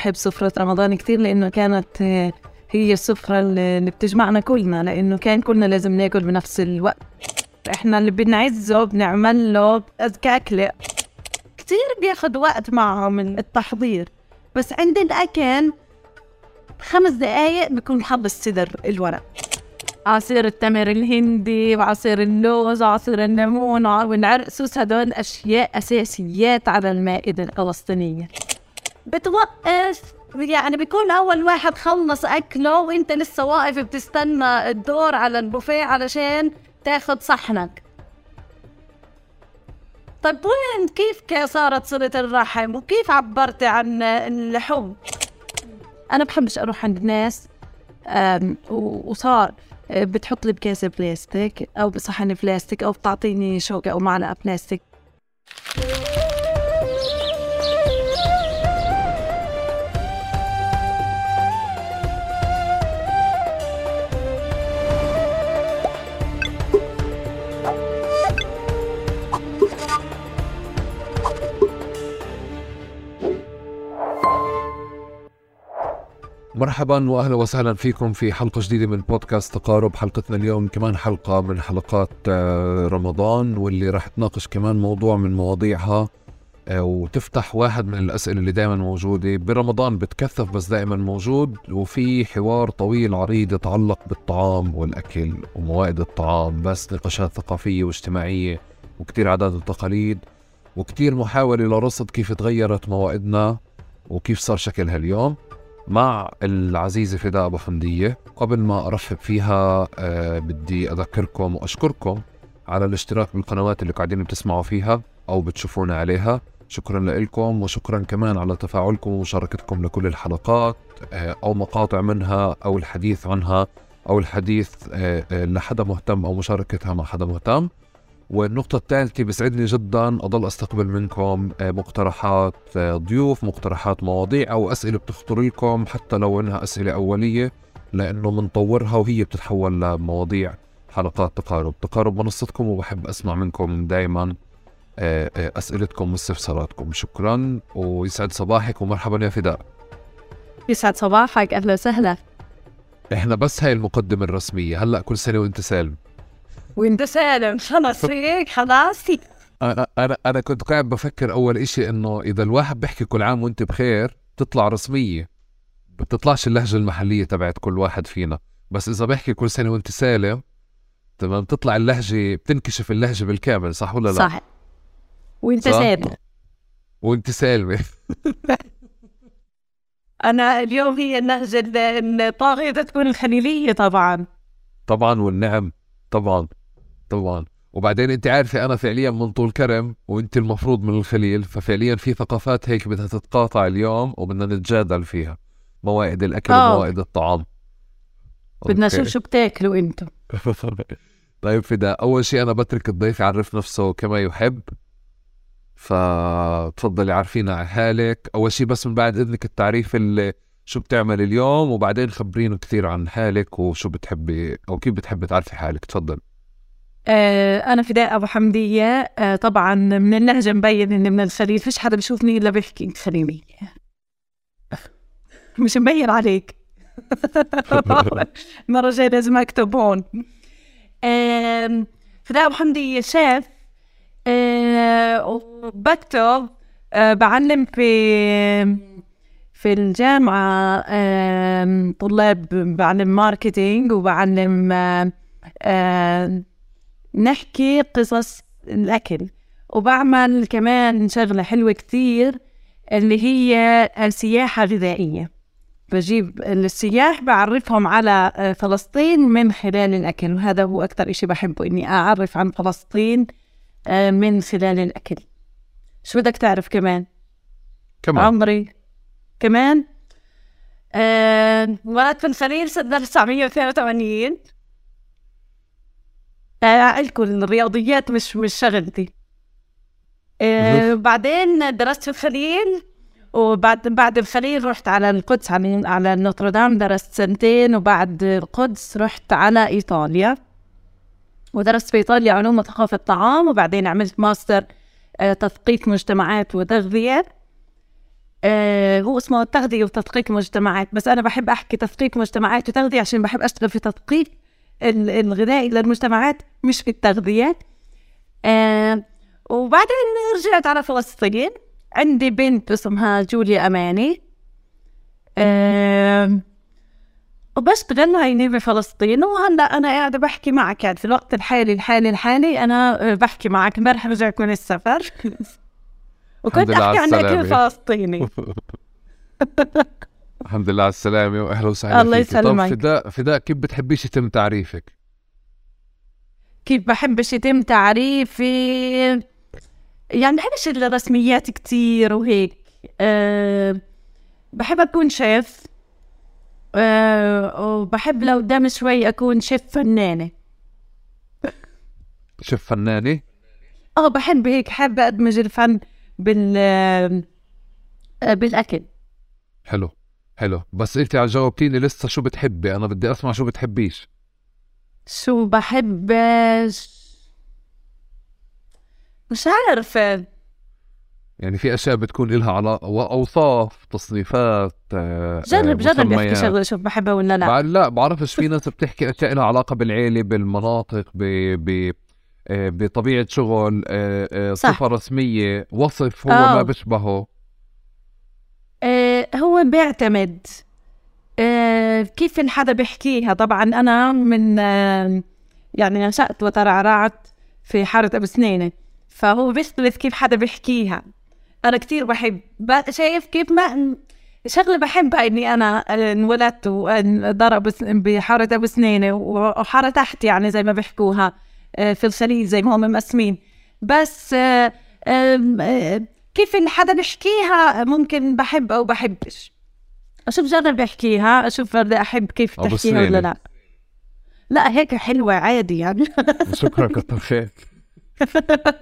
بحب سفرة رمضان كتير لأنه كانت آه، هي السفرة اللي بتجمعنا كلنا لأنه كان كلنا لازم ناكل بنفس الوقت. إحنا اللي بنعزه بنعمل له كأكلة كتير بياخد وقت معهم التحضير. بس عند الأكل خمس دقايق بكون محضر صدر الورق. عصير التمر الهندي وعصير اللوز وعصير الليمون والعرقسوس هدول أشياء أساسيات على المائدة الفلسطينية. بتوقف يعني بيكون أول واحد خلص أكله وأنت لسه واقف بتستنى الدور على البوفيه علشان تاخد صحنك. طيب وين؟ كيف صارت صلة الرحم؟ وكيف عبرتي عن الحب؟ أنا بحبش أروح عند ناس وصار بتحط لي بكاسة بلاستيك أو بصحن بلاستيك أو بتعطيني شوكة أو معلقة بلاستيك. مرحبا واهلا وسهلا فيكم في حلقة جديدة من بودكاست تقارب. حلقتنا اليوم كمان حلقة من حلقات آه، رمضان واللي راح تناقش كمان موضوع من مواضيعها آه، وتفتح واحد من الأسئلة اللي دائما موجودة. برمضان بتكثف بس دائما موجود وفي حوار طويل عريض يتعلق بالطعام والأكل وموائد الطعام بس نقاشات ثقافية واجتماعية وكتير عادات وتقاليد وكتير محاولة لرصد كيف تغيرت موائدنا وكيف صار شكلها اليوم. مع العزيزة فداء أبو حمدية. قبل ما أرحب فيها أه بدي أذكركم وأشكركم على الاشتراك بالقنوات اللي قاعدين بتسمعوا فيها أو بتشوفونا عليها. شكرا لكم وشكرا كمان على تفاعلكم ومشاركتكم لكل الحلقات أه أو مقاطع منها أو الحديث عنها أو الحديث آه، لحدا مهتم أو مشاركتها مع حدا مهتم. والنقطة الثالثة بسعدني جدا أضل أستقبل منكم آه، مقترحات آه، ضيوف مقترحات مواضيع أو أسئلة بتخطر لكم حتى لو إنها أسئلة أولية لأنه بنطورها وهي بتتحول لمواضيع حلقات تقارب تقارب. منصتكم وبحب أسمع منكم دائما آه، أسئلتكم واستفساراتكم. شكرا ويسعد صباحك ومرحبا يا فداء. يسعد صباحك أهلا وسهلا. إحنا بس هاي المقدمة الرسمية. هلأ كل سنة وأنت سالم. وانت سالم. خلص هيك خلاص. أنا أنا أنا كنت قاعد بفكر أول إشي إنه إذا الواحد بيحكي كل عام وأنت بخير تطلع رسمية. بتطلعش اللهجة المحلية تبعت كل واحد فينا. بس إذا بحكي كل سنة وأنت سالم تمام تطلع اللهجة بتنكشف اللهجة بالكامل صح ولا لا؟ صح. وأنت سالم. وأنت سالمة. أنا اليوم هي اللهجة الطاغية تكون الخليلية طبعا. طبعا والنعم طبعا. طبعا وبعدين انت عارفة أنا فعليا من طول كرم وأنت المفروض من الخليل ففعليا في ثقافات هيك بدها تتقاطع اليوم وبدنا نتجادل فيها. موائد الأكل أوه. وموائد الطعام. بدنا نشوف شو بتاكلوا أنتم طيب فدا أول شيء أنا بترك الضيف يعرف نفسه كما يحب. فتفضلي عارفينا على حالك. أول شيء بس من بعد إذنك التعريف اللي شو بتعمل اليوم وبعدين خبرينا كثير عن حالك وشو بتحبي أو كيف بتحبي تعرفي حالك. تفضل. آه أنا فداء أبو حمدية. آه طبعا من اللهجة مبين إني من الخليل. فيش حدا بيشوفني إلا بيحكي خليلية مش مبين عليك. المرة الجاية لازم أكتب هون. فداء أبو حمدية شيف آه وبكتب بعلم في في الجامعة طلاب بعلم ماركتينج وبعلم نحكي قصص الأكل. وبعمل كمان شغلة حلوة كتير اللي هي السياحة الغذائية. بجيب السياح بعرفهم على آه، فلسطين من خلال الأكل وهذا هو أكثر إشي بحبه إني أعرف عن فلسطين آه، من خلال الأكل. شو بدك تعرف كمان؟ كمان. عمري. كمان؟ آه ولدت في الخليل سنة 1982 آه لكم الرياضيات مش مش شغلتي. آه بعدين درست في الخليل وبعد بعد الخليل رحت على القدس على على نوتردام درست سنتين وبعد القدس رحت على إيطاليا. ودرست في إيطاليا علوم وثقافة الطعام وبعدين عملت ماستر آه تثقيف مجتمعات وتغذية. آه هو اسمه تغذية وتثقيف مجتمعات بس أنا بحب أحكي تثقيف مجتمعات وتغذية عشان بحب أشتغل في ال- الغذائي للمجتمعات مش في التغذية آه وبعدين رجعت على فلسطين. عندي بنت اسمها جوليا أماني. آه وبشتغل هيني بفلسطين وهلا أنا قاعدة بحكي معك. يعني في الوقت الحالي الحالي الحالي أنا بحكي معك. امبارح رجعت من السفر. وكنت أحكي عنك السلامة. فلسطيني الحمد لله على السلامة وأهلا وسهلا الله يسلمك. فداء فداء كيف بتحبيش يتم تعريفك؟ كيف بحبش يتم تعريفي؟ يعني بحبش الرسميات كتير وهيك. أه بحب أكون شيف. أه وبحب لو قدام شوي أكون شيف فنانة. شيف فنانة؟ آه بحب هيك حابة أدمج الفن بال آه، بالأكل. حلو. حلو. بس انت على جاوبتيني لسه شو بتحبي؟ أنا بدي أسمع شو بتحبيش. شو بحب مش عارفة. يعني في أشياء بتكون لها علاقه اوصاف تصنيفات آه، جرب جرب يحكي مسميات. شغلة شوف بحبها ولا لا. لا بعرفش في ناس بتحكي أشياء لها علاقة بالعيلة بالمناطق ب ب آه، بطبيعة شغل آه،. صفة رسمية وصف هو آه. ما بيشبهه. آه هو بيعتمد. آه كيف الحدا بيحكيها؟ طبعا أنا من آه يعني نشأت وترعرعت في حارة أبو سنينة فهو بيختلف كيف حدا بيحكيها. أنا كتير بحب شايف كيف ما شغلة بحبها إني أنا آه، انولدت وانضرب بحارة أبو سنينة وحارة تحت يعني زي ما بيحكوها آه، في الخليل زي ما هم مقسمين بس كيف الحدا بيحكيها؟ ممكن بحب أو بحبش. أشوف جرب بيحكيها أشوف بدي أحب كيف أبو تحكيها ولا. لا. لا هيك حلوة عادي يعني. شكرا كتر خيرك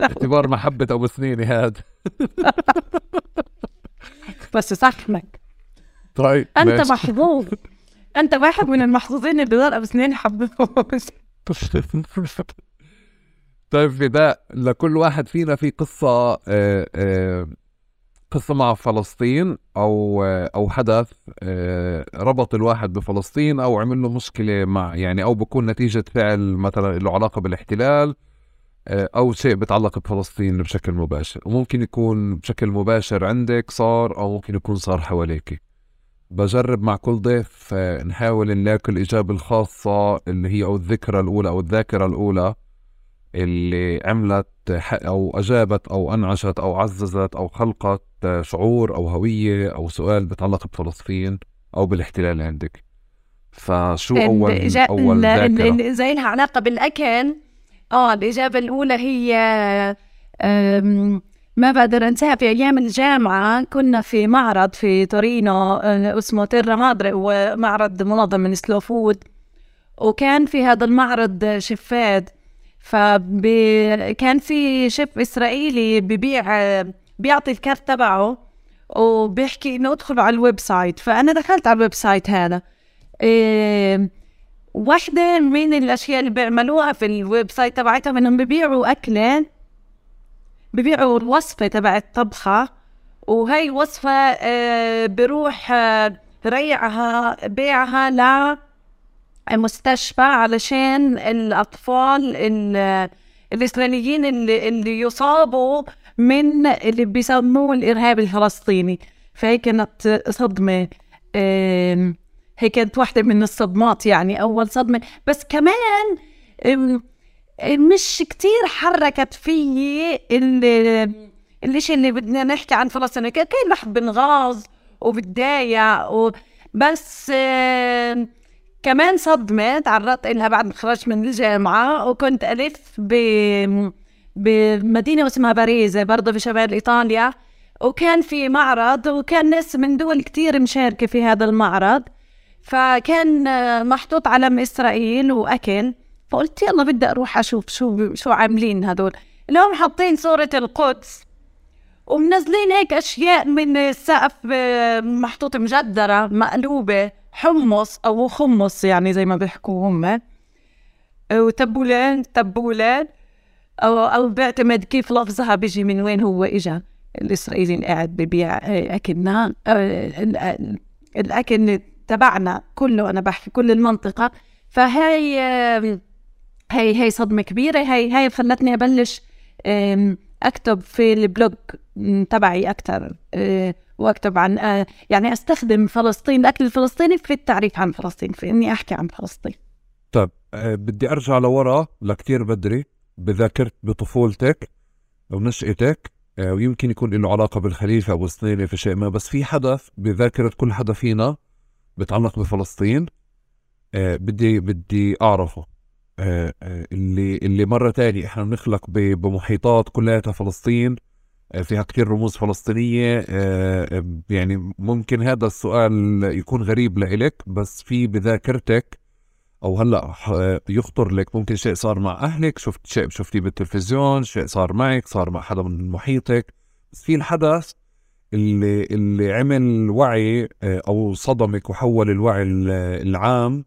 اعتبار محبة أبو سنيني هذا بس صحنك طيب أنت. محظوظ. أنت واحد من المحظوظين اللي ضل أبو سنين حبهم طيب فداء لكل واحد فينا في قصة آه، آه، قصة مع فلسطين أو آه، أو حدث ربط الواحد بفلسطين أو عمل له مشكلة مع يعني أو بكون نتيجة فعل مثلا له علاقة بالاحتلال أو شيء بتعلق بفلسطين بشكل مباشر. وممكن يكون بشكل مباشر عندك صار أو ممكن يكون صار حواليك. بجرب مع كل ضيف نحاول نلاقي الإجابة الخاصة اللي هي أو الذكرى الأولى أو الذاكرة الأولى. اللي عملت أو أجابت أو أنعشت أو عززت أو خلقت شعور أو هوية أو سؤال بتعلق بفلسطين أو بالاحتلال عندك. فشو أول الإجا- أول ال- ال- ذاكرة؟ ال- زي لها علاقة بالأكل. آه الإجابة الأولى هي ما بقدر أنساها في أيام الجامعة كنا في معرض في تورينو آه، اسمه تيرا مادري هو معرض منظم من سلو فود وكان في هذا المعرض chefات فكان في شيف إسرائيلي ببيع بيعطي ال card تبعه وبيحكي إنه ادخلوا على ال website. فأنا دخلت على ال website هذا. إيه واحدة من الأشياء اللي بيعملوها في ال website تبعتهم إنهم ببيعوا أكلة ببيعوا الوصفة تبع الطبخة وهي الوصفة آه، بروح آه، ريعها بيعها لمستشفى علشان الأطفال ال- الإسرائيليين اللي, اللي يصابوا من اللي بيسموه الإرهاب الفلسطيني فهي كانت صدمة آم، هي كانت واحدة من الصدمات يعني أول صدمة بس كمان مش كتير حركت فيي ال- الإشي اللي بدنا نحكي عن فلسطين كان الواحد بنغاظ وبتضايق. بس آم، كمان صدمة تعرضت لها بعد ما خرجت من الجامعة وكنت ألف ب... بمدينة اسمها باريزا برضه في شمال إيطاليا. وكان في معرض وكان ناس من دول كتير مشاركة في هذا المعرض. فكان آه، محطوط علم إسرائيل وأكل. فقلت يلا بدي أروح أشوف شو شو عاملين هدول اليوم حاطين صورة القدس ومنزلين هيك أشياء من السقف آه، محطوط مجدرة مقلوبة. حمص أو خمص يعني زي ما بيحكوا هم. وتبولان تبولان أو أو بعتمد كيف لفظها بيجي من وين هو إجا. الإسرائيلي اللي قاعد ببيع أكلنا الأكل تبعنا كله أنا بحكي كل المنطقة. فهي هي هي صدمة كبيرة. هي هي خلتني أبلش أكتب في البلوج تبعي أكثر وأكتب عن يعني أستخدم فلسطين الأكل الفلسطيني في التعريف عن فلسطين في إني أحكي عن فلسطين. طيب بدي أرجع لورا لكتير بدري بذاكرت بطفولتك ونشأتك ويمكن يكون له علاقة بالخليفة أبو سنينة في شيء ما بس في حدث بذاكرة كل حدا فينا بتعلق بفلسطين بدي بدي أعرفه. اللي اللي مرة تانية إحنا بنخلق بمحيطات كلها فلسطين فيها كتير رموز فلسطينية يعني ممكن هذا السؤال يكون غريب لإلك بس في بذاكرتك أو هلأ يخطر لك ممكن شيء صار مع أهلك شفت شيء شفتيه بالتلفزيون شيء صار معك صار مع حدا من محيطك بس في الحدث اللي اللي عمل وعي أو صدمك وحول الوعي العام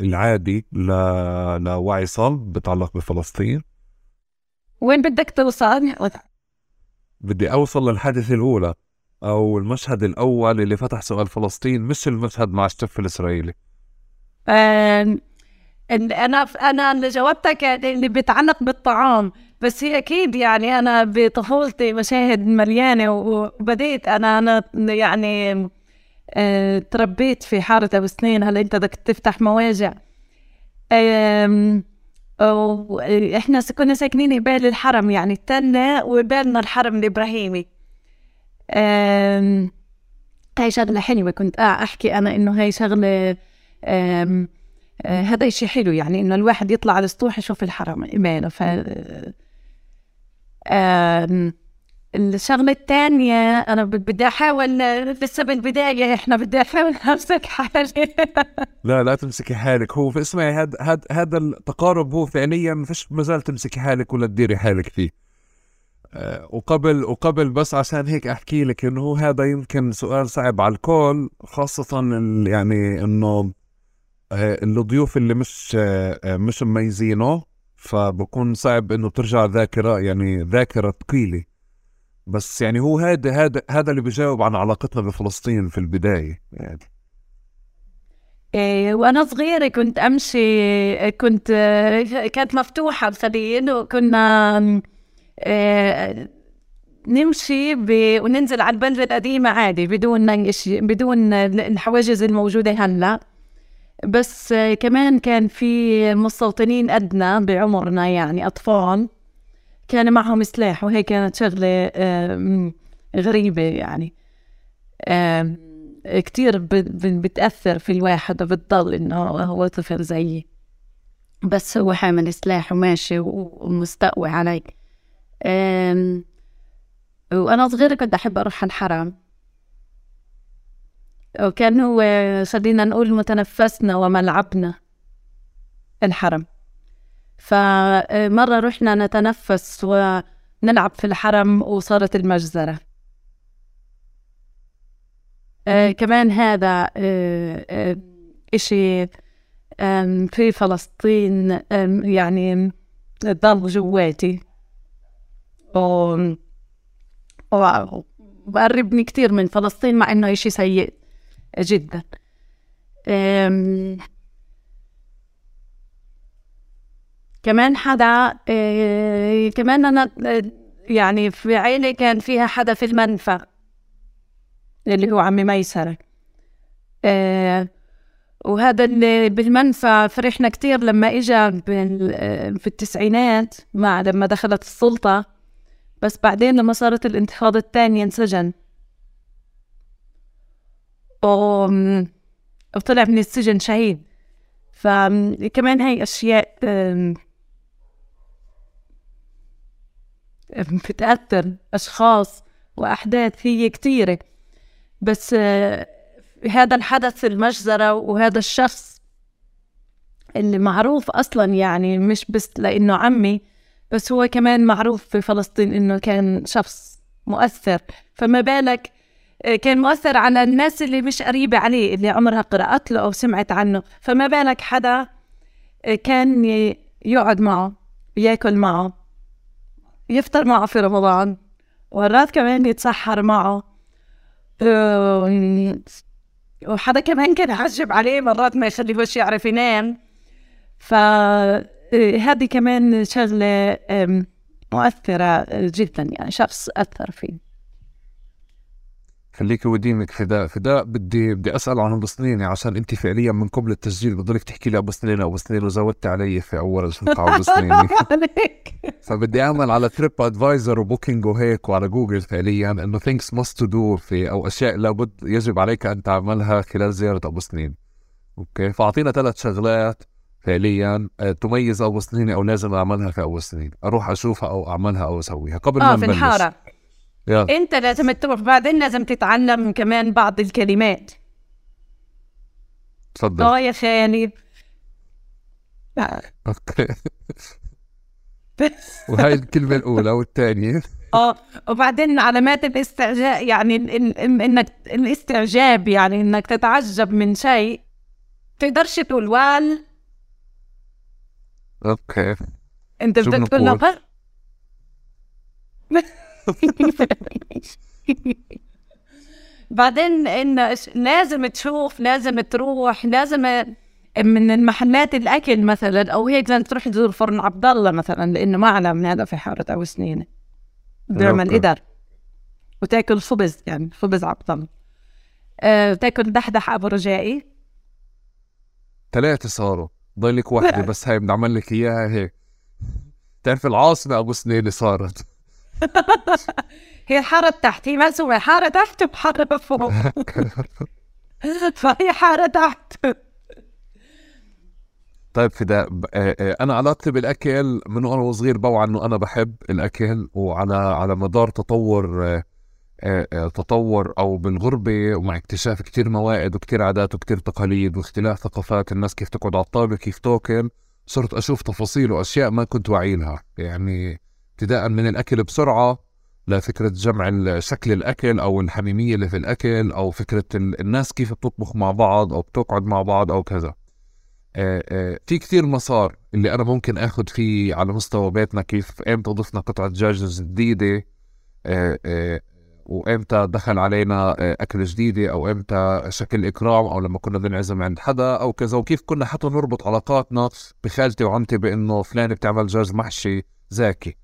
العادي. لوعي صلب بتعلق بفلسطين وين بدك توصل؟ بدي أوصل للحادثة الأولى أو المشهد الأول اللي فتح سؤال فلسطين مش المشهد مع الشف الإسرائيلي. أنا أنا اللي جاوبتك اللي بيتعلق بالطعام بس هي أكيد يعني أنا بطفولتي مشاهد مليانة وبديت أنا أنا يعني تربيت في حارة أبو سنين. هلا أنت بدك تفتح مواجع. إحنا كنا ساكنين قبال الحرم يعني التنة وقبالنا الحرم الإبراهيمي. هاي شغلة حلوة كنت أحكي أنا إنه هاي شغلة هذا شيء حلو يعني إنه الواحد يطلع على السطوح يشوف الحرم إيمانه. ف الشغلة الثانية أنا بدي أحاول لسه بالبداية إحنا بدي أحاول أمسك حالي. لا لا تمسكي حالك. هو اسمعي هذا هذا هذا التقارب هو فعليا ما فيش مازال تمسكي حالك ولا تديري حالك فيه. أه وقبل وقبل بس عشان هيك أحكي لك إنه هذا يمكن سؤال صعب على الكل خاصة يعني إنه آه، الضيوف اللي مش آه، آه، مش مميزينه فبكون صعب إنه ترجع ذاكرة يعني ذاكرة ثقيلة. بس يعني هو هذا هذا هذا اللي بيجاوب عن علاقتنا بفلسطين في البداية يعني. إيه وأنا صغيرة كنت أمشي كنت كانت مفتوحة الخليل وكنا إيه نمشي ب... وننزل على البلده القديمة عادي بدون بدون الحواجز الموجودة هلأ. بس كمان كان في مستوطنين قدنا بعمرنا يعني أطفال. كان معهم سلاح وهي كانت شغلة غريبة يعني. كتير بتأثر في الواحد وبتضل إنه هو طفل زيي. بس هو حامل سلاح وماشي ومستقوي علي. وأنا صغيرة كنت أحب أروح الحرم وكان هو خلينا نقول متنفسنا وملعبنا الحرم. فمرة رحنا نتنفس ونلعب في الحرم وصارت المجزرة. آه كمان هذا آه آه إشي في فلسطين يعني ضل جواتي. وقربني كتير من فلسطين مع إنه إشي سيء جدا. كمان حدا آه، كمان أنا آه، يعني في عيلة كان فيها حدا في المنفى اللي هو عمي ميسرة. آه، وهذا اللي بالمنفى فرحنا كتير لما إجا في التسعينات مع لما دخلت السلطة. بس بعدين لما صارت الانتفاضة الثانية انسجن. وطلع من السجن شهيد. فكمان هاي أشياء بتأثر أشخاص وأحداث هي كتيرة. بس آه، هذا الحدث المجزرة وهذا الشخص اللي معروف أصلا يعني مش بس لأنه عمي بس هو كمان معروف في فلسطين إنه كان شخص مؤثر. فما بالك آه، كان مؤثر على الناس اللي مش قريبة عليه اللي عمرها قرأت له أو سمعت عنه. فما بالك حدا آه، كان يقعد معه ياكل معه. يفطر معه في رمضان مرات كمان يتسحر معه. آه، وحدا كمان كان يعجب عليه مرات ما يخليهوش يعرف ينام. فهذه كمان شغلة مؤثرة جدا يعني شخص أثر فيه. خليك ودينك فداء فداء بدي بدي أسأل عن ابو سنيني عشان أنت فعليا من قبل التسجيل بضلك تحكي لي أبو سنيني أبو سنيني وزودت علي في أول الحلقة ابو عليك. فبدي أعمل على تريب ادفايزر وبوكينج وهيك وعلى جوجل فعليا انه things must to do في أو أشياء لابد يجب عليك أن تعملها خلال زيارة أبو سنين okay؟ فأعطينا ثلاث شغلات فعليا آه، تميز أبو سنين أو لازم أعملها في أبو سنين أروح أشوفها أو أعملها أو أسويها قبل ما آه في نبلش. يلا. انت لازم تروح بعدين لازم تتعلم كمان بعض الكلمات. تفضل آه يا خالي أوكي. وهي الكلمة الأولى والثانية. آه وبعدين علامات الاستعجاب يعني انك الاستعجاب يعني إنك تتعجب من شيء تقدرش تقول وال. أوكي. أنت بدك تقول؟ ها؟ بعدين إن لازم تشوف لازم تروح لازم من المحلات الأكل مثلا أو هيك لازم تروح تزور فرن عبد الله مثلا لأنه ما على من هذا في حارة أو سنين. بيعمل. قدر وتأكل خبز يعني خبز عبد الله أه تأكل دحدح أبو رجائي. ثلاثة صاروا. ضلك واحدة بس هاي بدي أعمل لك إياها هيك. تعرف العاصمة أبو سنينة صارت. هي الحارة تحت هي مقسومة حارة تحت وحارة فوق. فهي حارة تحت. طيب فداء آه، آه، أنا علاقتي بالاكل من وأنا وصغير بوعى إنه أنا بحب الأكل وعلى على مدار تطور آه، تطور أو بالغربة ومع اكتشاف كتير موائد وكتير عادات وكتير تقاليد واختلاف ثقافات الناس كيف تقعد على الطاوله كيف تاكل صرت أشوف تفاصيل وأشياء ما كنت واعي لها يعني ابتداء من الأكل بسرعة لفكره جمع شكل الأكل أو الحميمية اللي في الأكل أو فكرة ال- الناس كيف بتطبخ مع بعض أو بتقعد مع بعض أو كذا. في كتير مسار اللي أنا ممكن اخذ فيه على مستوى بيتنا كيف إمتى ضفنا قطعة دجاج جديدة وإمتى دخل علينا أكل جديدة أو إمتى شكل إكرام أو لما كنا بنعزم عند حدا أو كذا وكيف كنا حتى نربط علاقاتنا بخالتي وعمتي بإنه فلان بتعمل دجاج محشي زاكي.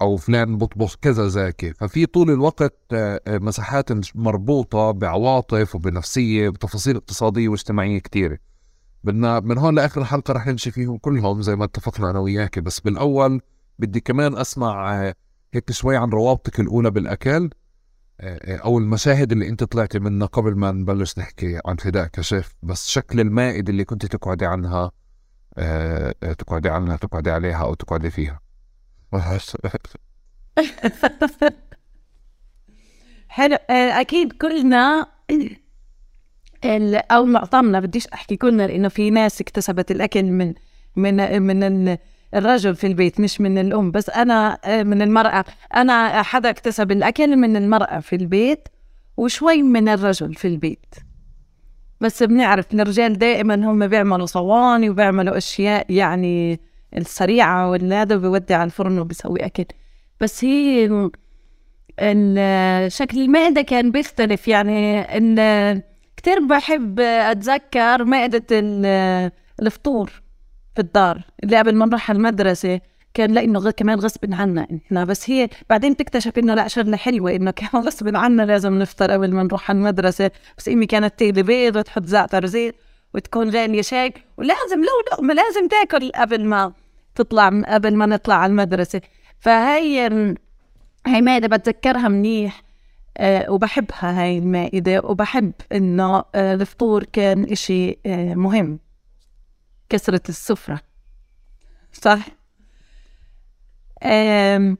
أو فلان بطبخ كذا زاكي. ففي طول الوقت آه، آه، مساحات مربوطة بعواطف وبنفسية بتفاصيل اقتصادية واجتماعية كثيره بدنا من هون لآخر الحلقة رح نمشي فيهم كلهم زي ما اتفقنا أنا وياك. بس بالأول بدي كمان أسمع آه، هيك شوي عن روابطك الأولى بالأكل أو المشاهد اللي أنت طلعتي منها قبل ما نبلش نحكي عن فداء كشيف. بس شكل المائده اللي كنت تقعدي عنها تقعدي عنها تقعدي عليها أو تقعدي فيها. حلو آه، أكيد كلنا أو معظمنا بديش أحكي كلنا لأنه في ناس اكتسبت الأكل من من من ال- الرجل في البيت مش من الأم. بس أنا آه، من المرأة. أنا حدا اكتسب الأكل من المرأة في البيت وشوي من الرجل في البيت. بس بنعرف الرجال دائما هم بيعملوا صواني وبيعملوا أشياء يعني السريعة والهذا بيودي على الفرن وبيسوي اكل بس هي شكل المائدة كان بيختلف. يعني ال- كتير بحب أتذكر ال- الفطور في الدار اللي قبل ما نروح على المدرسة. كان لأنه غ- كمان غصب عنا إحنا. بس هي بعدين تكتشف إنه لا شغلة حلوة إنه كمان غصب عنا لازم نفطر قبل ما نروح على المدرسة. بس أمي كانت تقلي بيض وتحط زعتر زيت. وتكون غالية شيك ولازم لو لقمة لازم تاكل قبل ما تطلع قبل ما نطلع على المدرسة. فهي هاي مائدة بتذكرها منيح آه وبحبها هاي المائدة وبحب إنه آه الفطور كان إشي آه مهم. كسرة السفرة. صح؟ آم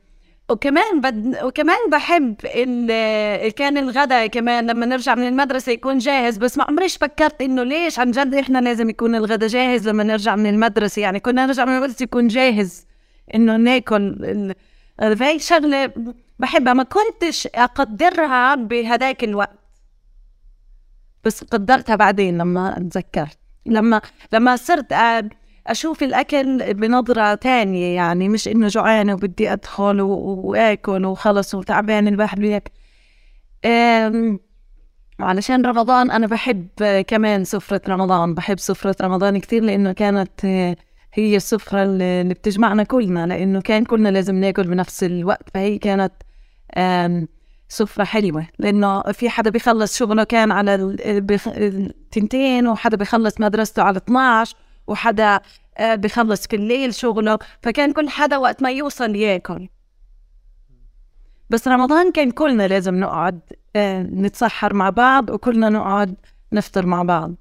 وكمان بد... وكمان بحب ال... كان الغداء كمان لما نرجع من المدرسة يكون جاهز بس ما عمريش فكرت إنه ليش عن جد إحنا لازم يكون الغداء جاهز لما نرجع من المدرسة. يعني كنا نرجع من المدرسة يكون جاهز إنه ناكل ال... فهي شغلة بحبها. ما كنتش أقدرها بهداك الوقت. بس قدرتها بعدين لما تذكرت. لما لما صرت أشوف الأكل بنظرة تانية يعني مش إنه جوعانة وبدي أدخل وآكل وخلص وتعبان الواحد وياك أم، وعلشان رمضان أنا بحب كمان سفرة رمضان بحب سفرة رمضان كتير لأنه كانت هي السفرة اللي بتجمعنا كلنا لأنه كان كلنا لازم ناكل بنفس الوقت فهي كانت سفرة حلوة. لأنه في حدا بيخلص شغله كان على التنتين وحدا بيخلص مدرسته على 12 وحدا آه، بيخلص في الليل شغله فكان كل حدا وقت ما يوصل ياكل. بس رمضان كان كلنا لازم نقعد آه، نتسحر مع بعض وكلنا نقعد نفطر مع بعض.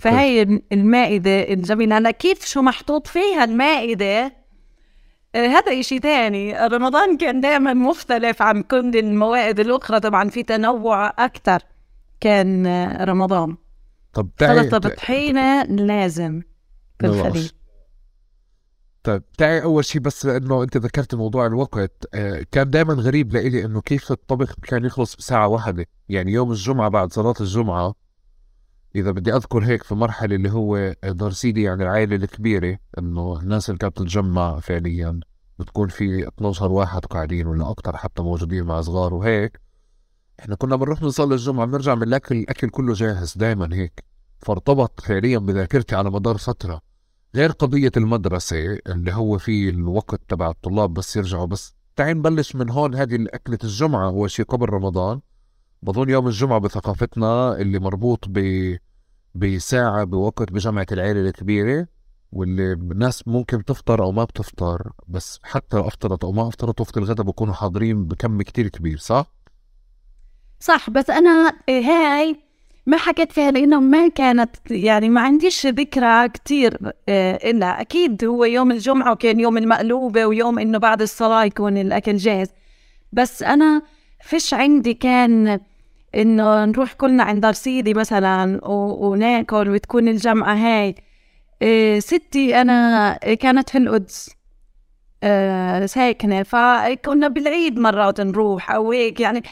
فهي المائدة الجميلة. هلا كيف شو محطوط فيها المائدة؟ آه، هذا إشي تاني. رمضان كان دائما مختلف عن كل الموائد الأخرى طبعا في تنوع أكثر كان رمضان. طب تعي سلطة بطحينة لازم في خلاص. الخليج طيب تعي أول شيء بس لأنه أنت ذكرت موضوع الوقت آه كان دائما غريب لإلي إنه كيف الطبخ كان يخلص بساعة واحدة. يعني يوم الجمعة بعد صلاة الجمعة إذا بدي أذكر هيك في مرحلة اللي هو دار سيدي يعني العائلة الكبيرة إنه الناس اللي كانت تتجمع فعليا بتكون في 12 واحد قاعدين ولا أكثر حتى موجودين مع صغار وهيك. إحنا كنا بنروح نصلي الجمعة بنرجع من الأكل الأكل كله جاهز دائما هيك. فارتبط فعليا بذاكرتي على مدار فترة. غير قضية المدرسة اللي هو في الوقت تبع الطلاب بس يرجعوا بس. تعي نبلش من هون هذه أكلة الجمعة. أول شيء قبل رمضان. بظن يوم الجمعة بثقافتنا اللي مربوط ب بساعة بوقت بجمعة العيلة الكبيرة واللي الناس ممكن تفطر أو ما بتفطر. بس حتى لو أفطرت أو ما أفطرت وقت الغداء بكونوا حاضرين بكم كتير كبير صح؟ صح بس أنا هاي ما حكيت فيها لأنه ما كانت يعني ما عنديش ذكرى كتير آه، إلا أكيد هو يوم الجمعة وكان يوم المقلوبة ويوم إنه بعد الصلاة يكون الأكل جاهز. بس أنا فيش عندي كان إنه نروح كلنا عند دار سيدي مثلا وناكل وتكون الجمعة هاي. إيه، ستي أنا كانت في القدس آه، ساكنة فكنا بالعيد مرات نروح أو هيك يعني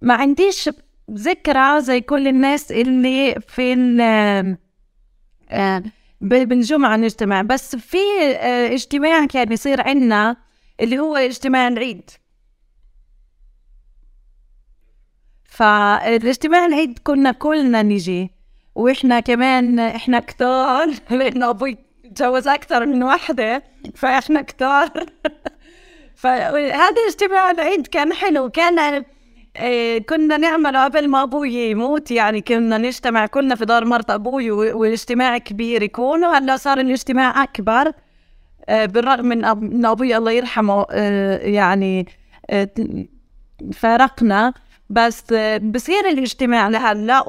ما عنديش ذكرى زي كل الناس اللي في ال آه، بالجمعة نجتمع. بس في آه، اجتماع كان يصير عنا اللي هو اجتماع العيد. فالاجتماع العيد كنا كلنا نيجي وإحنا كمان إحنا كتار لأنه أبوي تجوز أكثر من وحده فإحنا كتار. فهذا اجتماع العيد كان حلو. كان إيه، كنا نعمله قبل ما أبوي يموت يعني كنا نجتمع كلنا في دار مرت أبوي والاجتماع كبير يكون وهلا صار الاجتماع أكبر آه، بالرغم من من أبوي الله يرحمه آه، يعني ت- فارقنا بس بصير الاجتماع لهلا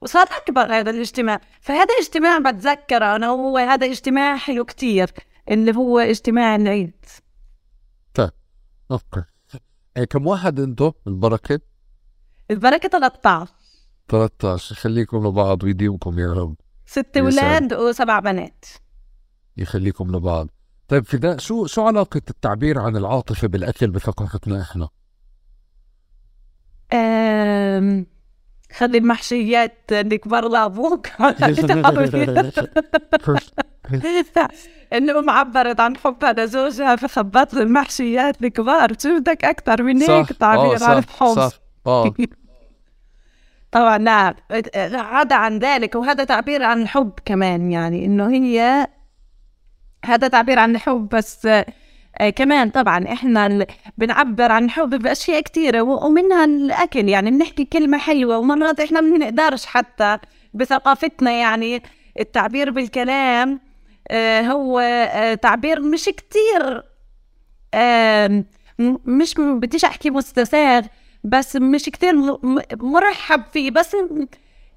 وصار أكبر هذا الاجتماع. فهذا اجتماع بتذكره أنا وهو هذا اجتماع حلو كتير اللي هو اجتماع العيد. أوكي. إيه كم واحد انتو البركة؟ البركه 13 13 يخليكم لبعض ويديمكم يا رب. ست أولاد وسبع بنات. يخليكم لبعض. طيب فداء شو شو علاقة التعبير عن العاطفة بالأكل بثقافتنا إحنا؟ أم... خلي المحشيات الكبار لابوك الام عبرت عن حبها لزوجها فخبط له المحشيات الكبار. شو بدك أكثر من هيك؟ تعبير عن الحب صح. آه. طبعا لا. عدا عن ذلك وهذا تعبير عن الحب كمان يعني إنه هي هذا تعبير عن الحب بس آه، كمان طبعا إحنا بنعبر عن الحب بأشياء كثيره ومنها الأكل يعني بنحكي كلمة حلوة ومرات إحنا ما بنقدرش حتى بثقافتنا يعني التعبير بالكلام آه، هو آه، تعبير مش كتير مش بديش أحكي مستساغ بس مش كتير مرحب فيه بس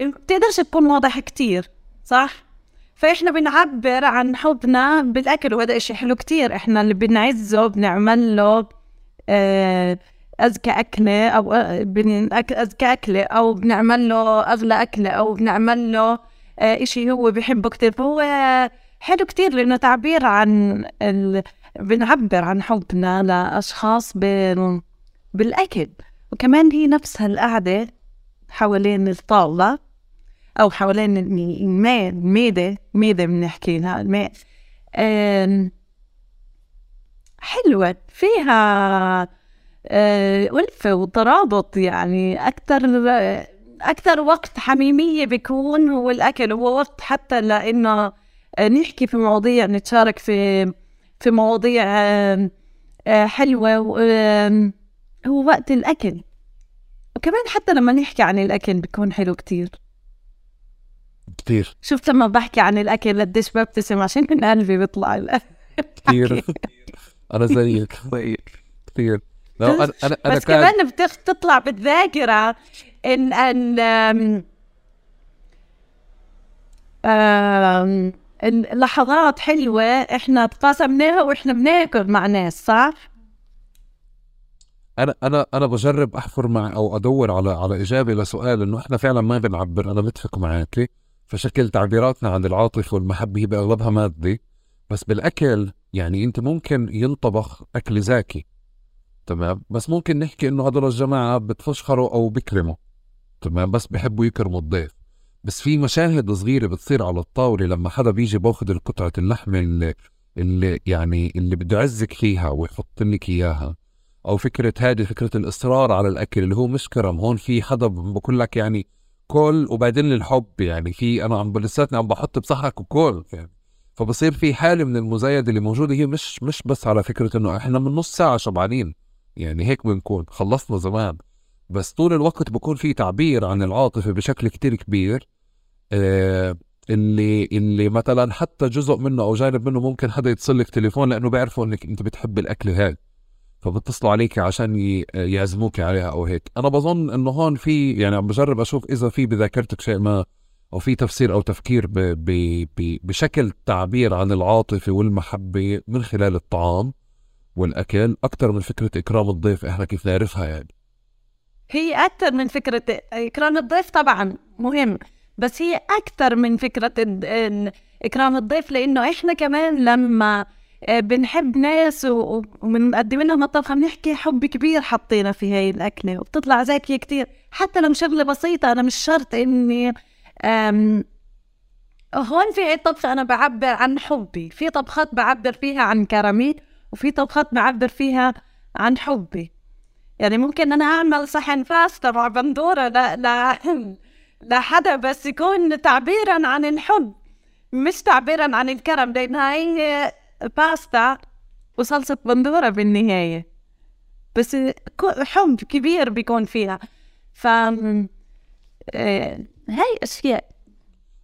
بتقدرش تكون واضح كتير صح؟ فإحنا بنعبر عن حبنا بالأكل وهذا إشي حلو كتير إحنا اللي بنعزه بنعمل له آه، أو آه، بن- أك- أذكى أكلة أو بنعمل له أغلى أكلة أو بنعمل له آه، إشي هو بحبه كتير فهو حلو كتير لأنه تعبير عن ال... بنعبر عن حبنا لأشخاص بال... بالأكل. وكمان هي نفسها القعدة حوالين الطاولة أو حوالين الميدة ميدة بنحكي لها الماء حلوة. فيها آه، ألفة وترابط يعني أكثر أكثر وقت حميمية بيكون هو الأكل هو وقت حتى لإنه نحكي في مواضيع نتشارك في في مواضيع آه، حلوة هو وقت الأكل. وكمان حتى لما نحكي عن الأكل بيكون حلو كتير. كتير. شفت لما بحكي عن الأكل قديش ببتسم؟ عشان من قلبي بيطلع الأكل. كتير أنا زيك. كتير. لا أنا أنا أنا بس كمان بتطلع بالذاكرة إن إن لحظات حلوة إحنا تقاسمناها وإحنا بناكل مع ناس صح؟ أنا أنا أنا بجرب أحفر مع أو أدور على على إجابة لسؤال إنه إحنا فعلا ما بنعبر أنا متفق معك. فشكل تعبيراتنا عن العاطفة والمحبة هي بأغلبها مادي. بس بالأكل يعني أنت ممكن ينطبخ أكل زاكي. تمام؟ بس ممكن نحكي إنه هدول الجماعة بتفشخروا أو بكرموا تمام؟ بس بحبوا يكرموا الضيف. بس في مشاهد صغيرة بتصير على الطاولة لما حدا بيجي بأخذ القطعة اللحمة اللي اللي يعني اللي بده يعزك فيها ويحط لك إياها. أو فكرة هذه فكرة الإصرار على الأكل اللي هو مش كرم. هون في حدا بقول لك يعني كل وبعدين الحب يعني في أنا عم لساتني عم بحط بصحك وكل يعني. فبصير في حالة من المزايده اللي موجودة. هي مش مش بس على فكرة إنه إحنا من نص ساعة شبعانين. يعني هيك بنكون. خلصنا زمان. بس طول الوقت بكون في تعبير عن العاطفة بشكل كتير كبير آه اللي اللي مثلا حتى جزء منه أو جانب منه ممكن حدا يتصل لك تليفون لأنه بيعرفوا إنك أنت بتحب الأكل هذا فبتصلوا عليك عشان يعزموك عليها أو هيك. أنا بظن إنه هون في يعني عم بجرب أشوف إذا في بذاكرتك شيء ما أو في تفسير أو تفكير ب ب ب بشكل تعبير عن العاطفة والمحبة من خلال الطعام والأكل أكثر من فكرة إكرام الضيف إحنا كيف نعرفها يعني. هي أكثر من فكرة إكرام الضيف طبعا مهم بس هي أكثر من فكرة إكرام الضيف لأنه إحنا كمان لما آه، بنحب ناس وبنقدم لهم الطبخه بنحكي حب كبير حطينا في هاي الأكلة وبتطلع زاكية كتير. حتى لو شغلة بسيطة أنا مش شرط إني هون في طبخه أنا بعبر عن حبي. في طبخات بعبر فيها عن كرمي وفي طبخات بعبر فيها عن حبي. يعني ممكن أنا أعمل صحن باستا مع بندورة لا لا لحدا بس يكون تعبيرا عن الحب مش تعبيرا عن الكرم لأن هاي باستا وصلصة بندورة بالنهاية. بس حب كبير بيكون فيها. ف آه، هاي أشياء.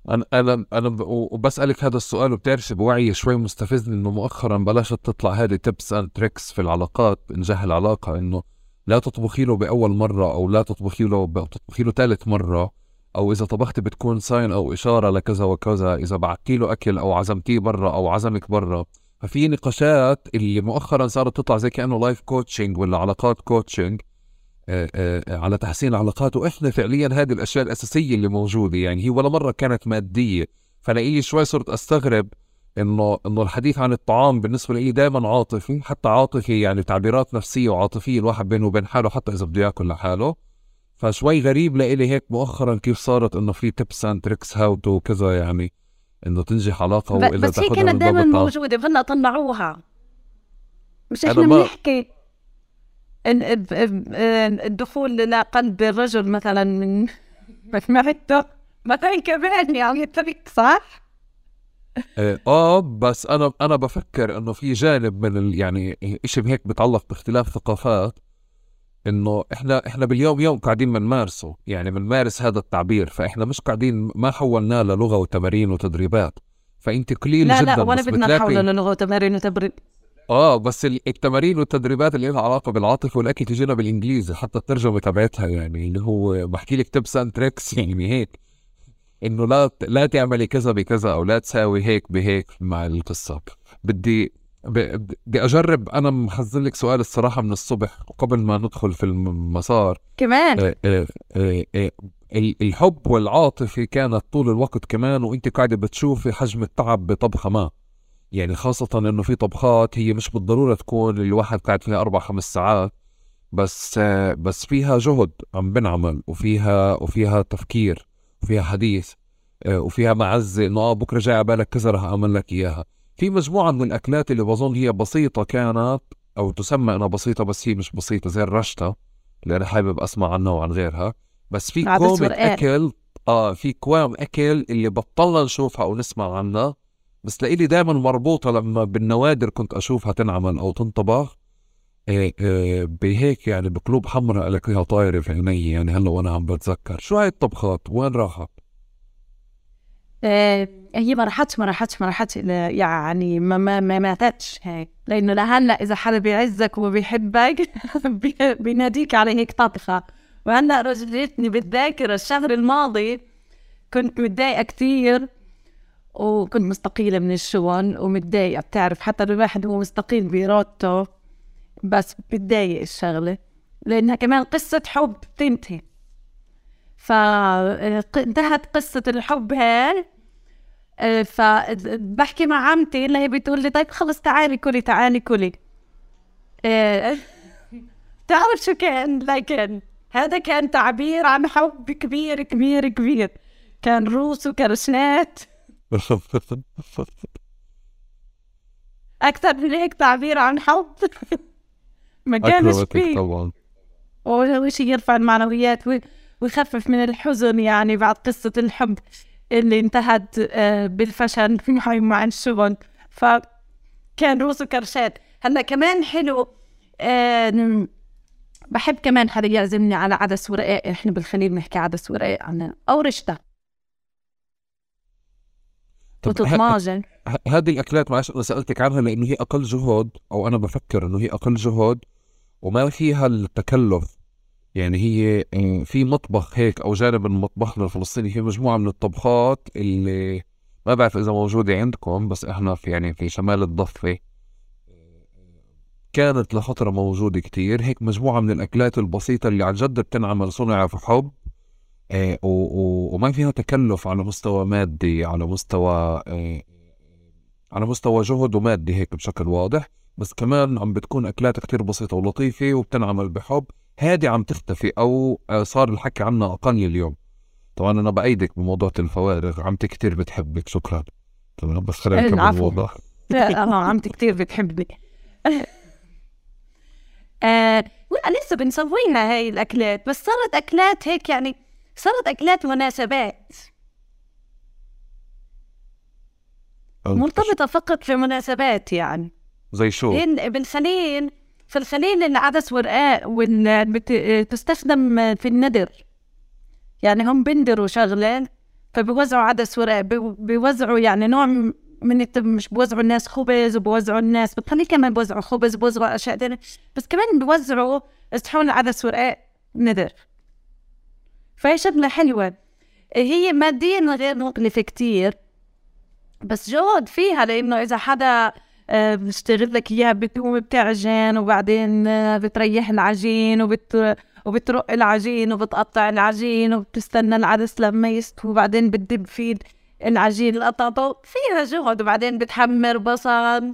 أنا أنا أنا وبسألك هذا السؤال وبتعرفي بوعي شوي مستفزني إنه مؤخرا بلشت تطلع هذه tips and tricks في العلاقات انجاح العلاقة إنه لا تطبخي له بأول مرة أو لا تطبخي له تطبخي له ثالث مرة أو إذا طبختي بتكون sign أو إشارة لكذا وكذا إذا بعتي له أكل أو عزمتيه برا أو عزمك برا. ففي نقاشات اللي مؤخرا صارت تطلع زي كأنه life coaching ولا علاقات coaching آه، آه، على تحسين العلاقات وإحنا فعليا هذه الأشياء الأساسية اللي موجودة يعني هي ولا مرة كانت مادية. فلاقي شوي صرت أستغرب إنه إنه الحديث عن الطعام بالنسبة لي دائما عاطفي حتى عاطفي يعني تعبيرات نفسية وعاطفية الواحد بينه وبين حاله حتى إذا بده يأكل لحاله. فشوي غريب لإلي هيك مؤخرا كيف صارت إنه في tips and tricks how to كذا يعني إنه تنجح علاقه وإلا بس هي كانت دائما موجودة بدنا طلعوها مش إحنا بنحكي الدخول لقلب الرجل مثلا من معدته مثلا كمان يعني trick صح؟ آه بس أنا أنا بفكر إنه في جانب من ال يعني شيء هيك بتعلق باختلاف ثقافات إنه إحنا إحنا باليوم يوم قاعدين بنمارسه يعني بنمارس هذا التعبير فإحنا مش قاعدين ما حولناه للغة وتمارين وتدريبات فأنت قليل لا جدا لا ولا بدنا نحوله للغة وتمارين وتدريب آه بس التمارين والتدريبات اللي لها علاقة بالعاطفة والأكل تجينا بالإنجليزي حتى الترجمة تبعتها يعني اللي هو بحكي لك tips and tricks يعني هيك. إنه لا لا تعملي كذا بكذا أو لا تساوي هيك بهيك مع القصة. بدي بدي أجرب. أنا محزن لك سؤال الصراحة من الصبح وقبل ما ندخل في المسار. كمان؟ آه آه آه, آه، الحب والعاطفة كانت طول الوقت كمان وأنت قاعدة بتشوفي حجم التعب بطبخة ما. يعني خاصة إنه في طبخات هي مش بالضرورة تكون الواحد قاعد فيها أربع خمس ساعات. بس آه، بس فيها جهد عم بنعمل وفيها وفيها تفكير. وفيها حديث آه، وفيها معزه إنه آه بكرة جاي على بالك كذا رح أعمل لك إياها. في مجموعة من الأكلات اللي بظن هي بسيطة كانت أو تسمى إنها بسيطة بس هي مش بسيطة زي الرشطة اللي أنا حابب أسمع عنها وعن غيرها. بس في ورقاق. اكل آه في كوام أكل اللي بطلنا نشوفها أو نسمع عنها بس لإلي دائما مربوطة لما بالنوادر كنت أشوفها تنعمل أو تنطبخ. بهيك يعني بقلوب حمراء ألاقيها طايرة في عيني يعني هلأ وأنا عم بتذكر. شو هاي الطبخات؟ وين راحت؟ آه، هي ما راحتش ما راحتش ما راحتش يعني ما ما ما ماتتش هيك. لأنه لهلأ إذا حدا بيعزك وبيحبك بي- بيناديك على هيك طبخة. وهلأ رجعتني بالذاكرة الشهر الماضي كنت متضايقة كتير وكنت مستقيلة من الشغل ومتضايقة. بتعرف حتى الواحد هو مستقيل بإرادته. بس بتضايق الشغلة لأنها كمان قصة حب بتنتهي. فانتهت قصة الحب هاي فبحكي مع عمتي اللي هي بتقول لي طيب خلص تعالي كلي تعالي كلي. آه، تعرف شو كان؟ لكن هذا كان تعبير عن حب كبير كبير كبير. كان روس وكرشنات أكثر من هيك تعبير عن حب. ما كانش فيه طبعا. أول شيء يرفع المعنويات ويخفف من الحزن يعني بعد قصة الحب اللي انتهت آه، بالفشل مع الشغل فكان روس وكرشات هلا كمان حلو آه، بحب كمان حدا يعزمني على عدس ورقاق إحنا بالخليل بنحكي عدس ورقاق عنا أو رشتة طب ه- وتطماجن هذه الأكلات معلش أنا سألتك عنها لأنه هي أقل جهد أو أنا بفكر إنه هي أقل جهد وما فيها التكلف. يعني هي آه، في مطبخ هيك أو جانب من مطبخنا الفلسطيني في مجموعة من الطبخات اللي ما بعرف إذا موجودة عندكم بس إحنا في يعني في شمال الضفة. كانت لفترة موجودة كتير. هيك مجموعة من الأكلات البسيطة اللي عن جد بتنعمل صنع في حب و- وما فيها تكلف على مستوى مادي على مستوى آه، على مستوى جهد ومادي هيك بشكل واضح. بس كمان عم بتكون أكلات كتير بسيطة ولطيفة وبتنعمل بحب هادي عم تختفي أو آه، صار الحكي عنها أقل اليوم. طبعا أنا بأيدك بموضوع الفوارغ. عمتي كتير بتحبك. شكرا. تمام بس خلينا نكمل العفو. الموضوع. لا آه عمتي كتير بتحبني. آه لا لسه بنسويها هاي الأكلات. بس صارت أكلات هيك يعني صارت أكلات مناسبات. مرتبطة فقط في مناسبات يعني. زي شو؟ بالخليل في الخليل العدس ورقاق وال- بت- تستخدم في الندر يعني هم بندروا شغلة فبيوزعوا عدس ورقاق بي- بيوزعوا يعني نوع من. مش بيوزعوا الناس خبز وبيوزعوا الناس بالخليل كمان بيوزعوا خبز بيوزعوا أشياء تانية. بس كمان بيوزعوا صحون عدس ورقاق ندر فهي شغلة حلوة. هي ماديا غير مكلفة كتير. بس جهد فيها لأنه إذا حدا آه، بيشتغل لك إياها بتقوم بتعجن وبعدين آه، بتريح العجين وبت وبترق العجين وبتقطع العجين وبتستنى العدس لما يستوي وبعدين بتدب فيه العجين القطعة فيها جهد وبعدين بتحمر بصل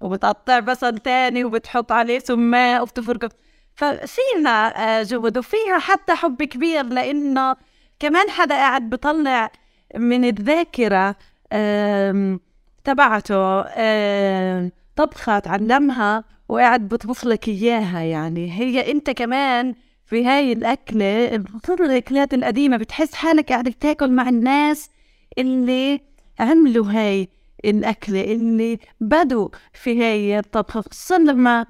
وبتقطع بصل تاني وبتحط عليه سماء وبتفركه. ففيها آه، جهد وفيها حتى حب كبير لأنه كمان حدا قاعد بطلع من الذاكرة آم، تبعته طبخة تعلمها وقاعد بطبخ لك إياها يعني. هي أنت كمان في هاي الأكلة خصوصاً الأكلات القديمة بتحس حالك قاعد بتاكل مع الناس اللي عملوا هاي الأكلة اللي بدوا في هاي الطبخة. خصوصا لما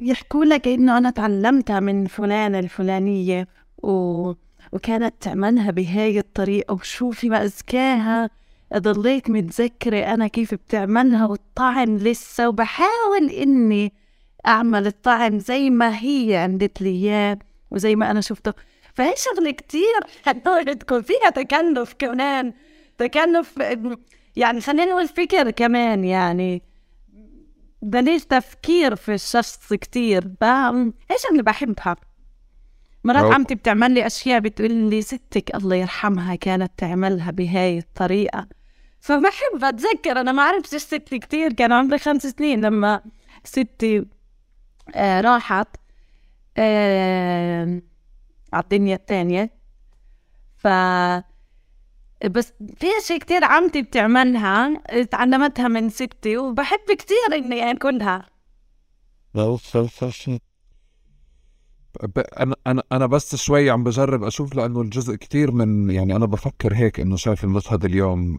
يحكوا لك إنه أنا تعلمتها من فلانة الفلانية و... وكانت تعملها بهاي الطريقة وشوفي ما أزكاها. ضليت متذكرة أنا كيف بتعملها والطعم لسه وبحاول إني أعمل الطعم زي ما هي عملت لي إياه وزي ما أنا شفته. فهي شغلة كتير تكون فيها تكلف كمان تكلف يعني خلينا نقول فكر كمان يعني. دليل تفكير في الشخص كتير. هي شغلة بحبها. مرات أو- عمتي بتعمل لي أشياء بتقول لي ستك الله يرحمها كانت تعملها بهاي الطريقة فبحب أتذكر أنا ما عرفتش ستي كتير كان عمري خمس سنين لما ستي آه راحت. آه على الدنيا التانية ف بس في اشياء كتير عمتي بتعملها تعلمتها من ستي وبحب كتير إني آكلها. أنا أنا أنا بس شوي عم بجرب أشوف لأنه الجزء كتير من يعني أنا بفكر هيك إنه شايف المشهد اليوم.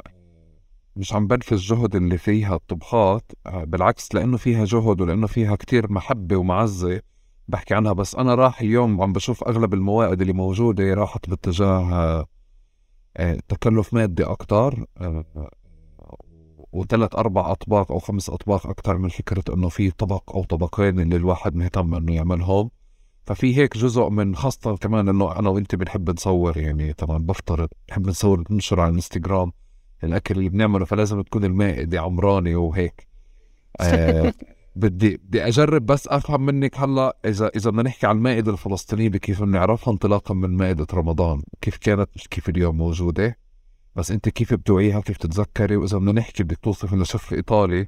مش عم بنفذ جهد اللي فيها الطبخات آه، بالعكس لأنه فيها جهد ولأنه فيها كتير محبة ومعزة. بحكي عنها بس أنا راح اليوم عم بشوف أغلب الموائد اللي موجودة راحت باتجاه آه، آه، تكلف مادي أكتر وثلاث أربع أطباق أو خمس أطباق أكتر من فكرة إنه في طبق أو طبقين اللي الواحد مهتم إنه يعملهم. ففي هيك جزء من خاصة كمان إنه أنا وأنت بنحب نصور يعني طبعا بفترض بنحب نصور ننشر على الإنستغرام. الأكل اللي بنعمله فلازم تكون المائدة عمرانة وهيك. آه بدي بدي أجرب بس أفهم منك هلأ إذا إذا بدنا نحكي عن المائدة الفلسطينية كيف بنعرفها انطلاقا من مائدة رمضان. كيف كانت؟ مش كيف اليوم موجودة؟ بس أنت كيف بتوعيها؟ كيف تتذكري؟ وإذا بدنا نحكي بدك توصف إنه شيف إيطالي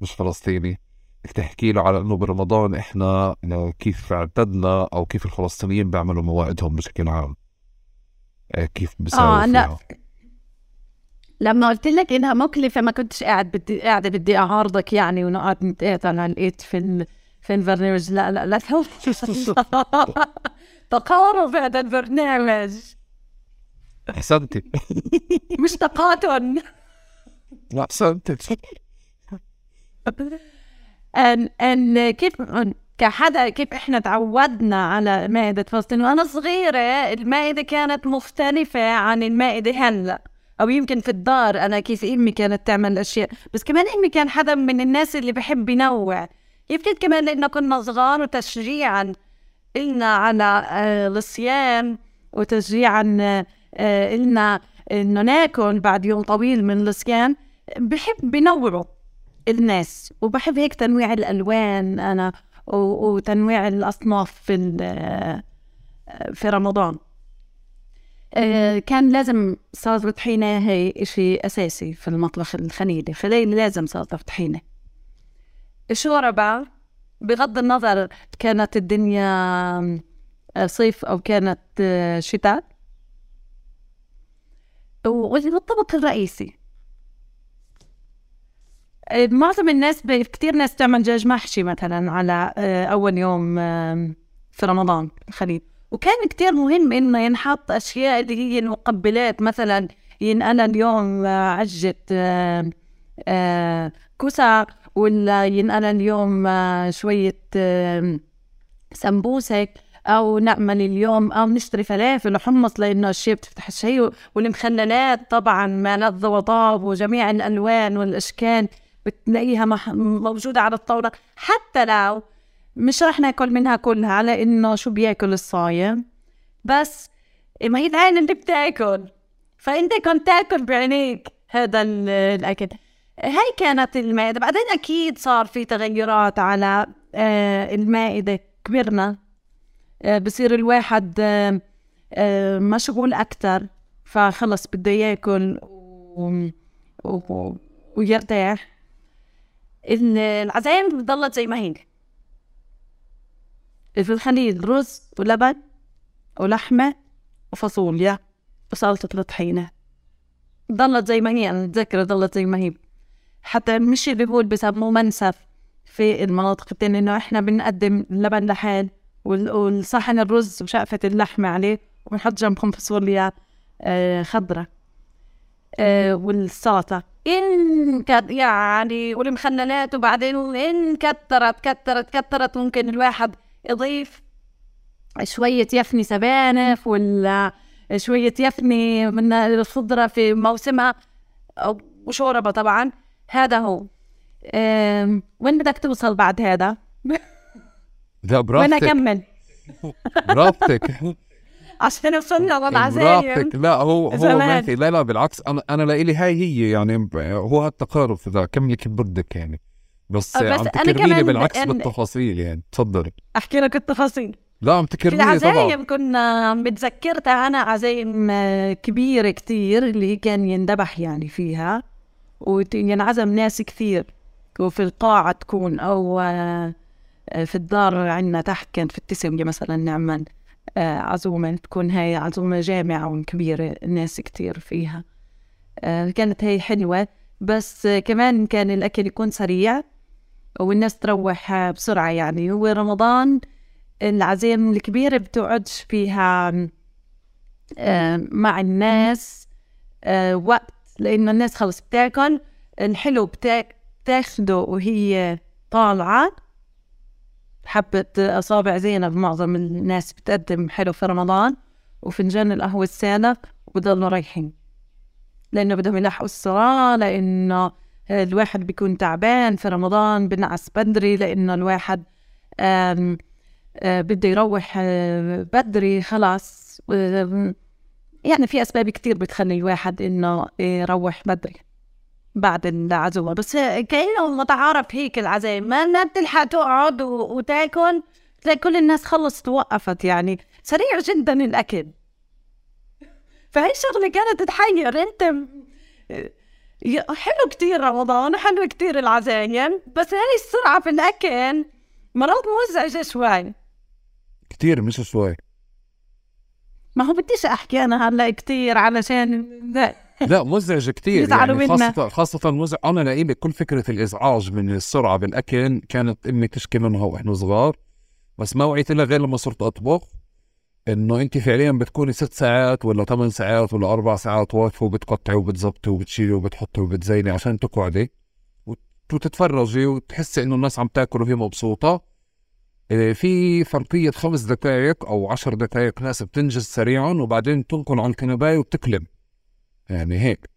مش فلسطيني. بدك تحكي له على إنه برمضان إحنا كيف اعتدنا أو كيف الفلسطينيين بيعملوا موائدهم بشكل عام. آه، كيف بيساووا آه فيها؟ لما قلت لك إنها مكلفة ما كنتش قاعد بدي قاعدة بدي أعارضك يعني ونقعد نتقاتل على لقيت في ال... في البرنامج لا لا لا تقارب هذا البرنامج. احسنتي مش تقاتل لا احسنتي ان أن كيف كحدا كيف إحنا تعودنا على مائدة فلسطين؟ وأنا صغيرة المائدة كانت مختلفة عن المائدة هلأ. أو يمكن في الدار. أنا كيف أمي كانت تعمل أشياء. بس كمان أمي كان حدا من الناس اللي بحب ينوع. يمكن كمان لأنه كنا صغار وتشجيعا. إلنا على آه، الصيام وتشجيعا آه، إلنا إنه ناكل بعد يوم طويل من الصيام. بحب بنوعوا الناس. وبحب هيك تنويع الألوان أنا وتنويع الأصناف في ال- في رمضان. آه، كان لازم سلطة طحينة هي إشي أساسي في المطبخ الخليجي خليل لازم سلطة طحينة الشوربة بغض النظر كانت الدنيا آه، صيف أو كانت آه، شتاء. والطبق الرئيسي. آه، معظم الناس كتير ناس تعمل دجاج محشي مثلا على آه، أول يوم آه، في رمضان الخليل وكان كتير مهم إنه ينحط أشياء اللي هي المقبلات. مثلا ينقلى اليوم آه، عجة آه، آه، كوسة ولا ينقلى اليوم آه، شوية سمبوسك أو نعمل اليوم أو نشتري فلافل وحمص لأنه الشيء بتفتح الشيء والمخللات طبعا ما لذ وطاب وجميع الألوان والأشكال بتلاقيها موجودة على الطاولة. حتى لو مش رح ناكل منها كلها على إنه شو بياكل الصايم بس ما هي العين اللي بتاكل. فأنت كنت تاكل بعينيك. هذا ال- الأكل. هاي كانت المائدة. بعدين أكيد صار في تغيرات على آه، المائدة. كبرنا. آه، بصير الواحد آه، مشغول أكتر. فخلص بده ياكل. ويرتاح. ال- العزايم ضلت زي ما هي. في الخليل رز ولبن ولحمة وفاصوليا وسلطة الطحينة. ضلت زي ما هي أنا متذكرة ضلت زي ما هي. حتى مش اللي هو بسموه منسف في المناطق التانية إنه إحنا بنقدم اللبن لحال وال- والصحن الرز وشقفة اللحمة عليه وبنحط جنبهم فاصوليا آه خضرة آه والسلطة. إن كت يعني والمخللات وبعدين إن كترت كترت كترت ممكن الواحد يضيف شوية يفني سبانخ ولا شوية يفني من الخضرة في موسمها وشوربة طبعا. هذا هو. وين بدك توصل بعد هذا؟ لا وين براحتك أكمل؟ براحتك. عشان وصلنا للعزايم براحتك. لا هو هو. ماشي. لا لا بالعكس. أنا أنا لإلي هاي هي يعني هو هالتقارب إذا كملي كيف بدك يعني. بس, آه، بس عم أنا تكرميني كمان بالعكس بأن- بالتفاصيل يعني تفضلي. أحكي لك التفاصيل. لا عم في تكرميني طبعا. العزايم كنا متذكرتها أنا عزايم آه، كبيرة كتير اللي كان يندبح يعني فيها وينعزم ناس كثير. وفي القاعة تكون أو آه، آه، في الدار عندنا تحت كانت في التسمية مثلا نعمل آه، عزومة تكون هاي عزومة جامعة كبيرة الناس كتير فيها. آه، كانت هي حلوة. بس كمان كان الأكل يكون سريع. والناس تروح بسرعة يعني. هو رمضان العزايم الكبيرة بتقعدش فيها مع الناس وقت لأنه الناس خلص بتاكل الحلو بتاخده وهي طالعة. حبة أصابع زينب معظم الناس بتقدم حلو في رمضان وفنجان القهوة السادة وبضلوا رايحين. لأنه بدهم يلحقوا الصلاة لأنه الواحد بيكون تعبان في رمضان بنعس بدري لأنه الواحد آه، بده يروح آه، بدري خلاص. يعني في أسباب كتير بتخلي الواحد إنه يروح بدري بعد العزومة. بس كأنه متعارف هيك العزايم. ما بتلحق تقعد وتاكل تلاقي كل الناس خلصت وقفت يعني. سريع جدا الأكل. فهي الشغلة كانت تحير أنت حلو كتير رمضان حلو كتير العزايم بس هاي السرعة في الأكل مرات مزعجة شوي. كتير مش شوي. ما هو بديش أحكي أنا هلا كثير علشان لا. لا مزعج كثير يعني خاصة خاصة مزعج أنا لإلي كل فكرة الإزعاج من السرعة بالأكل كانت أمي تشكي منها وإحنا صغار بس ما وعيت لها غير لما صرت أطبخ. إنه أنت فعليا بتكوني ست ساعات ولا ثمان ساعات ولا أربع ساعات واقفة وبتقطعي وبتزبطي وبتشيلي وبتحطي وبتزيني عشان تقعدي وتتفرجي وتحسي إنه الناس عم تاكل وهي مبسوطة. آه، في فرقية خمس دقائق أو عشر دقائق ناس بتنجز سريعا وبعدين تنقل عن الكنباية وبتكلم. يعني هيك.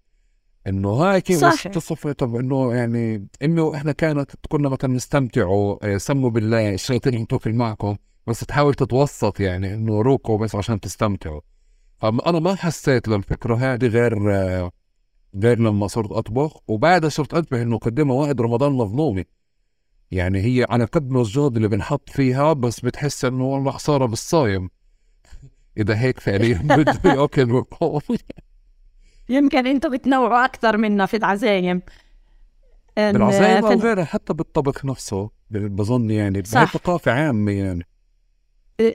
إنه هاي كيف تصفي طب إنه يعني امي وإحنا كانت كنا مثلا نستمتعوا آه، سموا بالله الشياطين ينتوكل معكم. بس تحاول تتوسط يعني إنه روكوا بس عشان تستمتعوا فانا ما حسيت للفكره هذه غير غير لما صرت أطبخ وبعدها صرت انتبه إنه قد موائد رمضان مظلومة. يعني هي على قد ما الجهد اللي بنحط فيها بس بتحس إنه والله خسارة بالصايم. إذا هيك فعليا بده ياكل يمكن أنتم بتنوعوا أكثر منا في العزايم. بالعزايم أو غيرها حتى بالطبخ نفسه بظن يعني صح. هي ثقافه عامة يعني.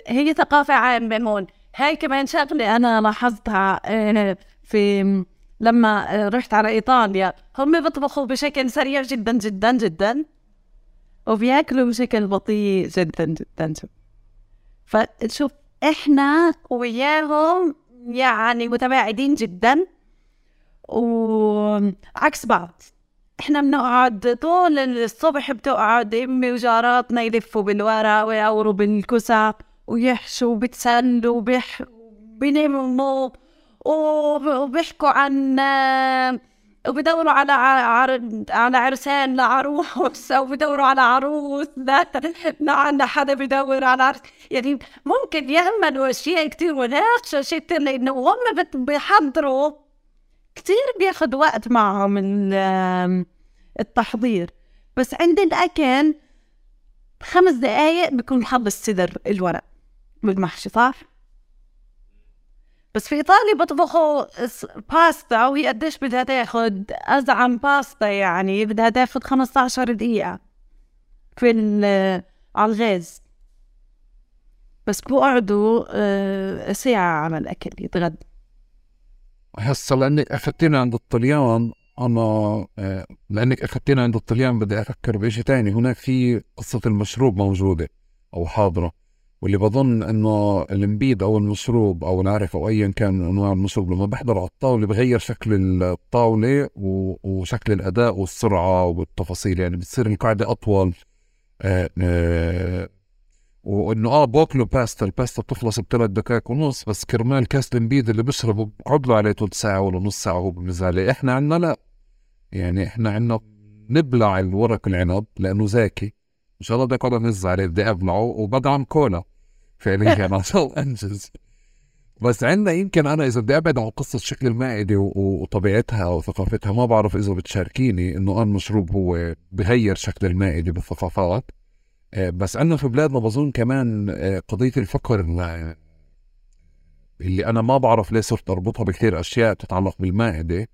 هي ثقافة عامة هون. هاي كمان شغلة أنا لاحظتها آه، في لما رحت على إيطاليا هم بيطبخوا بشكل سريع جدا جدا جدا وبياكلوا بشكل بطيء جدا جدا. فشوف إحنا وياهم يعني متباعدين جدا وعكس بعض. إحنا بنقعد طول الصبح بتقعد أمي وجاراتنا يلفوا بالورق ويوروا بالكسى ويحشوا وبتسلوا وبيح بينموا وبيحكوا عن وبدوروا على على عرسان لعروس أو بدوروا على عروس لعنا حدا بدور على عرس. يعني ممكن يعملوا أشياء كتير وناقشوا اشياء كتير لأنه هم بيحضروا كتير بياخد وقت معهم التحضير. بس عند الأكل خمس دقايق بيكون خلص صدر الورق. والمحشي صح؟ بس في إيطاليا بطبخوا باستا وهي قديش بدها تاخد؟ أزعم باستا يعني بدها تاخد 15 دقيقة في على الغاز. بس بقعدوا آه، ساعة على الأكل يتغدى هسا لأنك أخذتينا عند الطليان أنا آه، لأنك أخذتينا عند الطليان بدي أفكر بشيء تاني. هناك في قصة المشروب موجودة أو حاضرة. واللي بظن إنه النبيذ أو المشروب أو نعرف أو ايا كان أنواع المشروب لما بحضر على الطاولة بغير شكل الطاولة وشكل الأداء والسرعة والتفاصيل يعني بتصير القاعدة أطول آه آه وإنه آه باكلوا باستا الباستا بتخلص بثلاث دقائق ونص بس كرمال كاس النبيذ اللي بشربه بقعد له عليه ثلث ساعة ولا نص ساعة وهو بالنزاله إحنا عندنا لا. يعني إحنا عندنا نبلع الورق العنب لأنه زاكي إن شاء الله بدي اقعد انز عليه بدي أبلعه وبدعم كولا. فعليا عشان انجز بس عندنا يمكن أنا إذا بدي أبعد عن قصة شكل المائده وطبيعتها وثقافتها ما بعرف إذا بتشاركيني إنه المشروب هو بغير شكل المائده بالثقافات. آه، بس عندنا في بلادنا بظن كمان آه، قضية الفقر اللي أنا ما بعرف ليه صرت أربطها بكثير أشياء تتعلق بالمائده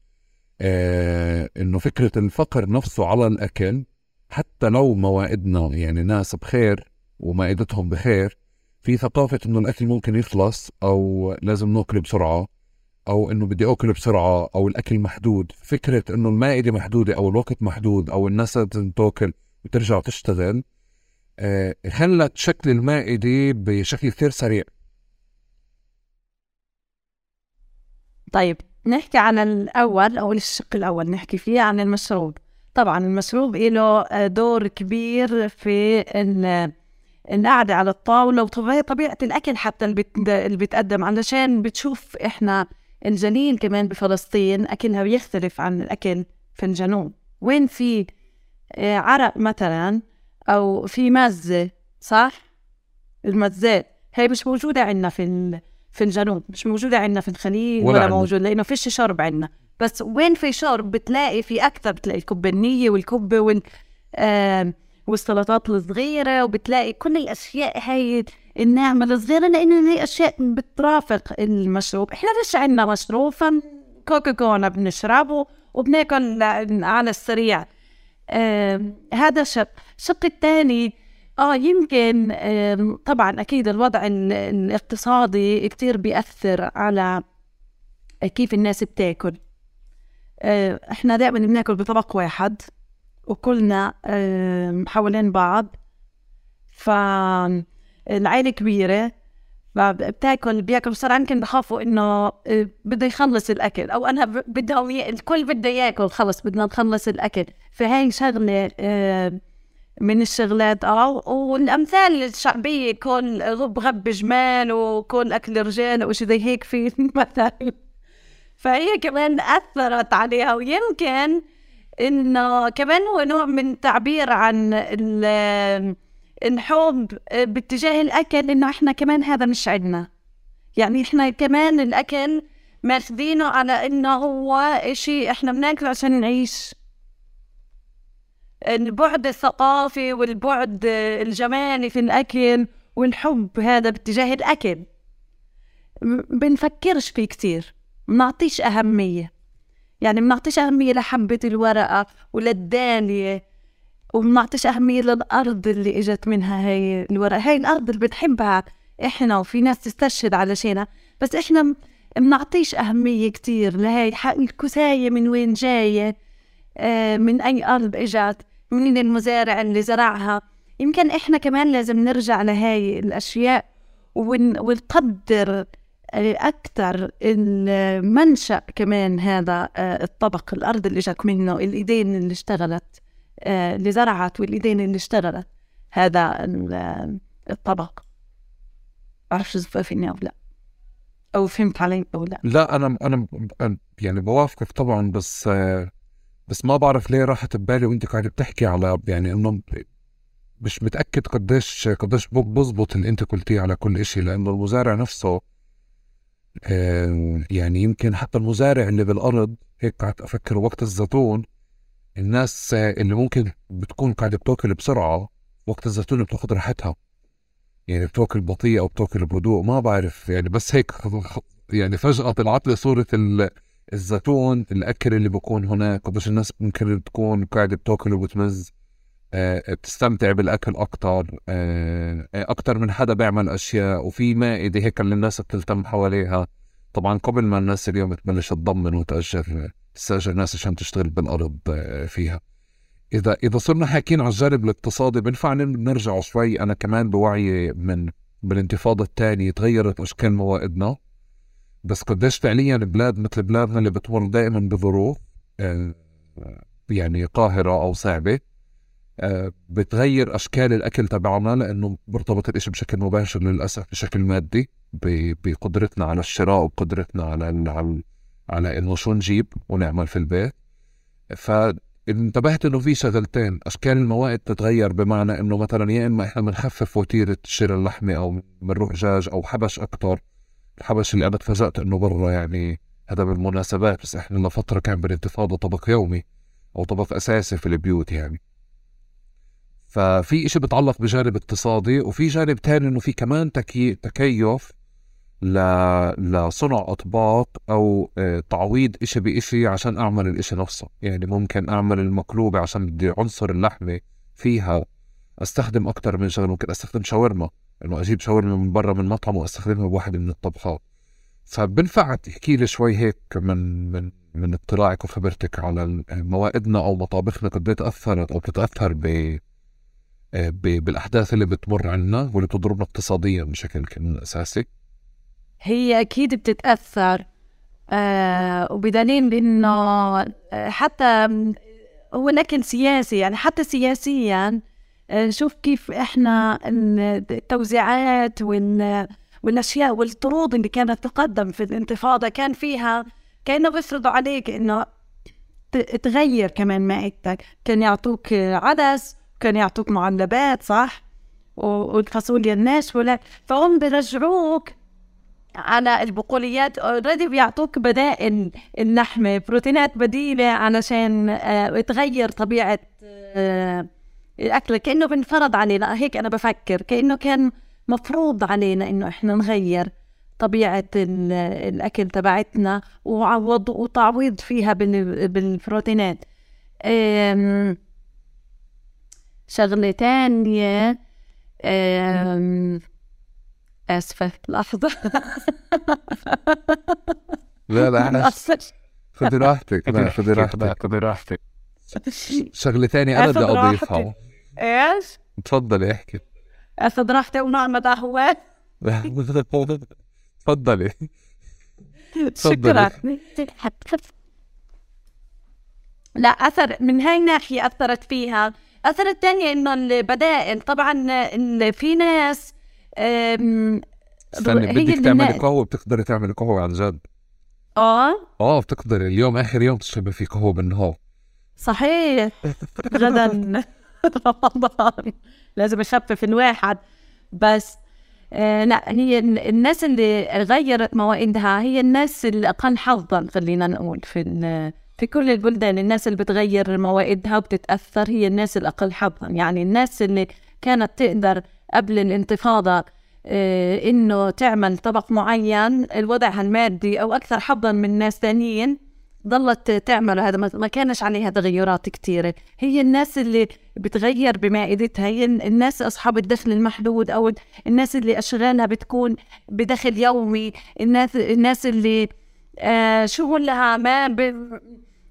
آه، إنه فكرة الفقر نفسه على الأكل حتى لو موائدنا يعني ناس بخير ومائدتهم بخير في ثقافة إنه الأكل ممكن يخلص أو لازم ناكل بسرعة أو إنه بدي اكل بسرعة أو الأكل محدود. فكرة إنه المائدة محدودة أو الوقت محدود أو الناس لازم تأكل وترجع تشتغل آه خلت شكل المائدة بشكل كثير سريع. طيب نحكي عن الأول أو الشق الأول نحكي فيه عن المشروب. طبعا المشروب له دور كبير في القعدة على الطاولة وطبيعة الأكل حتى اللي بيتقدم علشان بتشوف إحنا الجليل كمان بفلسطين أكلها بيختلف عن الأكل في الجنوب. وين في آه، عرق مثلا أو في مزة صح؟ المزات هي مش موجودة عندنا في في الجنوب مش موجودة عندنا في الخليج ولا, ولا موجود لأنه فيش شرب عندنا. بس وين في شرب بتلاقي في أكثر بتلاقي الكبة النية والكبة وال آه والسلطات الصغيرة وبتلاقي كل الأشياء هاي الناعمة الصغيرة لأنه هي أشياء بترافق المشروب. إحنا فيش عندنا مشروب؟ فكوكا كولا بنشربه وبناكل على السريع. آه هذا شق. الشق الثاني آه يمكن آه طبعا أكيد الوضع الاقتصادي كتير بيأثر على كيف الناس بتاكل. آه إحنا دائما بناكل بطبق واحد. وكلنا حوالين بعض. فالعائلة كبيرة فبتاكل بياكل بسرعة يمكن بخافوا إنه آه، بده يخلص الأكل. أو أنا بدهم الكل بده ياكل خلص بدنا نخلص الأكل. فهي شغلة من الشغلات. آه والأمثال الشعبية كل غب غب جمال وكل أكل رجال وشي زي هيك في مثل فهي كمان أثرت عليها ويمكن إنه كمان هو نوع من تعبير عن الحب باتجاه الأكل إنه إحنا كمان هذا مش عندنا. يعني إحنا كمان الأكل ماخذينه على إنه هو إشي إحنا بناكله عشان نعيش. البعد الثقافي والبعد الجمالي في الأكل والحب هذا باتجاه الأكل. بنفكرش فيه كتير بنعطيش أهمية. يعني بنعطيش أهمية لحبة الورقة وللدالية وبنعطيش أهمية للأرض اللي إجت منها هاي الورقة. هاي الأرض اللي بنحبها إحنا وفي ناس تستشهد علشانها بس إحنا بنعطيش أهمية كتير لهي الكساية من وين جاية؟ آه من أي أرض إجت؟ من المزارع اللي زرعها؟ يمكن إحنا كمان لازم نرجع لهاي الأشياء ونقدر أكثر المنشأ كمان هذا آه، الطبق الأرض اللي جاك منه الإيدين اللي اشتغلت آه، اللي زرعت والإيدين اللي اشتغلت هذا الطبق. بعرفش إذا فيني أو لا. أو فهمت علي أو لا. لا أنا أنا يعني بوافقك طبعا بس بس ما بعرف ليه راحت ببالي وأنت قاعد بتحكي على يعني إنه مش متأكد قديش قديش بزبط اللي أنت قلتيه على كل إشي لأنه المزارع نفسه يعني يمكن حتى المزارع اللي بالأرض هيك قعدت أفكر وقت الزيتون الناس اللي ممكن بتكون قاعدة بتاكل بسرعة وقت الزيتون بتاخذ راحتها. يعني بتاكل بطيء أو بتاكل بهدوء ما بعرف يعني بس هيك يعني فجأة طلعت لي صورة الزيتون الأكل اللي بكون هناك قديش الناس ممكن تكون قاعدة بتاكل وبتمز. آه، بتستمتع بالأكل أكثر آه، أكثر من حدا بيعمل أشياء وفي مائدة هيك اللي الناس بتلتم حواليها. طبعا قبل ما الناس اليوم تبلش تضمن وتاجر تستأجر ناس عشان تشتغل بالأرض آه، فيها. إذا إذا صرنا حاكيين على الجانب الاقتصادي بنفع نرجع شوي. أنا كمان بوعي من بالانتفاضه الثانية تغيرت أشكال موائدنا. بس قديش فعليا بلاد مثل بلادنا اللي بتمر دائما بظروف يعني قاهرة أو صعبة آه، بتغير أشكال الأكل تبعنا لأنه مرتبط الإشي بشكل مباشر للأسف بشكل مادي بقدرتنا على الشراء وقدرتنا على على على إنه شو نجيب ونعمل في البيت. فانتبهت إنه في شغلتين أشكال الموائد تتغير بمعنى إنه مثلا يا إما إحنا بنخفف وتيرة شراء اللحمة أو بنروح دجاج أو حبش أكثر الحبش اللي أنا تفاجأت إنه برا يعني هذا بالمناسبات بس إحنا لفترة كان بالانتفاضه طبق يومي أو طبق أساسي في البيوت يعني. ففي إشي بتعلق بجانب اقتصادي وفي جانب تاني إنه في كمان تكي... تكيف ل... لصنع أطباق أو آه، تعويض إشي بإشي عشان أعمل الإشي نفسه. يعني ممكن أعمل المقلوبة عشان بدي عنصر اللحمة فيها أستخدم أكثر من شغلة ممكن أستخدم شاورما. إنه أجيب شاورما من برا من مطعم وأستخدمها بواحد من الطبخات. فبنفع تحكي لي شوي هيك من من من اطلاعك وخبرتك على موائدنا أو مطابخنا قد إيه تأثرت أو بتتأثر ب بالأحداث اللي بتمر عنا واللي بتضربنا اقتصاديا بشكل أساسي. هي أكيد بتتأثر آه وبدليل إنه آه، حتى هو الاكل سياسي يعني حتى سياسيا آه شوف كيف إحنا التوزيعات وال والاشياء والطرود اللي كانت تقدم في الانتفاضة كان فيها كأنه بيفرضوا عليك إنه تغير كمان معدتك كان يعطوك عدس كان يعطوك معلبات صح؟ والفاصوليا الناشفه فهم بيرجعوك. على البقوليات اوريدي بيعطوك بدائل اللحمه بروتينات بديلة علشان آه تغير طبيعة آه الأكل. كأنه بنفرض علينا هيك أنا بفكر كأنه كان مفروض علينا إنه إحنا نغير طبيعة الأكل تبعتنا وعوض وتعويض فيها بالبروتينات. شغلة تانية آسفة. لحظة. لا لا إحنا خذي راحتك. لا خذي راحتك خذي راحتك. شغلة ثانية أنا بدي أضيفها. إيش؟ تفضلي أحكي. أخذ راحتي ونعمة قهوة. تفضلي. شكرا. لا أثر من هاي الناحية أثرت فيها. أثر الثانية إنه البدائل طبعا في ناس استني بدك تعملي قهوة بتقدري تعملي قهوة عن جد. آه. آه بتقدري. اليوم آخر يوم تشربي فيه قهوة بالنهار. صحيح. غدا رمضان لازم يخفف الواحد بس آه لا هي الناس اللي غيرت موائدها هي الناس الأقل حظا خلينا نقول في في كل البلدان الناس اللي بتغير موائدها وبتتأثر هي الناس الأقل حظا. يعني الناس اللي كانت تقدر قبل الانتفاضة آه إنه تعمل طبق معين الوضع المادي أو أكثر حظا من ناس ثانيين ضلت تعمل هذا ما كانش عليها تغيرات كثيرة هي الناس اللي بتغير بمائدتها هي الناس أصحاب الدخل المحدود أو الناس اللي أشغالها بتكون بدخل يومي. الناس الناس اللي آه شغلها ما ب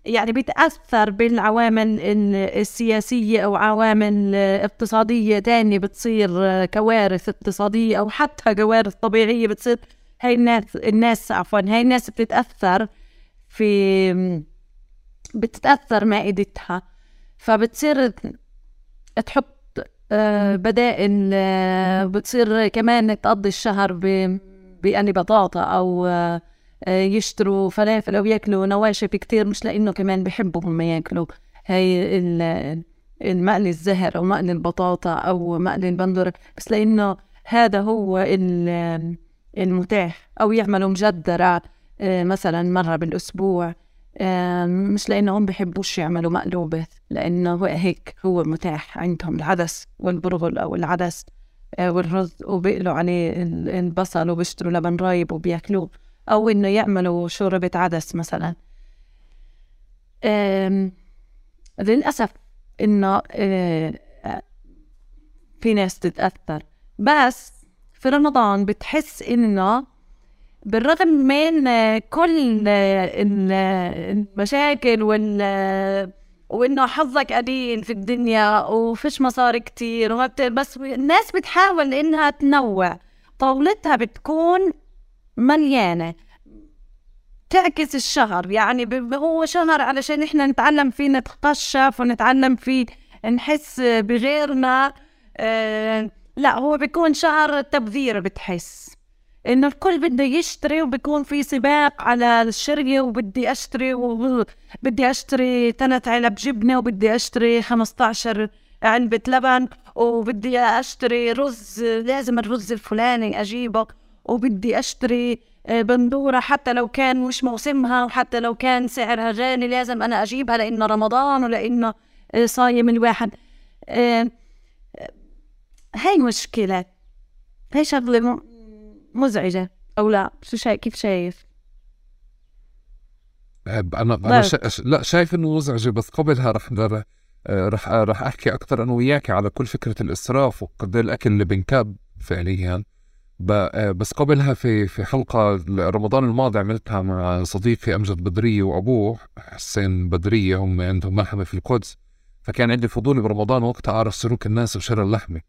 يعني بتأثر بالعوامل السياسية أو عوامل اقتصادية تانية بتصير كوارث اقتصادية أو حتى كوارث طبيعية بتصير. هاي الناس الناس عفوا هاي الناس بتتأثر في بتتأثر معدتها فبتصير تحط آه، بدائل آه، بتصير كمان تقضي الشهر بأني بطاطا أو آه، يشتروا فلافل أو يأكلوا نواشف كتير مش لأنه كمان بحبوا هم يأكلوا. هاي المقلي الزهر أو مقلي البطاطا أو مقلي البندر بس لأنه هذا هو المتاح. أو يعملوا مجدرة آه، مثلا مرة بالأسبوع. آه، مش لأنهم بحبوش يعملوا مقلوبة لأنه هيك هو متاح عندهم العدس والبرغل أو العدس آه، والرز وبيقلوا عليه البصل وبيشتروا لبن رايب وبيأكلوه. أو إنه يعملوا شوربة عدس مثلا. للأسف إنه في ناس تتأثر. بس في رمضان بتحس إنه بالرغم من كل المشاكل وال وإنه حظك قليل في الدنيا وفيش مصاري كتير بس الناس بتحاول إنها تنوع. طاولتها بتكون مليانة. تعكس الشهر يعني هو شهر علشان إحنا نتعلم فيه نتقشف ونتعلم فيه نحس بغيرنا. آه لا هو بيكون شهر تبذير بتحس. إنه الكل بده يشتري وبكون في سباق على الشري وبدي أشتري وبدي أشتري ثلاث علب جبنة وبدي أشتري 15 علبة لبن وبدي أشتري رز لازم الرز الفلاني أجيبه. وبدي أشتري آه، بندورة حتى لو كان مش موسمها وحتى لو كان سعرها غالي لازم أنا أجيبها لأنه رمضان ولأنه آه، صايم الواحد. آه، هاي مشكلة. هاي شغلة مزعجة. أو لا شو شايف كيف شايف؟ أنا أنا شا... لا شايف إنه مزعجة بس قبلها رح رح رح أحكي أكثر أنا وياك على كل فكرة الإسراف وقد الأكل اللي بنكب فعليا. بس قبلها في في حلقة رمضان الماضي عملتها مع صديقي أمجد بدريه وأبوه حسين بدريه هم عندهم محمه في القدس. فكان عندي فضول برمضان وقتها أعرف سلوك الناس بشراء اللحمة.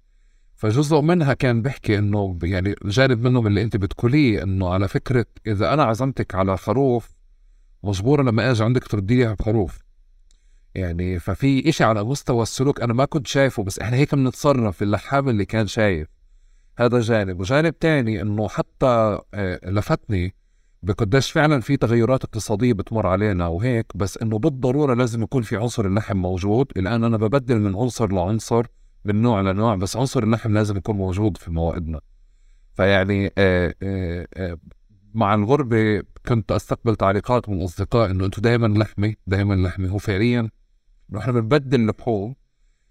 فجزء منها كان بيحكي إنه يعني جانب منهم اللي أنت بتقوليه إنه على فكرة إذا أنا عزمتك على خروف مجبوره لما أجي عندك تردي لي بخروف يعني ففي إشي على مستوى السلوك أنا ما كنت شايفه بس إحنا هيك بنتصرف اللحام اللي كان شايف. هذا جانب. وجانب تاني إنه حتى آه، لفتني بقديش فعلا في تغيرات اقتصادية بتمر علينا وهيك بس إنه بالضرورة لازم يكون في عنصر اللحم موجود. الآن أنا ببدل من عنصر لعنصر من نوع لنوع بس عنصر اللحم لازم يكون موجود في موائدنا. فيعني آه آه مع الغربة كنت أستقبل تعليقات من أصدقاء إنه أنتم دائما لحمة دائما لحمة. هو فعليا نحن بنبدل لحوم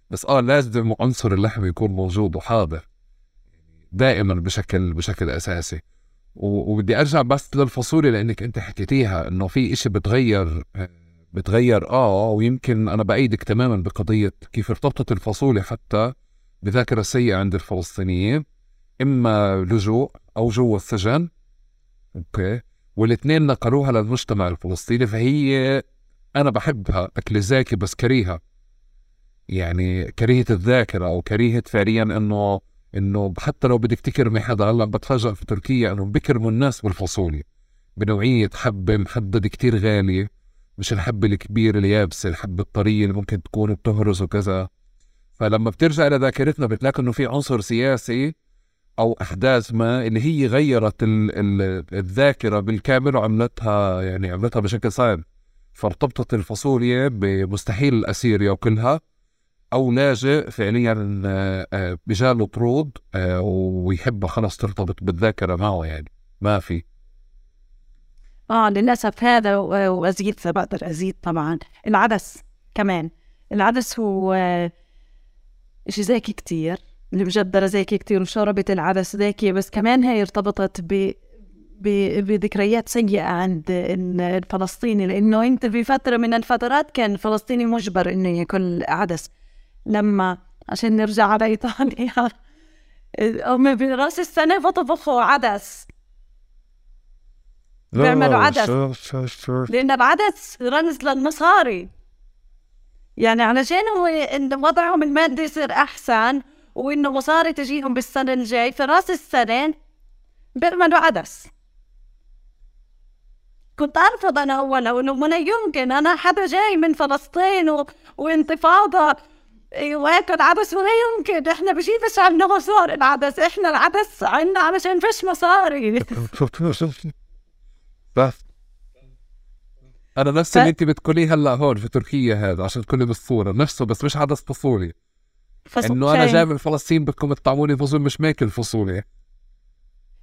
بس آه لازم عنصر اللحم يكون موجود وحاضر. دائما بشكل بشكل أساسي. وبدي أرجع بس للفصولي لانك أنت حكيتيها إنه في إشي بتغير بتغير آه ويمكن أنا بايدك تماما بقضية كيف ارتبطت الفصولي حتى بذاكرة سيئة عند الفلسطينيين إما لجوء أو جوا السجن. أوكي. والاثنين نقلوها للمجتمع الفلسطيني فهي أنا بحبها اكل زاكي بس كريهة. يعني كريهة الذاكرة أو كريهة فعليا إنه إنه حتى لو بدك تكرمي حدا هلا بتفاجئ في تركيا إنه بكرموا الناس بالفاصوليا. بنوعية حبه محددة كتير غالية مش الحبه الكبيره اليابسة الحبه الطرية اللي ممكن تكون بتهرس وكذا. فلما بترجع إلى ذاكرتنا بتلاقي إنه في عنصر سياسي أو أحداث ما اللي هي غيرت ال ال الذاكرة بالكامل وعملتها يعني عملتها بشكل صعب فارتبطت الفاصوليا بمستحيل الاسيريا وكلها. أو لاجئ فعليا آه، آه، بجاله طرود آه، ويحب خلص ترتبط بالذاكرة معه يعني. ما في. آه للأسف هذا وأزيد بقدر أزيد طبعا. العدس كمان. العدس هو شيء زاكي كتير. المجدرة زاكي كتير وشربت العدس زاكية بس كمان هي ارتبطت ب بذكريات سيئة عند الفلسطيني لأنه أنت في فترة من الفترات كان الفلسطيني مجبر إنه ياكل عدس. لما عشان نرجع على إيطاليا هم برأس السنة بطبخوا عدس. بيعملوا عدس. لأن العدس رمز للمصاري. يعني علشان هو إن وضعهم المادي يصير أحسن وإنه مصاري تجيهم بالسنة الجاي في رأس السنة بيعملوا عدس. كنت أرفض أنا أولا وإنه من يمكن أنا حدا جاي من فلسطين و... وانتفاضة واكل عدس ولا يمكن. إحنا بجيبش عنا مصاري العدس. إحنا العدس عنا علشان فيش مصاري. بس. أنا نفس اللي انت بتقوليه هلأ هون في تركيا هذا عشان تكوني بالصورة نفسه بس مش عدس فصولي. إنه أنا جاي من فلسطين بدكم تطعموني فصول مش ماكل فصولي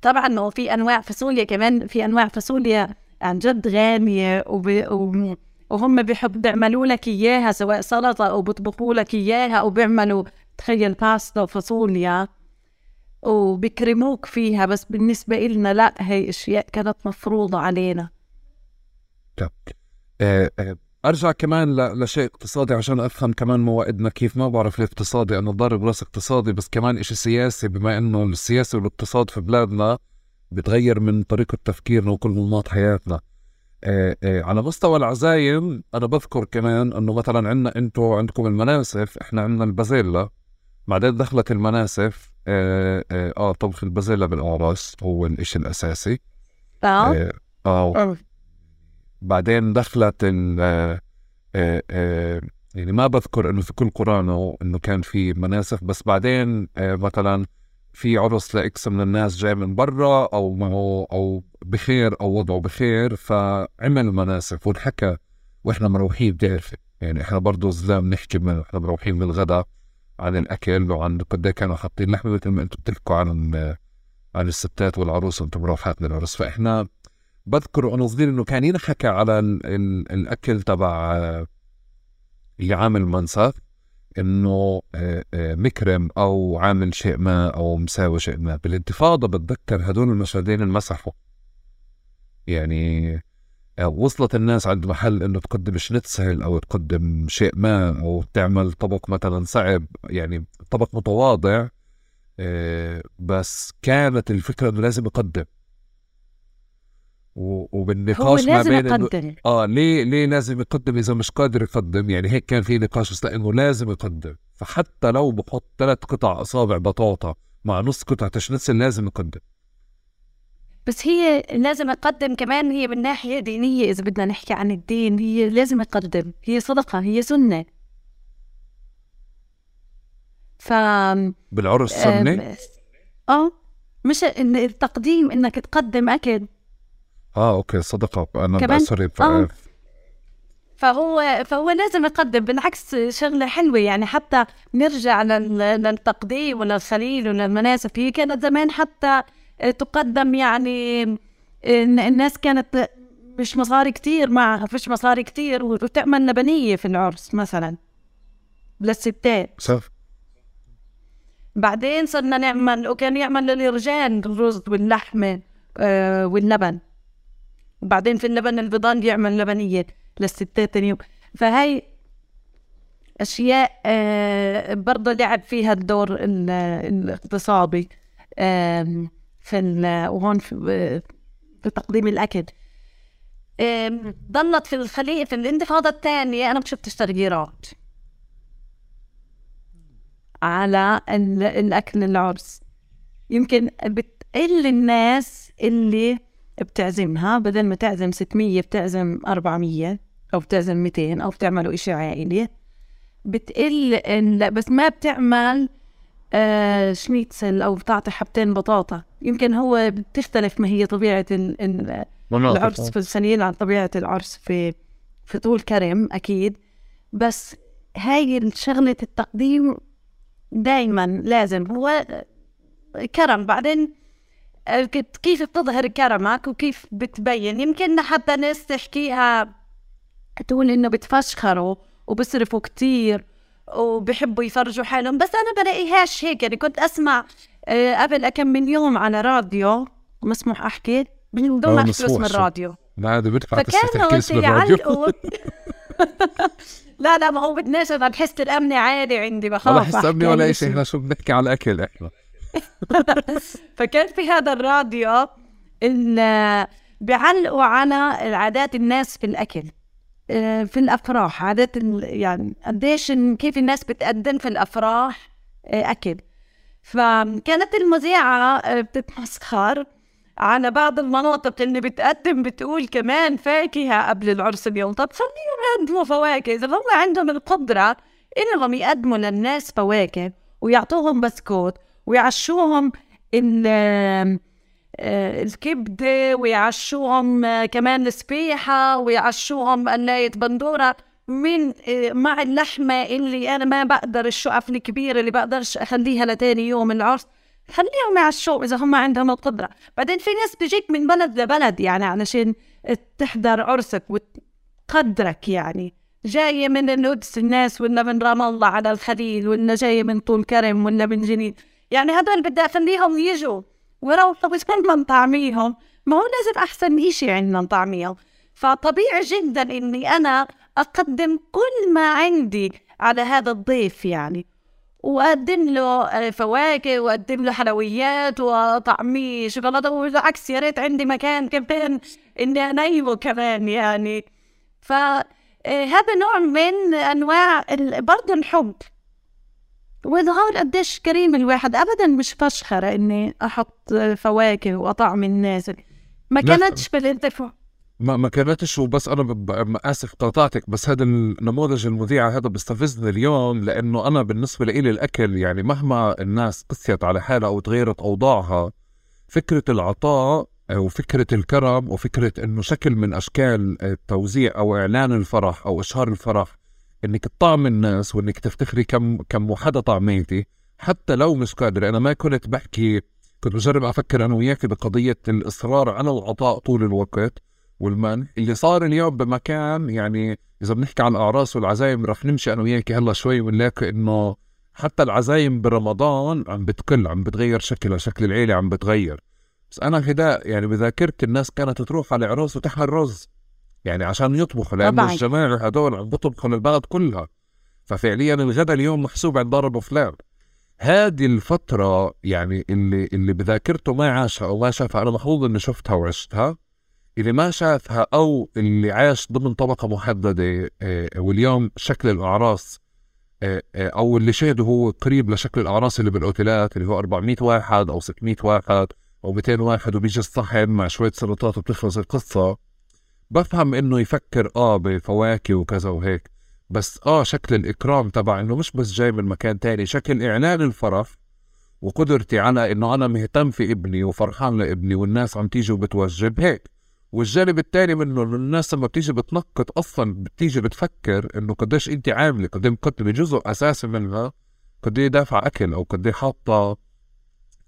طبعا في أنواع فاصوليا كمان. في أنواع فاصوليا عن جد غاليه وب... وب... وهم بيحب بيعملوا لك إياها سواء سلطة أو بيطبخوا لك إياها أو بيعملوا تخيل باستا وفاصوليا وبيكرموك فيها. بس بالنسبة إلنا لا هي أشياء كانت مفروضة علينا. طب آه آه أرجع كمان لشيء اقتصادي عشان أفهم كمان موائدنا. كيف ما بعرف الاقتصادي أنا ضارب رأس اقتصادي بس كمان إشي سياسي. بما إنه السياسة والاقتصاد في بلادنا بتغير من طريقة تفكيرنا وكل نمط حياتنا. على مستوى العزايم أنا بذكر كمان إنه مثلا عندنا أنتم عندكم المناسف إحنا عندنا البازيلا. بعدين دخلت المناسف آه, آه, آه طبخ البازيلا بالاعراس هو الإشي الأساسي. آه آه, آه. بعدين دخلت ال آه آه, آه، يعني ما بذكر إنه في كل قرآنه إنه كان في مناسف بس بعدين آه مثلا في عرس لإكس من الناس جاي من برا أو معه أو بخير أو وضعه بخير فعمل مناسف وانحكى وإحنا مروحين بتعرفي يعني إحنا برضه زلام نحكي من إحنا مروحين من الغداء عن الأكل وعن قد إيه كانوا حاطين لحمة مثل ما أنتم بتحكوا عن عن الستات والعروس وأنتم مروحات للعرس فإحنا بذكر وأنا صغير إنه كان ينحكى على ال ال الأكل تبع اللي عامل منسف إنه آه، آه، مكرم أو عامل شيء ما أو مساوي شيء ما. بالانتفاضة بتذكر هدول المشهدين انمسحوا. يعني آه، وصلت الناس عند محل إنه تقدم شنتسل أو تقدم شيء ما أو تعمل طبق مثلا صعب يعني طبق متواضع بس كانت الفكرة إنه لازم يقدم. هو وبالنقاش ما بين إنه يقدم. آه ليه ليه لازم يقدم إذا مش قادر يقدم؟ يعني هيك كان في نقاش بس لأنه لازم يقدم. فحتى لو بحط ثلاث قطع أصابع بطاطا مع نص قطعة شنتسل لازم يقدم. بس هي لازم يقدم كمان هي من ناحية دينية إذا بدنا نحكي عن الدين هي لازم يقدم. هي صدقة هي سنة. ف بالعرس سنة؟ آه مش إن التقديم إنك تقدم اكل آه okay صدقة. أنا كمان؟ sorry ف- آه. فهو فهو لازم يقدم. بالعكس شغلة حلوة يعني. حتى نرجع لل- للتقديم وللخليل وللمناسف هي كانت زمان حتى تقدم يعني الناس كانت مش مصاري كتير معها فيش مصاري كتير وتعمل لبنية في العرس مثلا للستات. صح. بعدين صرنا نعمل وكان يعمل للرجال الرز واللحمة آه واللبن. وبعدين في اللبن بضل يعمل لبنية للستات تاني يوم فهي أشياء آه برضه لعب فيها الدور ال- الاقتصادي في وهون في, في تقديم الأكل. آم، ضلت في الخلية في الانتفاضة الثانية أنا ما شفتش تغييرات على ال- الأكل العرس. يمكن بتقل الناس اللي بتعزمها بدل ما تعزم 600 بتعزم 400 أو بتعزم 200 أو بتعملوا إشي عائلي. بتقل ال- بس ما بتعمل آه شنيتسل أو بتعطي حبتين بطاطا. يمكن هو بتختلف ما هي طبيعة ال- ال- العرس في الخليل عن طبيعة العرس في في طول كرم أكيد. بس هاي الشغلة التقديم دايما لازم. هو كرم بعدين آه، كيف بتظهر كرمك وكيف بتبين؟ يمكن حتى ناس تحكيها تقول إنه بتفشخروا وبصرفوا كتير وبحبوا يفرجوا حالهم بس أنا بلاقيهاش هيك. يعني كنت أسمع آه، قبل كم من يوم على راديو مسموح أحكي بدون آه، ما أحكي مسموح اسم. الراديو. لا هذا بدفع تحكي اسم الراديو. لا لا ما هو بدناش أنا بحس الأمن عالي عندي بخاف ولا حسبني ولا أحكي شيء. إحنا شو بنحكي على الأكل؟ إحنا فكان في هذا الراديو ال- بيعلقوا على عادات الناس في الأكل آه، في الأفراح. عادات يعني قديش كيف الناس بتقدم في الأفراح آه، أكل. فكانت المذيعة آه، بتتمسخر على بعض المناطق اللي بتقدم بتقول كمان فاكهة قبل العرس اليوم. طب خليهم يقدموا فواكه. إذا هم عندهم القدرة إنهم يقدموا للناس فواكه ويعطوهم بسكوت ويعشوهم ال- آه، الكبدة ويعشوهم آه، كمان السبيحة ويعشوهم قلاية بندورة. من آه، مع اللحمة اللي أنا ما بقدر الشقف الكبيرة اللي بقدرش أخليها لتاني يوم العرس خليهم يعشوا إذا هم عندهم القدرة. بعدين في ناس بيجيك من بلد لبلد يعني علشان تحضر عرسك وتقدرك يعني. جاية من القدس الناس ولا من رام الله على الخليل ولا جاية من طول كرم ولا من جنين. يعني هدول بدي أخليهم يجوا ويروحوا بدل نطعميهم ما هو لازم أحسن إشي عندنا نطعميهم فطبيعي جدا إني أنا أقدم كل ما عندي على هذا الضيف يعني. وأقدم له آه، فواكه وأقدم له حلويات وطعمية. شوكولاتة وبالعكس يا ريت عندي مكان كمان إني أنيمه كمان يعني. فهذا نوع من أنواع ال- برضه الحب. وإظهار قديش كريم الواحد؟ أبدا مش فشخرة إني أحط فواكه وأطعم الناس. ما. كانتش بالانتفاع. ما ما كانتش وبس أنا ب- آسف قاطعتك بس هذا النموذج المذيع هذا بيستفزني اليوم لأنه أنا بالنسبة لي الأكل يعني مهما الناس قسيت على حالها أو تغيرت أوضاعها فكرة العطاء وفكره الكرم وفكره إنه شكل من أشكال التوزيع أو إعلان الفرح أو إشهار الفرح إنك تطعم الناس وإنك تفتخري كم كم وحده طعميتي. حتى لو مش قادر أنا ما كنت بحكي كنت بجرب أفكر أنا وياك بقضيه الإصرار على العطاء طول الوقت والمنح اللي صار اليوم بمكان يعني إذا بنحكي عن الأعراس والعزايم رح نمشي أنا وياك هلا شوي ونلاقي إنه حتى العزايم برمضان عم بتقل عم بتغير شكلها شكل العيلة عم بتغير. بس أنا هدا يعني بذاكرتي الناس كانت تروح على عروس وتحمل رز يعني عشان يطبخوا لأنه طبعاً. الجماعة هدول عم بطبخوا للبلد كلها. ففعليا الغداء اليوم محسوب عند ضرب فلان هذه الفترة يعني اللي اللي بذاكرته ما عاشها أو ما شافها أنا محظوظ إني شفتها وعشتها. اللي ما شافها أو اللي عاش ضمن طبقة محددة آه، واليوم شكل الأعراس آه، آه، أو اللي شاهده هو قريب لشكل الأعراس اللي بالأوتيلات اللي هو 400 واحد أو 600 واحد أو 200 واحد وبيجي الصحن مع شوية سلطات وبتخلص القصة. بفهم إنه يفكر آه بفواكه وكذا وهيك. بس آه شكل الإكرام تبع إنه مش بس جاي من مكان تاني شكل إعلان الفرح وقدرتي على إنه أنا مهتم في ابني وفرحان لابني والناس عم تيجي وبتوجب هيك. والجانب الثاني منه إنه الناس لما بتيجي بتنقط أصلا بتيجي بتفكر إنه قديش أنت عاملة قد إيه مقدمة جزء أساسي منها قد إيه دافعة أكل أو قد إيه حاطة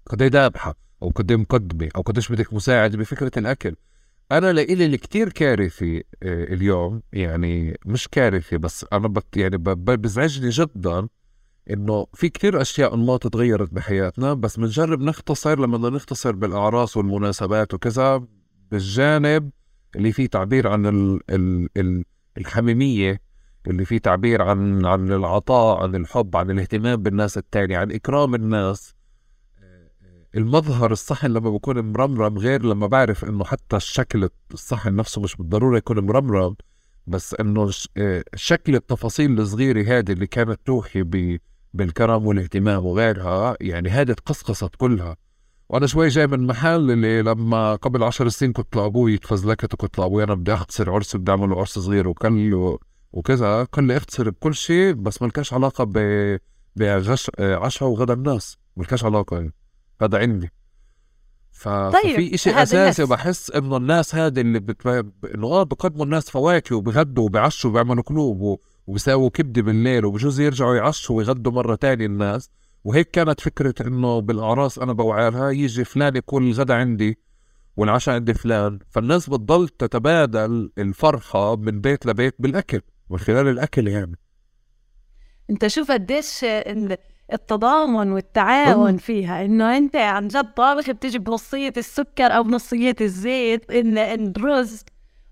قد إيه ذابحة أو قد إيه مقدمة أو قديش بدك مساعدة بفكرة الأكل. أنا لإلي كتير كارثي آه، اليوم يعني مش كارثي بس أنا بت يعني بزعجني جدا إنه في كتير أشياء انماط تغيرت بحياتنا بس بنجرب نختصر لما بدنا نختصر بالأعراس والمناسبات وكذا بالجانب اللي فيه تعبير عن ال ال ال الحميمية اللي فيه تعبير عن عن العطاء عن الحب عن الاهتمام بالناس التانية عن إكرام الناس. المظهر الصحن لما بكون مرمرم غير لما بعرف إنه حتى الشكل الصحن نفسه مش بالضرورة يكون مرمرم بس إنه آه، شكل التفاصيل الصغيرة هذه اللي كانت توحي بالكرم والاهتمام وغيرها يعني هذه اتقصقصت كلها. وأنا شوي جاي من محل اللي لما قبل عشر سنين كنت لأبوي تفزلكت وكنت لأبوي أنا بدي أختصر عرس بدي اعمل عرس صغير وكل وكذا. لي أختصر بكل شيء بس ملكاش علاقة ب بعش آه، وغدا الناس ملكاش علاقة يعني. هذا عندي. ف... طيب، ففي شيء أساسي. بحس إنه الناس هذه اللي بت... إنه آه بقدموا الناس فواكه وبغدوا وبعشوا وبيعملوا كلوب و... وبيساووا كبدة بالليل وبجوز يرجعوا يعشوا ويغدوا مرة تانية الناس. وهيك كانت فكرة إنه بالأعراس أنا بوعالها يجي فلان يكون الغدا عندي والعشاء عند فلان. فالناس بتضل تتبادل الفرحه من بيت لبيت بالأكل من خلال الأكل يعني. أنت شوف قديش التضامن والتعاون. فيها. إنه أنت عن جد طابخ بتجي بنصية السكر أو بنصية الزيت ال- الرز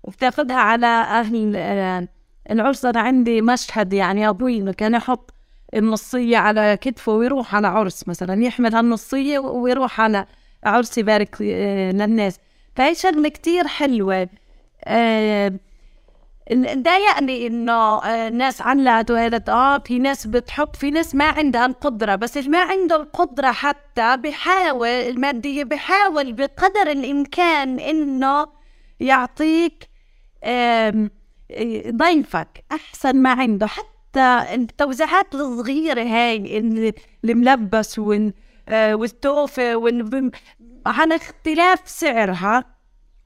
وبتاخدها على أهل العرس أنا عندي مشهد يعني أبوي إنه كان يحط النصية على كتفه ويروح على عرس مثلا يحمل هالنصية ويروح على عرس يبارك آه، للناس. فهي شغلة كتير حلوة. آه، ضايقني إنه آه، ناس علقت وقالت آه في ناس بتحب في ناس ما عندها القدرة بس اللي ما عنده القدرة حتى بحاول الماديه بحاول بقدر الإمكان إنه يعطيك ضيفك أحسن ما عنده. حتى التوزيعات الصغيرة هاي ال- الملبس آه، والتوفة وال عن اختلاف سعرها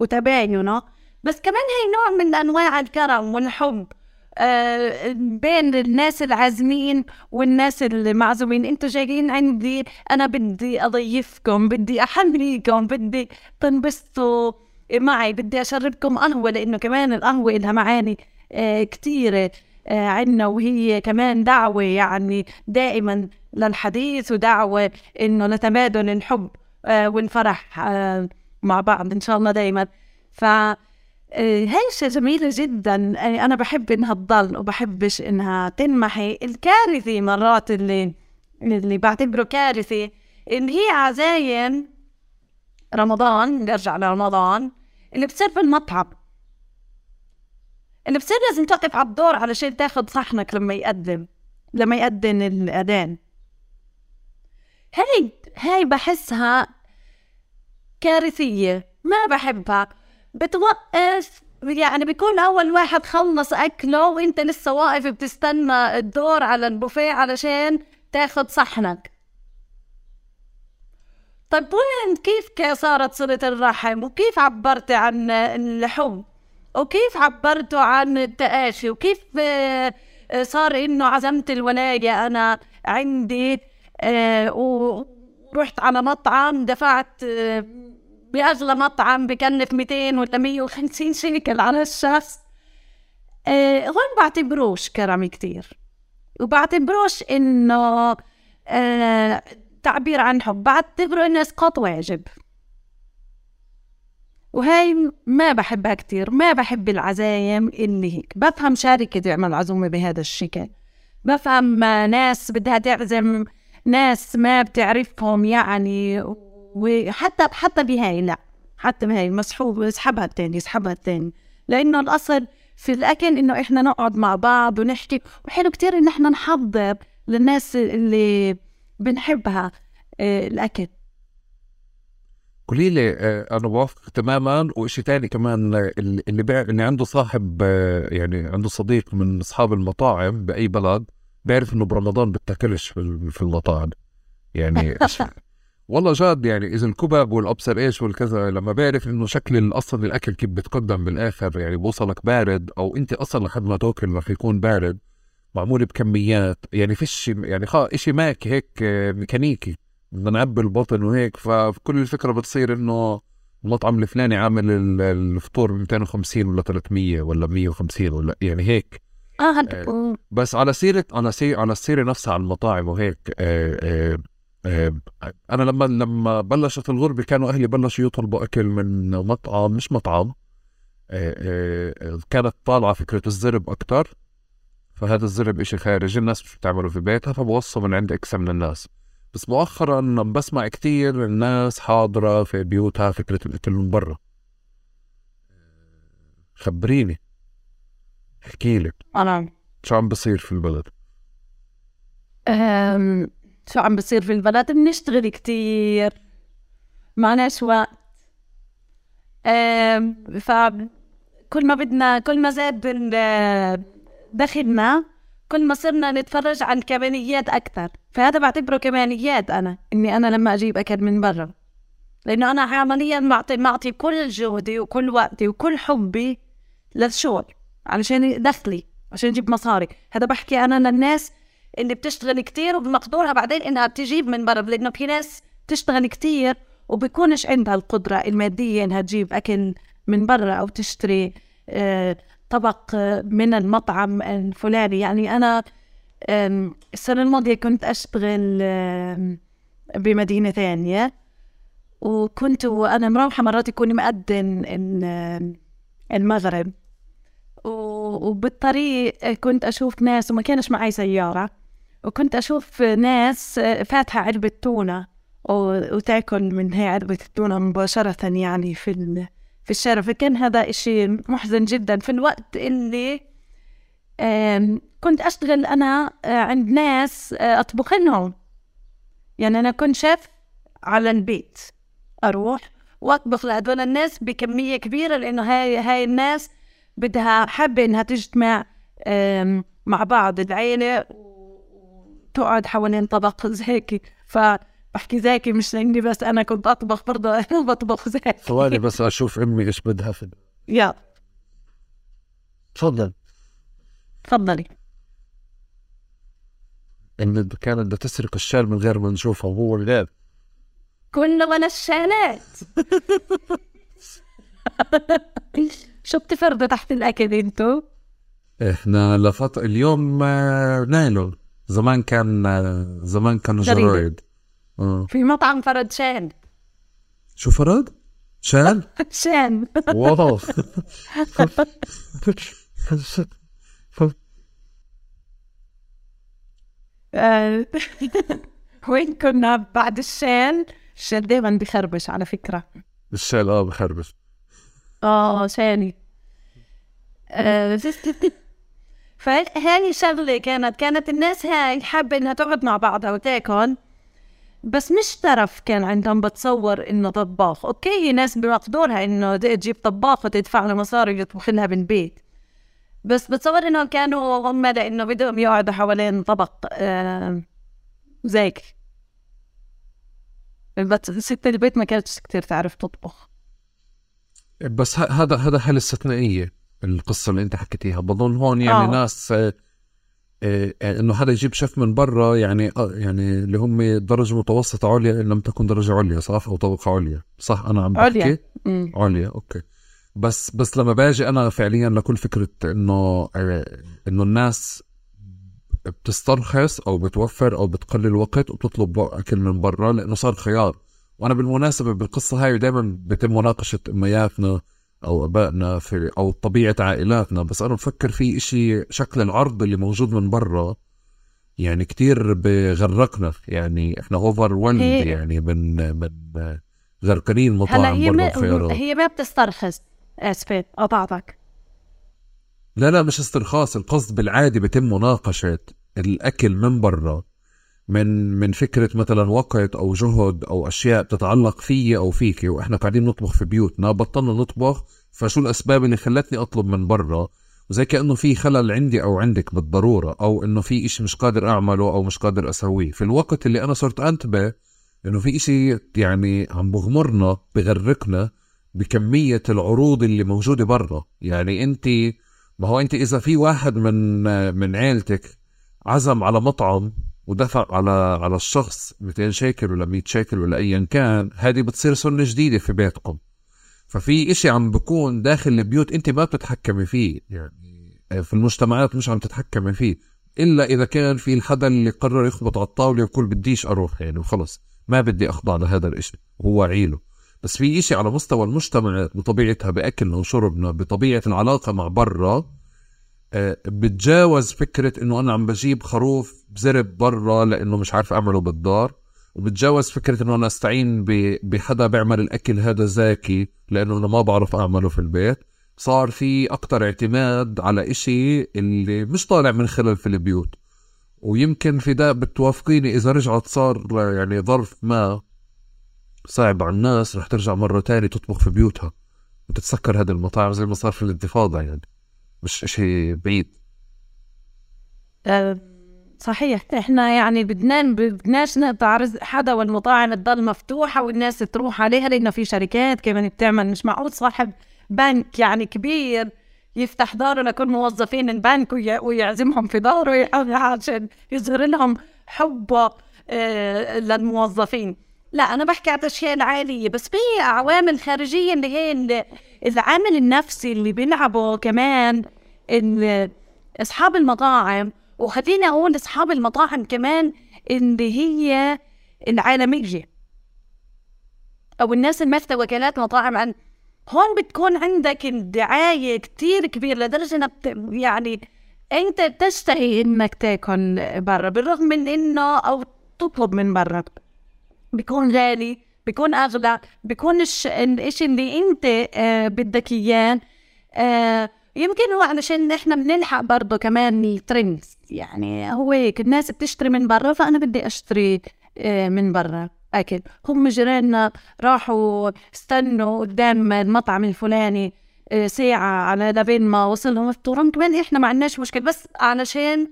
وتباينه بس كمان هي نوع من أنواع الكرم والحب آه بين الناس العازمين والناس المعزومين. أنتوا جايين عندي أنا بدي أضيفكم بدي أحميكم بدي تنبسطوا معي بدي أشربكم قهوة لأنه كمان القهوة لها معاني آه كثيره آه عنا وهي كمان دعوة يعني دائما للحديث ودعوة إنه لتبادل الحب والفرح مع بعض إن شاء الله دائما. ف آه، هاي شيء جميلة جدا. آه، أنا بحب إنها تضل وبحبش إنها تنمحي. الكارثة مرات اللي اللي بعتبره كارثة اللي هي عزايم رمضان نرجع لرمضان اللي بتصير في المطعم. اللي بتصير لازم توقف على الدور علشان تاخد صحنك لما يقدم لما يقدم الأذان. هاي هاي بحسها كارثية. ما بحبها. بتوقف يعني بيكون أول واحد خلص أكله وأنت لسه واقف بتستنى الدور على البوفيه علشان تاخد صحنك. طيب وين كيف صارت صلة الرحم؟ وكيف عبرت عن الحب وكيف عبرتوا عن التآشي؟ وكيف آه، آه، صار إنه عزمت الولاية؟ أنا عندي آه، ورحت على مطعم دفعت بأغلى مطعم بكلف 200 ولا 150 شيكل على الشخص. آه، هون بعتبروش كرم كتير. وبعتبروش إنه آه، تعبير عن حب. بعتبره إنه إسقاط واجب. وهاي ما بحبها كتير. ما بحب العزايم اللي هيك. بفهم شركة تعمل عزومة بهذا الشكل. بفهم ناس بدها تعزم ناس ما بتعرفهم يعني. وحتى حتى بهاي لا حتى بهاي مسحوب اسحبها التاني اسحبها التاني. لأنه الأصل في الأكل إنه إحنا نقعد مع بعض ونحكي وحلو كتير إن إحنا نحضر للناس اللي بنحبها آه، الأكل. قولي لي آه، أنا بوافق تماما. وشيء ثاني كمان اللي بيع اني عنده صاحب آه، يعني عنده صديق من أصحاب المطاعم بأي بلد بيعرف إنه برمضان بتاكلش في المطاعم. يعني والله جاد يعني اذا الكبب والأبصر إيش والكذا لما بعرف إنه شكل أصلا الأكل كيف بتقدم بالآخر يعني بوصلك بارد أو أنت أصلا لحد ما تاكل رح يكون بارد معمول بكميات يعني فيش يعني خا شيء ماك هيك آه، ميكانيكي بدنا نعبي البطن وهيك فكل الفكرة بتصير إنه المطعم الفلاني عامل الفطور ب 250 ولا 300 ولا 150 ولا يعني هيك. آه, آه بس على سيرة على سيره على السيرة نفسها على المطاعم وهيك آه آه أنا لما لما بلشت الغربة كانوا أهلي بلشوا يطلبوا أكل من مطعم مش مطعم آه آه كانت طالعة فكرة الزرب أكثر فهذا الزرب إشي خارجي الناس مش بتعمله في بيتها فبوصل من عند أكثر من الناس. بس مؤخرا بسمع كثير الناس حاضرة في بيوتها فكرة الأكل من برا. خبريني. احكي لي. أنا شو عم بصير في البلد؟ شو عم بصير في البلد؟ بنشتغل كتير. معناش وقت. أم... فكل ما بدنا كل ما زاد دخلنا كل ما صرنا نتفرج على الكمانيات أكثر. فهذا بعتبره كمانيات أنا إني أنا لما أجيب أكل من برا. لأنه أنا عمليا معطي معطي كل جهدي وكل وقتي وكل حبي للشغل علشان دخلي عشان أجيب مصاري. هذا بحكي أنا للناس اللي بتشتغل كتير وبمقدورها بعدين إنها تجيب من برا لأنه في ناس تشتغل كتير وبيكونش عندها القدرة المادية إنها تجيب أكل من برا أو تشتري آه طبق من المطعم الفلاني. يعني أنا السنة الماضية كنت أشتغل بمدينة ثانية وكنت وأنا مروحة مرات يكون مقدم المغرب. وبالطريق كنت أشوف ناس وما كانش معي سيارة. وكنت أشوف ناس فاتحة علبة تونة وتأكل من هي علبة التونة مباشرة يعني في في الشارع. فكان هذا إشي محزن جدا. في الوقت اللي كنت أشتغل أنا آه، عند ناس آه، أطبخ لهم. يعني أنا كنت شيف على البيت. أروح وأطبخ لهدول الناس بكمية كبيرة لأنه هاي هاي الناس بدها حابة إنها تجتمع مع بعض العيلة وتقعد حوالين طبق هيك ف بحكي زاكي مش لأني بس أنا كنت أطبخ برضه أنا بطبخ زاكي ثواني بس أشوف أمي إيش بدها في يا تفضل. تفضلي. إن كانت بدها تسرق الشال من غير ما نشوفه وهو الغاب كنا ولا الشالات. شو بتفرضوا تحت الأكل أنتو؟ إحنا لفط اليوم آه، نايلون. زمان كان آه، زمان كانوا جرايد. آه. في مطعم فرد شان. شو فرد؟ شان؟ شان. واو آه، وين كنا بعد الشان؟ الشان دايما بخربش على فكرة. الشان آه بخربش. آه شاني. فهذه شغلة كانت كانت الناس هاي حابة إنها تقعد مع بعضها وتاكل بس مش ترف كان عندهم بتصور إنه طباخ. أوكي هي ناس بمقدورها إنه تجيب طباخ وتدفع له مصاري يطبخ لها بالبيت بس بتصور إنه كانوا هم لأنه بدهم يقعدوا حوالين طبق آه زيك. بس ست البيت ما كانتش كتير تعرف تطبخ. بس هذا هذا حالة استثنائية. القصة اللي انت حكيتيها. بظن هون يعني آه. ناس آه إيه انه هذا يجيب شيف من برا يعني آه يعني اللي هم درجة متوسطة عليا إن لم تكن درجة عليا صح؟ أو طبقة عليا. صح؟ أنا عم بحكي؟ عليا. عليا. أوكي. بس بس لما باجي أنا فعليا لكل فكرة إنه آه، إنه الناس بتسترخص أو بتوفر أو بتقلل وقت وبتطلب أكل من برا لأنه صار خيار. وأنا بالمناسبة بالقصة هاي دائما بتم مناقشة امياتنا أو أبائنا في أو طبيعة عائلاتنا بس أنا بفكر في إشي شكل العرض اللي موجود من برا. يعني كتير بغرقنا يعني إحنا اوفر هي- يعني من من غرقانين مطاعم هي برا ما هي ما بتسترخص اسفه قطعتك لا لا مش استرخاص القصد بالعادي بيتم مناقشة الأكل من برا. من من فكرة مثلا وقت أو جهد أو أشياء تتعلق فيي أو فيكي وإحنا قاعدين نطبخ في بيوتنا بطلنا نطبخ فشو الأسباب اللي خلتني أطلب من برا؟ وزي كأنه في خلل عندي أو عندك بالضرورة أو إنه في إشي مش قادر أعمله أو مش قادر أسويه. في الوقت اللي أنا صرت أنتبه إنه في إشي يعني عم بغمرنا بغرقنا بكمية العروض اللي موجودة برا. يعني أنت ما هو أنت إذا في واحد من من عيلتك عزم على مطعم ودفع على على الشخص 200 شيكل ولا 100 شيكل ولا ايا كان هذه بتصير سنة جديدة في بيتكم. ففي إشي عم بكون داخل البيوت أنت ما بتتحكمي فيه يعني في المجتمعات مش عم تتحكمي فيه. إلا إذا كان في الحدا اللي قرر يخبط على الطاولة ويقول بديش أروح يعني وخلص. ما بدي أخضع لهذا الإشي وهو عيله. بس في إشي على مستوى المجتمعات بطبيعتها بأكلنا وشربنا بطبيعة العلاقة مع برا بتجاوز فكرة إنه أنا عم بجيب خروف بزرب برا لأنه مش عارف أعمله بالدار وبتجاوز فكرة إنه أنا أستعين ب- بحدا بيعمل الأكل هذا زاكي لأنه أنا ما بعرف أعمله في البيت. صار في أكتر اعتماد على إشي اللي مش طالع من خلال في البيوت. ويمكن في ده بتوافقيني إذا رجعت صار يعني ظرف ما صعب على الناس رح ترجع مرة تاني تطبخ في بيوتها. وتتسكر هذه المطاعم زي ما صار في الانتفاضة يعني. مش شيء بعيد. آه، صحيح. إحنا يعني بدنا بدناش نقطع رزق حدا والمطاعم تضل مفتوحة والناس تروح عليها لأنه في شركات كمان بتعمل. مش معقول صاحب بنك يعني كبير يفتح داره لكل موظفين البنك وي- ويعزمهم في داره عشان يظهر لهم حبه آه، للموظفين. لا أنا بحكي على الأشياء العالية بس في عوامل خارجية اللي هي ال- العامل النفسي اللي بيلعبه كمان أصحاب المطاعم وخليني أقول أصحاب المطاعم كمان اللي هي العالمية أو الناس اللي ماسكة وكالات مطاعم. عن هون بتكون عندك الدعاية كتير كبير لدرجة إنك بت- يعني أنت تشتهي إنك تاكل برا بالرغم من إنه أو تطلب من برا. بيكون غالي بيكون أغلى بيكون الش... الإشي اللي أنت آه بدك إياه آه يمكن هو علشان إحنا بنلحق برضه كمان الترندز يعني هو هيك الناس بتشتري من برا فأنا بدي أشتري آه، من برا. أكل. هم جيراننا راحوا استنوا قدام المطعم الفلاني آه، ساعة على لبين ما وصلهم الفطور كمان إحنا ما عندناش مشكلة بس علشان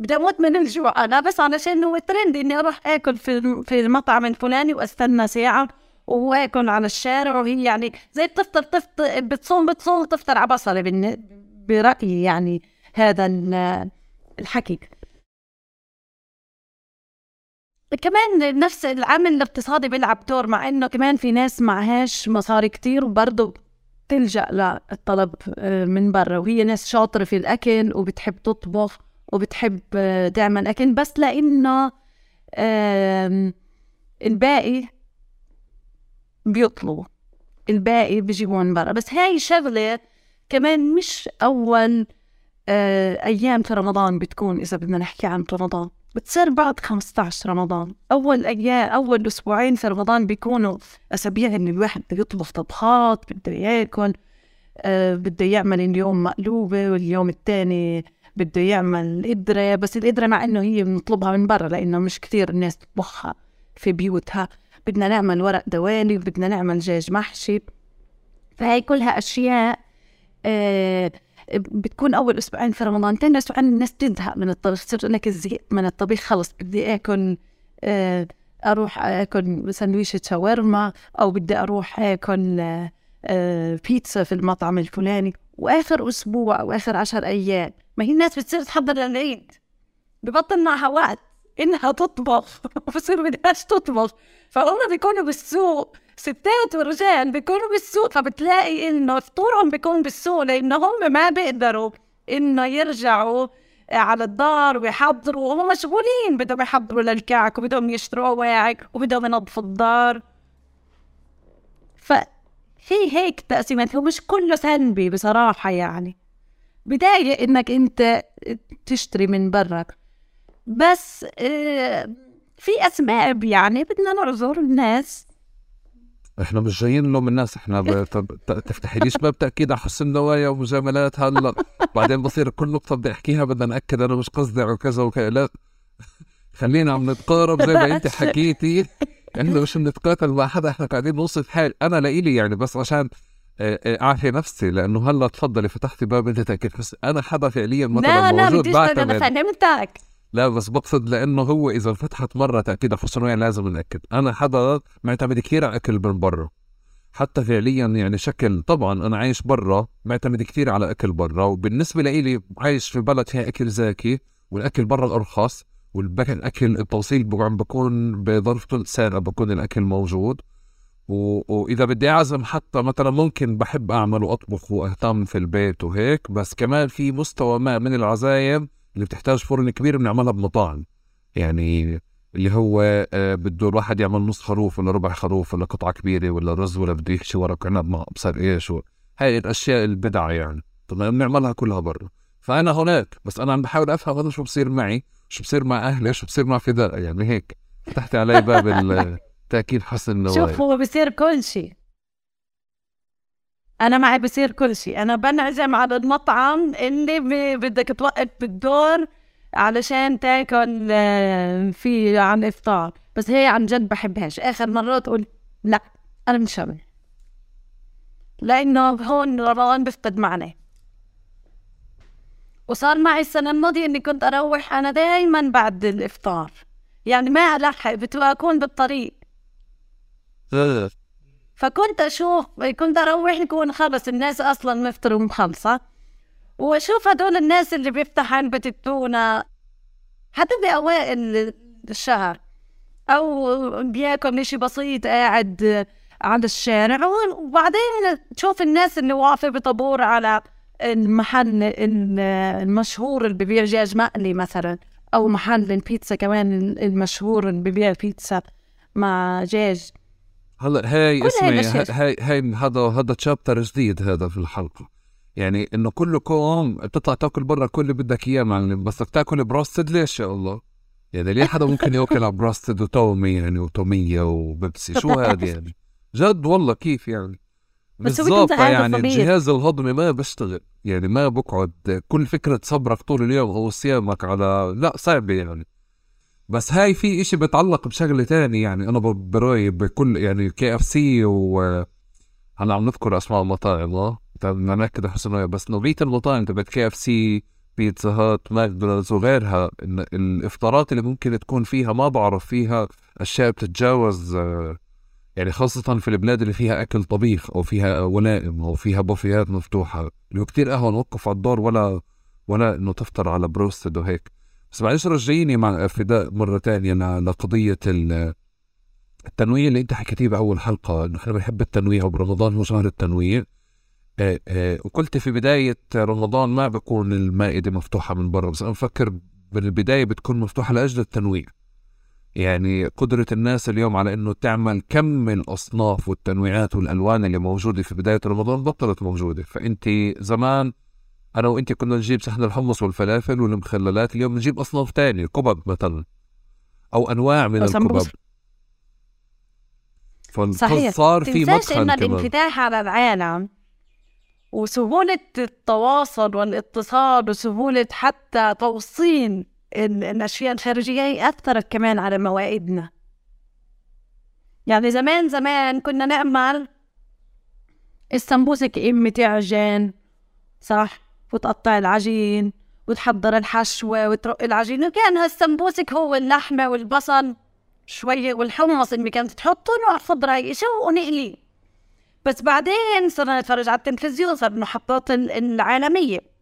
بدي أموت من الجوع أنا بس علشان هو ترند إني أروح آكل في في المطعم الفلاني وأستنى ساعة وآكل على الشارع وهي يعني زي بتفطر تفطر بتصوم بتصوم تفطر على بصلة بالن- برأيي يعني هذا ال- الحكي. كمان نفس العامل الاقتصادي بيلعب دور مع إنه كمان في ناس معهاش مصاري كتير وبرضه تلجأ للطلب آه، من برا وهي ناس شاطرة في الأكل وبتحب تطبخ وبتحب تعمل أكل بس لأنه آم، الباقي بيطلبوا. الباقي بيجيبوه من برا. بس هاي شغلة كمان مش أول آه أيام في رمضان بتكون إذا بدنا نحكي عن رمضان. بتصير بعد 15 رمضان. أول أيام أول أسبوعين في رمضان بيكونوا أسابيع إن الواحد بده يطبخ طبخات بده ياكل آه بده يعمل اليوم مقلوبة واليوم التاني بده يعمل قدرة بس القدرة مع إنه هي بنطلبها من برا لأنه مش كتير الناس تطبخها في بيوتها. بدنا نعمل ورق دوالي وبدنا نعمل دجاج محشي. فهي كلها أشياء آه بتكون أول أسبوعين في رمضان تاني أسبوعين الناس تزهق من الطبخ تقول لك زهقت من الطبيخ خلص بدي آكل آه أروح آكل سندويشة شاورما أو بدي أروح آكل آه آه بيتزا في المطعم الفلاني. وآخر أسبوع أو آخر عشر أيام. ما هي الناس بتصير تحضر للعيد. ببطل معها وقت إنها تطبخ. وبصير بدهاش تطبخ. فهم بيكونوا بالسوق. ستات ورجال بيكونوا بالسوق. فبتلاقي إنه فطورهم بيكون بالسوق. لأنه هم ما بيقدروا إنه يرجعوا على الدار ويحضروا. وهم مشغولين. بدهم يحضروا للكعك وبدهم يشتروا واعك وبدهم ينظفوا الدار. في هيك تقسيمات هو مش كله سلبي بصراحة يعني. بداية إنك أنت تشتري من برا. بس آه، في أسباب يعني بدنا نعذر الناس. إحنا مش جايين نلوم الناس إحنا ب... تفتحي ليش باب تأكيد على حسن نوايا ومجاملات هلا. بعدين بصير كل نقطة بدي أحكيها بدنا نأكد أنا مش قصدي وكذا وكذا لا. خلينا عم نتقارب زي ما أنت حكيتي. إحنا مش بنتقاتل مع حدا إحنا قاعدين نوصف حال. أنا لإلي يعني بس عشان آه، آه، اعفي نفسي لأنه هلأ تفضلي فتحتي باب أنت تاكيد بس أنا حدا فعليا مثلا لا موجود لا أنا فهمتك لا بس بقصد لأنه هو إذا فتحت مرة تأكيد على لازم نأكد. أنا حدا معتمد كثير على أكل من برا. حتى فعليا يعني شكل طبعا أنا عايش برا معتمد كثير على أكل برا وبالنسبة لي عايش في بلد فيها أكل زاكي والأكل برا ارخص والاكل التوصيل بكون بظرف ثلث ساعه بكون الأكل موجود. و... وإذا بدي أعزم حتى مثلا ممكن بحب أعمل وأطبخ وأهتم في البيت وهيك بس كمان في مستوى ما من العزايم اللي بتحتاج فرن كبير بنعملها بمطاعم. يعني اللي هو آه، بده الواحد يعمل نص خروف ولا ربع خروف ولا قطعة كبيرة ولا رز ولا بده يحشي ورق عنب مع ابصر إيش هاي الأشياء البدعة يعني. طب بنعملها كلها برا. فأنا هناك بس أنا عم بحاول أفهم هذا شو بصير معي. شو بصير مع أهلي؟ شو بصير مع فداء؟ يعني هيك. فتحت علي باب التاكيد حسن النوايا شوف هو بصير كل شيء. أنا معي بصير كل شيء. أنا بنعزم على المطعم اللي بدك توقف بالدور علشان تاكل آه، في عن إفطار. بس هي عن جد بحبهاش. آخر مرة تقول لا أنا مش هعمل لأنه هون رمضان بفقد معنى وصار معي السنة الماضية إني كنت أروح أنا دايما بعد الإفطار. يعني ما ألحق بتكون بالطريق. فكنت أشوف كنت أروح يكون خلص الناس أصلا مفطروا مخلصة وأشوف هدول الناس اللي بيفتح علبة التونة. حتى بأوائل الشهر. أو بياكل إشي بسيط قاعد على الشارع. وبعدين تشوف الناس اللي واقفة بطابور على المحل المشهور اللي ببيع دجاج مقلي مثلا أو محل البيتزا كمان المشهور اللي ببيع بيتزا مع دجاج هلا هاي اسمي هاي هاي هذا هذا chapter جديد هذا في الحلقة. يعني إنه كلكم بتطلع تأكل برا كل اللي بدك إياه معلم بس بدك تأكل بروستد ليش يا الله؟ يعني ليه حدا ممكن يأكل على بروستد وتومي يعني وتومية وبيبسي؟ شو هذا يعني؟ جد والله كيف يعني؟ بالضبط يعني الجهاز الهضمي ما بيشتغل يعني ما بقعد. كل فكرة صبرك طول اليوم أو صيامك على لا صعبة يعني. بس هاي في إشي بتعلق بشغلة تاني يعني أنا برأيي بكل يعني KFC و هلا عم نذكر أسماء المطاعم آه بدنا نأكد حسن بس نوعية المطاعم تبعت KFC Pizza Hut McDonald's وغيرها إن الإفطارات اللي ممكن تكون فيها ما بعرف فيها أشياء بتتجاوز آه يعني خاصة في البلاد اللي فيها أكل طبيخ أو فيها ولائم أو فيها بوفيات مفتوحة. اللي كتير قهوة نوقف على الدور ولا ولا إنه تفطر على بروستد وهيك. بس معلش رجعيني مع فداء مرة تانية لقضية التنويع اللي أنت حكيتيه بأول حلقة إنه إحنا بنحب التنويع وبرمضان هو شهر التنويع. آه آه وقلت في بداية رمضان ما بكون المائدة مفتوحة من برا بس أنا بفكر من البداية بتكون مفتوحة لأجل التنويع. يعني قدرة الناس اليوم على إنه تعمل كم من الاصناف والتنويعات والألوان اللي موجودة في بداية رمضان بطلت موجودة. فأنت زمان أنا وأنت كنا نجيب صحن الحمص والفلافل والمخللات اليوم نجيب أصناف تانية كبب مثلا أو أنواع من الكبب. صحيح. صار في مدخل إن الانفتاح على العالم وسهولة التواصل والإتصال وسهولة حتى توصيل الأشياء الخارجية أثرت كمان على مواعيدنا. يعني زمان زمان كنا نعمل السمبوسك إمي تعجن صح؟ وتقطع العجين وتحضر الحشوة وترق العجين. وكان هالسمبوسك هو اللحمة والبصل شوية والحمص اللي كانت تحطهم وخضرة شو ونقلي. بس بعدين صرنا نتفرج على التلفزيون صار المحطات العالمية.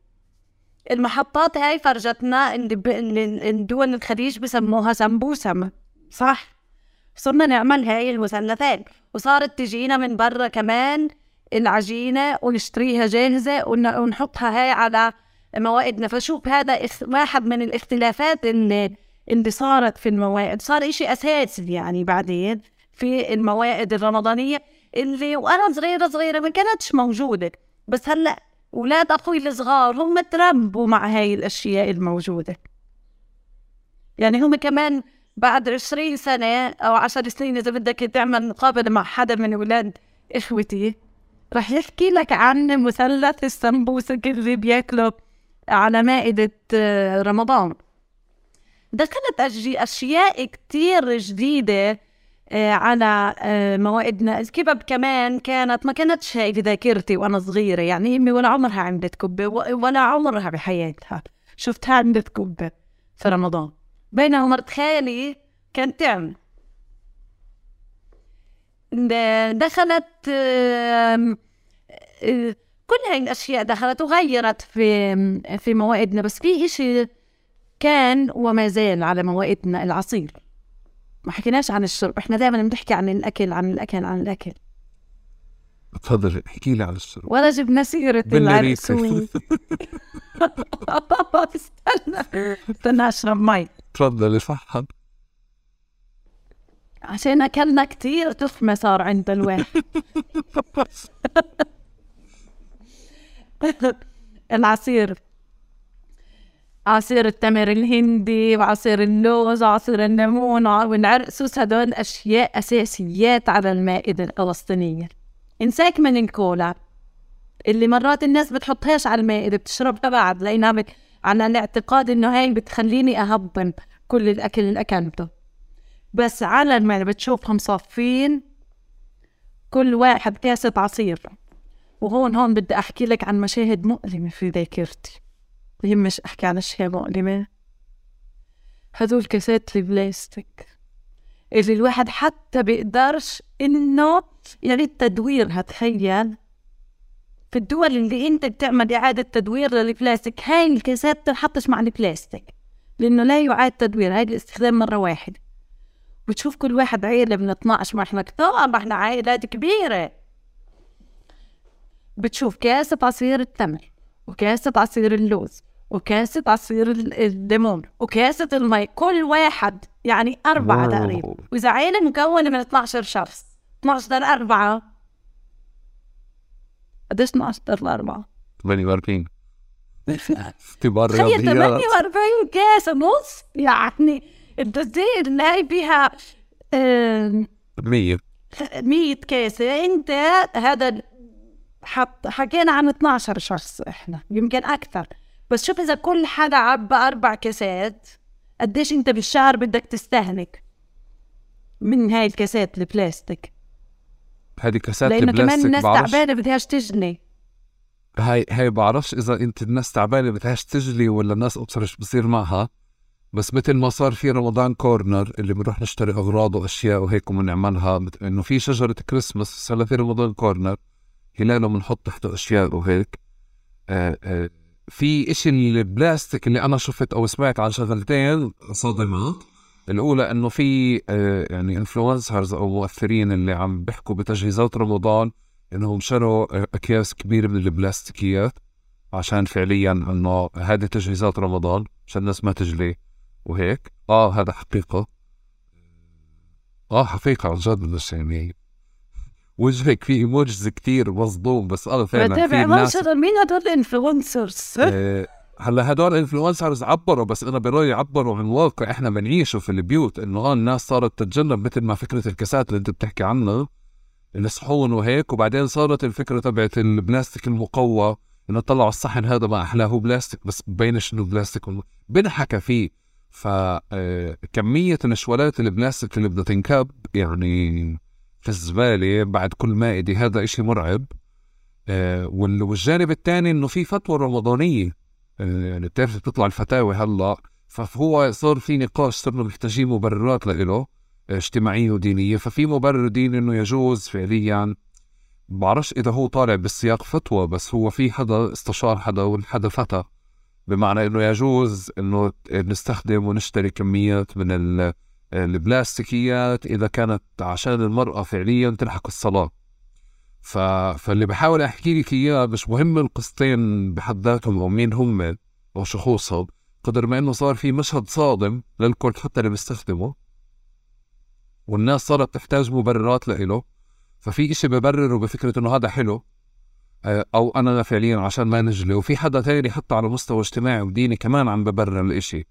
المحطات هاي فرجتنا إن دول الخليج بسموها سمبوسة صح. صرنا نعمل هاي المثلثات وصارت تجينا من برا كمان العجينة ونشتريها جاهزة ونحطها هاي على موائدنا فشوف هذا واحد من الاختلافات اللي اللي صارت في الموائد. صار إشي أساسي يعني بعدين في الموائد الرمضانية اللي وأنا صغيره صغيرة ما كانتش موجودة. بس هلأ أولاد أخوي الصغار هم تربوا مع هاي الأشياء الموجودة. يعني هم كمان بعد عشرين سنة أو عشر سنين إذا بدك تعمل مقابلة مع حدا من أولاد إخوتي رح يحكي لك عن مثلث السمبوسك اللي بياكله على مائدة آه، رمضان. دخلت أشياء كتير جديدة على آه، موائدنا الكبب كمان كانت ما كانتش هاي بذاكرتي وأنا صغيرة يعني أمي ولا عمرها عملت كبة ولا عمرها بحياتها شفتها عملت كبة في رمضان. بينما مرت خالي كانت تعمل دخلت كل هاي الأشياء دخلت وغيرت في في موائدنا بس في إشي كان وما زال على موائدنا العصير. ما حكيناش عن الشرب إحنا دائما بنحكي عن الأكل عن الأكل عن الأكل. تفضل احكي لي عن الشرب ولا جبنا سيرة العرسوي استنى. استنى أشرب مي. تفضلي صح. عشان أكلنا كتير تخمة صار عند الواحد. العصير. عصير التمر الهندي وعصير اللوز وعصير الليمون والعرقسوس هدول أشياء أساسيات على المائدة الفلسطينية. إنساك من الكولا اللي مرات الناس بتحطهاش على المائدة بتشربها بعد لأنها على الاعتقاد إنه هاي بتخليني أهضم كل الأكل اللي أكلته. بس على المائدة بتشوفهم صافين كل واحد كاسة عصير. وهون هون بدي أحكي لك عن مشاهد مؤلمة في ذاكرتي. مش أحكي عن أشياء مؤلمة هدول كاسات البلاستيك اللي الواحد حتى بيقدرش إنه يعني التدوير هتخيل. في الدول اللي أنت بتعمل إعادة تدوير للبلاستيك هاي الكاسات تنحطش مع البلاستيك لأنه لا يعاد تدوير هاي الاستخدام مرة واحدة بتشوف كل واحد عيلة من 12 ما إحنا كتار ما إحنا عائلات كبيرة. بتشوف كاسة عصير التمر وكاسة عصير اللوز. وكاسة عصير الليمون وكاسة المي كل واحد يعني أربعة تقريبا. وإذا عيلة مكونة من 12 شخص 12 ضرب أربعة. قديش 12 ضرب أربعة؟ 48 اختبار رياضيات. 48 كاس ونص يعني الدزير اللي هي بيها 100 100 كاسة. أنت هذا حط حكينا عن 12 شخص إحنا يمكن أكثر. بس شوف إذا كل حدا عبى أربع كاسات قديش أنت بالشهر بدك تستهلك من هاي الكاسات البلاستيك؟ هذه كاسات لأنه كمان الناس تعبانة بدهاش تجلي. هاي هاي بعرفش إذا أنت الناس تعبانة بدهاش تجلي ولا الناس ابصر إيش بصير معها. بس مثل ما صار في رمضان corner اللي بنروح نشتري أغراض وأشياء وهيك وبنعملها إنه في شجرة كريسماس هلا في رمضان corner هلاله بنحط تحته أشياء وهيك. آآ آآ في إشي البلاستيك اللي أنا شفت أو سمعت عن شغلتين. صادمات. الأولى إنه في آه، يعني influencers أو مؤثرين اللي عم بيحكوا بتجهيزات رمضان إنهم شروا آه، أكياس كبيرة من البلاستيكيات عشان فعليا إنه هذه تجهيزات رمضان عشان الناس ما تجلي وهيك. آه هذا حقيقة. آه حقيقة عن جد بس يعني وجهك في emojis كتير مصدوم بس آه فعلا في ناس مين هدول ال influencers هلأ هدول ال influencers عبروا بس أنا برأيي عبروا عن واقع إحنا بنعيشه في البيوت إنه آه الناس صارت تتجنب مثل ما فكرة الكاسات اللي أنت بتحكي عنها الصحون وهيك وبعدين صارت الفكرة تبعت البلاستيك المقوى إنه طلعوا الصحن هذا ما أحلاه هو بلاستيك بس ببينش إنه بلاستيك بنحكى فيه. فكمية شوالات البلاستيك اللي بدها تنكب يعني في الزبالة بعد كل مائدة هذا إشي مرعب. آه، والجانب الثاني إنه في فتوى رمضانية. يعني بتعرف بتطلع الفتاوى هلا. فهو صار في نقاش صرنا محتاجين مبررات له اجتماعية ودينية. ففي مبرر ديني إنه يجوز فعليا. بعرفش إذا هو طالع بالسياق فتوى بس هو في حدا استشار حدا والحدا فتى بمعنى إنه يجوز إنه نستخدم ونشتري كميات من البلاستيكيات إذا كانت عشان المرأة فعليا تلحق الصلاة. ف... فاللي بحاول أحكي لك إياه مش مهم القصتين بحد ذاتهم أو مين هم أو شخوصهم قدر ما إنه صار في مشهد صادم للكل حتى اللي بيستخدمه. والناس صارت تحتاج مبررات لإله ففي إشي ببرره بفكره إنه هذا حلو. آه، أو أنا فعليا عشان ما نجلي وفي حدا تاني حتى على مستوى اجتماعي وديني كمان عم ببرر الإشي.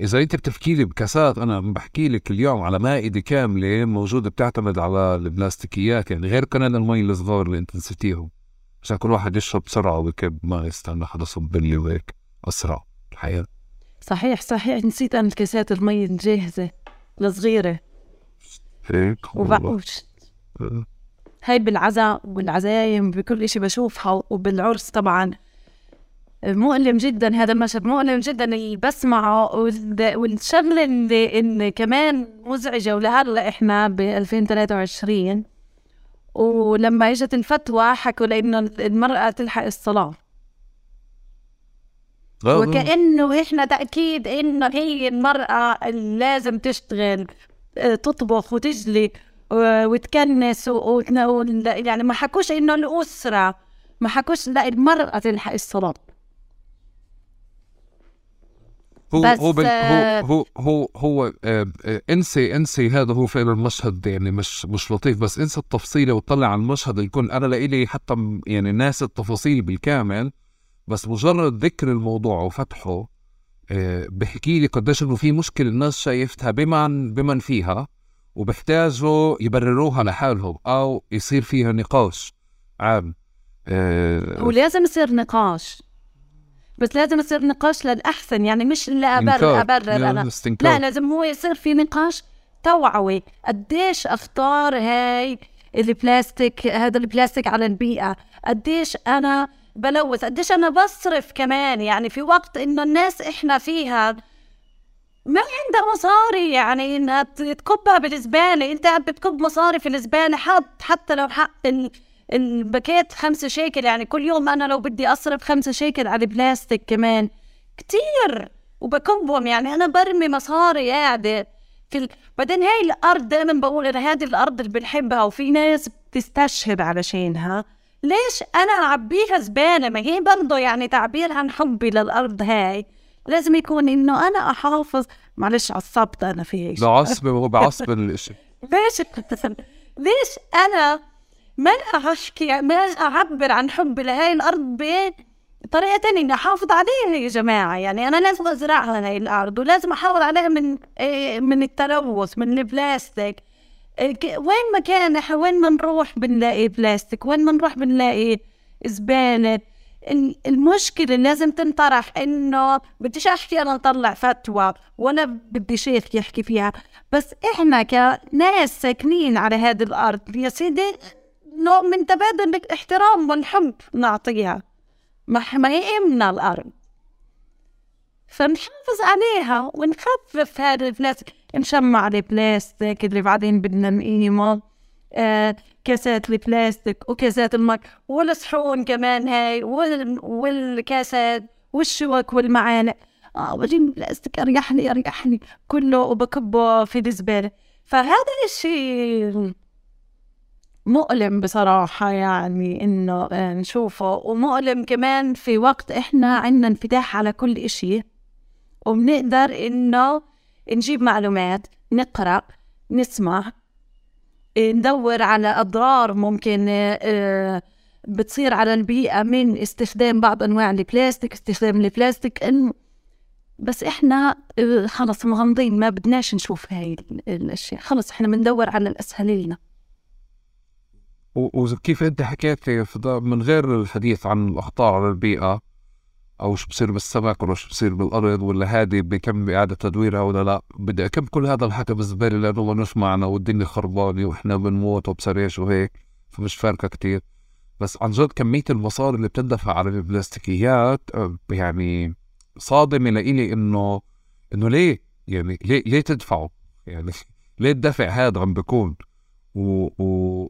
إذا أنت بتحكي لي بكاسات أنا بحكي لك اليوم على مائدة كاملة موجودة بتعتمد على البلاستيكيات يعني غير كمان المي الصغار اللي أنت نسيتيهم. عشان كل واحد يشرب بسرعة ويكب ما يستنى حدا صب لي وهيك. أسرع الحياة. صحيح صحيح. نسيت أنا الكاسات المي الجاهزة الصغيرة. هيك؟ وبعوش هاي بالعزاء والعزايم بكل إشي بشوفها وبالعرس طبعا. مؤلم جدا هذا المشهد مؤلم جدا اللي بسمعه والشغلة اللي, اللي كمان مزعجة ولهلأ إحنا ب 2023 ولما إجت الفتوى حكوا لإنه المرأة تلحق الصلاة وكأنه إحنا تأكيد إنه هي المرأة لازم تشتغل تطبخ وتجلي وتكنس. يعني ما حكوش إنه الأسرة ما حكوش لا المرأة تلحق الصلاة هو بس هو آه، هو هو هو هو آه آه انسي انسي هذا هو فعلا المشهد يعني مش مش لطيف بس انسى التفصيله وطلع على المشهد الكل أنا لإلي حتى يعني ناس التفاصيل بالكامل بس مجرد ذكر الموضوع وفتحه آه بحكي لي قديش إنه في مشكلة الناس شايفتها بمن بمن فيها وبحتاجوا يبرروها لحالهم أو يصير فيها نقاش عام. آه هو لازم يصير نقاش. بس لازم يصير نقاش للأحسن يعني مش لا أبرر إنكار. أبرر لا، أنا. استنكار. لا لازم هو يصير في نقاش توعوي. قديش أخطار هاي البلاستيك هذا البلاستيك على البيئة؟ قديش أنا بلوث؟ قديش أنا بصرف كمان؟ يعني في وقت إنه الناس إحنا فيها ما عندها مصاري يعني إنها تكبها بالزباله إنت عم بتكب مصاري في الزباله حط حتى لو حق الباكيت خمسة شيكل يعني كل يوم أنا لو بدي أصرف خمسة شيكل على البلاستيك كمان. كتير! وبكبهم يعني أنا برمي مصاري قاعدة في ال... بعدين هاي الأرض دائما بقول أنا هذه الأرض اللي بنحبها وفي ناس بتستشهد علشانها. ليش أنا أعبيها زبالة؟ ما هي برضه يعني تعبير عن حبي للأرض هاي. لازم يكون إنه أنا أحافظ معلش عصبت أنا في هيك ده عصب هو بعصب الإشي. ليش؟ ليش أنا ما احكي ما أعبر عن حبي لهي الأرض بطريقة تانية إني أحافظ عليها يا جماعة. يعني أنا لازم أزرعها هاي الأرض ولازم أحافظ عليها من إيه، من التلوث من البلاستيك. إيه، وين ما كان وين ما نروح بنلاقي بلاستيك وين ما نروح بنلاقي زبالة. ال- المشكلة لازم تنطرح إنه بديش أحكي أنا نطلع فتوى ولا بدي شيخ يحكي فيها. بس إحنا كناس ساكنين على هذه الأرض. يا سيدي نوع من تبادل الاحترام والحب نعطيها. هي امنا الأرض. فنحافظ عليها ونخفف هذا البلاستيك نشمع البلاستيك اللي بعدين بدنا نقيمه. آه كاسات البلاستيك وكاسات المي والصحون كمان هاي وال... والكاسات والشوك والمعالق آه بجيب البلاستيك اريح لي اريح لي كله وبكبه في الزبالة. فهذا الشيء مؤلم بصراحة يعني إنه آه، نشوفه. ومؤلم كمان في وقت إحنا عندنا انفتاح على كل إشي. وبنقدر إنه نجيب معلومات نقرأ نسمع ندور على أضرار ممكن آه، بتصير على البيئة من استخدام بعض أنواع البلاستيك استخدام البلاستيك بس إحنا آه، خلص مغمضين ما بدناش نشوف هاي ال- الأشياء. خلص إحنا بندور على الأسهل لنا. وكيف انت ده من غير الحديث عن الأخطار على البيئة؟ أو شو بصير بالسمك ولا شو بصير بالأرض ولا هذه بكم إعادة تدويرها ولا لا؟ بدي اكب كل هذا الحكي بالزباله لأنه مش معنا والدنيا خربانة وإحنا بنموت وبصريش وهيك فمش فارقة كتير. بس عن جد كمية المصاري اللي بتندفع على البلاستيكيات آه، يعني صادمة لإلي إنه إنه ليه؟ يعني ليه ليه تدفعوا؟ يعني ليه الدفع هذا عم بيكون؟ و...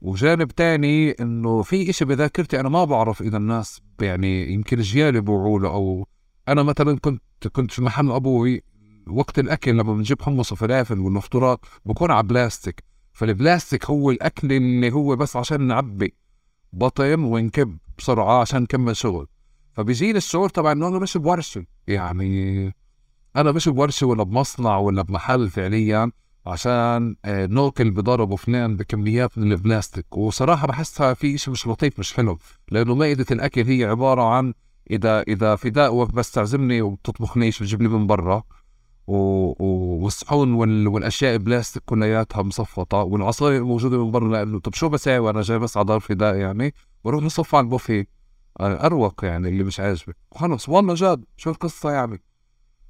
وجانب تاني إنه في إشي بذاكرتي أنا ما بعرف إذا الناس يعني يمكن جيالي بوعوا له أو أنا مثلا كنت كنت في محل أبوي وقت الأكل لما بنجيب حمص وفلافل والمفطورات بكون على بلاستيك فالبلاستيك هو الأكل اللي هو بس عشان نعبي بطن ونكب بسرعة عشان نكمل شغل. فبيجيني الشعور طبعا إنه أنا مش بورشة يعني أنا مش بورشة ولا بمصنع ولا بمحل فعليا. عشان آه، ناكل بضربوا فلان بكميات من البلاستيك. وصراحة بحسها في إشي مش لطيف مش حلو لأنه مائدة الأكل هي عبارة عن إذا إذا فداء بس تعزمني وبتطبخنيش بتجيب لي من برا. و... و... والصحون وال... والأشياء البلاستيك كلياتها مصفطة والعصاير موجوده من برا لأنه طب شو بساوي؟ أنا جاي بس على دار فداء يعني بروح نصف على البوفيه. أروق يعني اللي مش عاجبك. وخلص والله جاد شو القصة يعني؟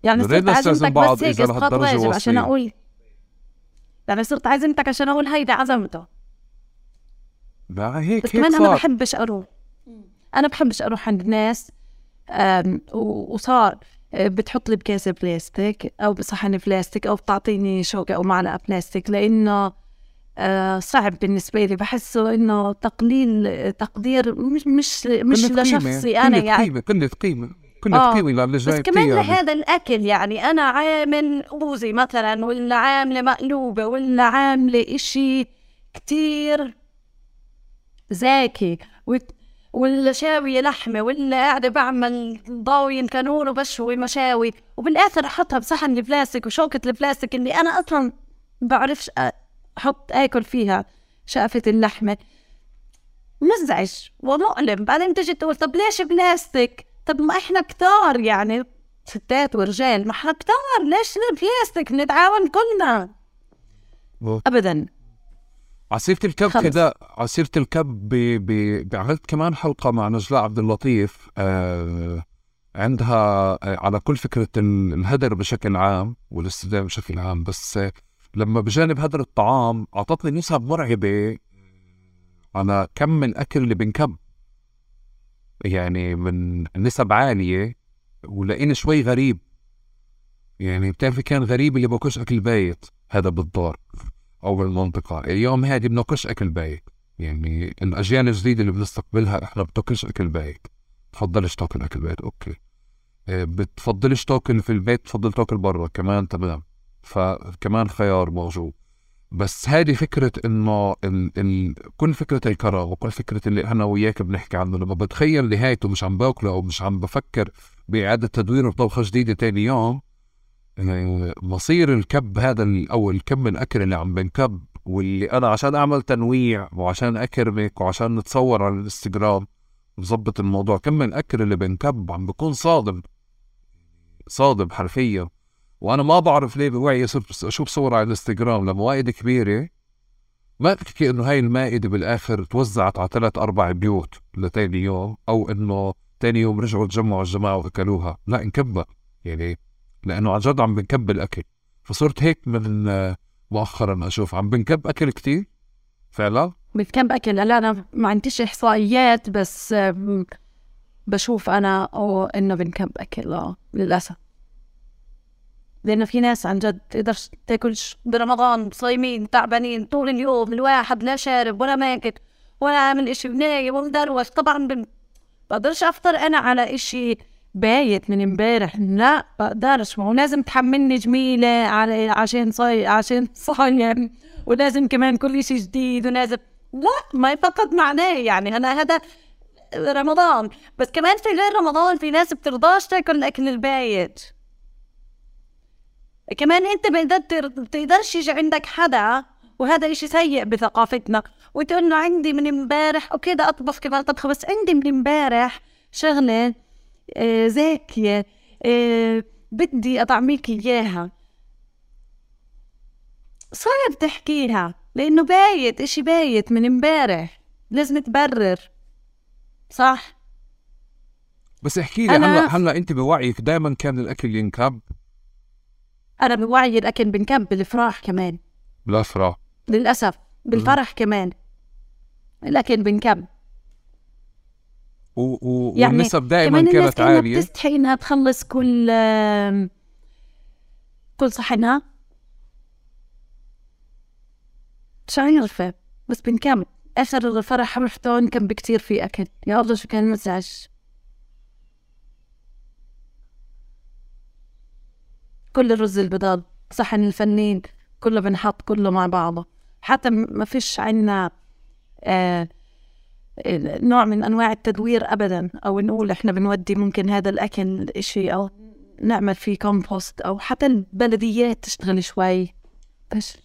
يعني صرت عزمتك بس هيك اسقاط واجب عشان. أقول يعني صرت عزمتك عشان أقول هيدا عزمته. ما هيك بس كمان أنا صار. بحبش أروح. أنا بحبش أروح عند ناس وصار آه، بتحط لي بكاسه بلاستيك أو بصحن بلاستيك أو بتعطيني شوكة أو معلقة بلاستيك لأنه آه، صعب بالنسبة لي. بحسه إنه تقليل تقدير مش مش مش لشخصي أنا قلة يعني. قلة قيمة. قلة آه. للي بس كمان يعني. لهذا الأكل يعني أنا عامل اوزي مثلا ولا عاملة مقلوبة ولا عاملة إشي كتير زاكي. وت- ولا شاوية لحمة ولا قاعدة بعمل ضاوية كانون وبشوي مشاوي. وبالآخر أحطها بصحن البلاستيك وشوكة البلاستيك اللي أنا أصلا بعرفش أحط آكل فيها شقفة اللحمة. مزعج ومؤلم بعدين تجي تقول طب ليش بلاستيك؟ طب ما إحنا كتار يعني ستات ورجال ما إحنا كتار ليش البلاستيك نتعاون كلنا. ابدا عصيرة الكب. كده عصيرة الكب ب... ب... عملت كمان حلقة مع نجلاء عبد اللطيف آه... عندها آه، على كل فكرة ال- الهدر بشكل عام والاستخدام بشكل عام بس آه، لما بجانب هدر الطعام أعطتني نسب مرعبة على كم الأكل اللي بنكب يعني من نسب عالية ولقيني شوي غريب. يعني بتعرفي كان غريب اللي باكلش أكل بايت هذا بالدار أو بالمنطقة. اليوم هذه بناكلش أكل بايت. يعني الأجيال الجديدة اللي بنستقبلها إحنا بتاكلش أكل بايت. بتفضلش تاكل أكل بايت okay. إيه، بتفضلش تاكل في البيت بتفضل تاكل برا كمان تمام. فكمان خيار موجود. بس هذه فكرة إنه ال... ال... كل فكرة الكرم وكل فكرة اللي أنا وياك بنحكي عنه. لما بتخيل نهايته مش عم باكله أو مش عم بفكر بإعادة تدويره بطبخة جديدة تاني يوم يعني مصير الكب هذا أو الكم الاكل اللي عم بنكب واللي أنا عشان أعمل تنويع وعشان أكرمك وعشان نتصور على الإنستغرام نظبط الموضوع كم الاكل اللي بنكب عم بكون صادم. صادم حرفيا. وأنا ما بعرف ليه بوعي صرت أشوف صور على الإنستغرام لموائد كبيرة ما بحكي إنه هاي المائدة بالآخر توزعت على ثلاث أربع بيوت لتاني يوم أو إنه تاني يوم رجعوا تجمعوا الجماعة وأكلوها. لا انكبها يعني لأنه عن جد عم بنكب الأكل. فصرت هيك من مؤخرا أشوف. عم بنكب أكل كتير؟ فعلا؟ بكم أكل. لا أنا ما عنديش إحصائيات بس بشوف أنا إنه بنكب أكل. آه للأسف. لأنه في ناس عن جد تقدرش تاكلش برمضان صايمين تعبانين طول اليوم الواحد لا شارب ولا ماكل ولا عامل إشي بنايم ومدروش طبعا. بقدرش أفطر أنا على إشي بايت من امبارح لا بقدرش. ما هو لازم تحملني جميلة على عشان صاي عشان صايم ولازم كمان كل شيء جديد ولازم لا ما فقط معناه يعني. أنا هذا رمضان. بس كمان في غير رمضان في ناس بترضاش تاكل الأكل البايت. كمان انت بتقدر بتقدرش يجي عندك حدا وهذا إشي سيء بثقافتنا. وتقول له عندي من امبارح okay بدي أطبخ كمان طبخه بس عندي من امبارح شغلة آه زاكية آه بدي اطعميك إياها. صعب تحكيها لأنه بايت إشي بايت من امبارح لازم تبرر. صح؟ بس احكي لي هلا هلا أنت بوعيك دائما كان الأكل ينكب؟ أنا بوعي الاكل بنكب بالافراح كمان. بالافراح للأسف بالفرح كمان. الاكل بنكب و... و... يعني والنسب دائما كمان الناس كانت كأنها عالية. بتستحي إنها تخلص كل كل صحنها. مش عارفة بس بنكمل. آخر الفرح رحتون كان بكتير في أكل. يا الله شو كان مزعج كل الرز البيضاء صحن الفنين كله بنحط كله مع بعضه. حتى ما فيش عنا آه نوع من أنواع التدوير ابدا أو نقول إحنا بنودي ممكن هذا الأكل إشي أو نعمل فيه كومبوست أو حتى البلديات تشتغل شوي. بس.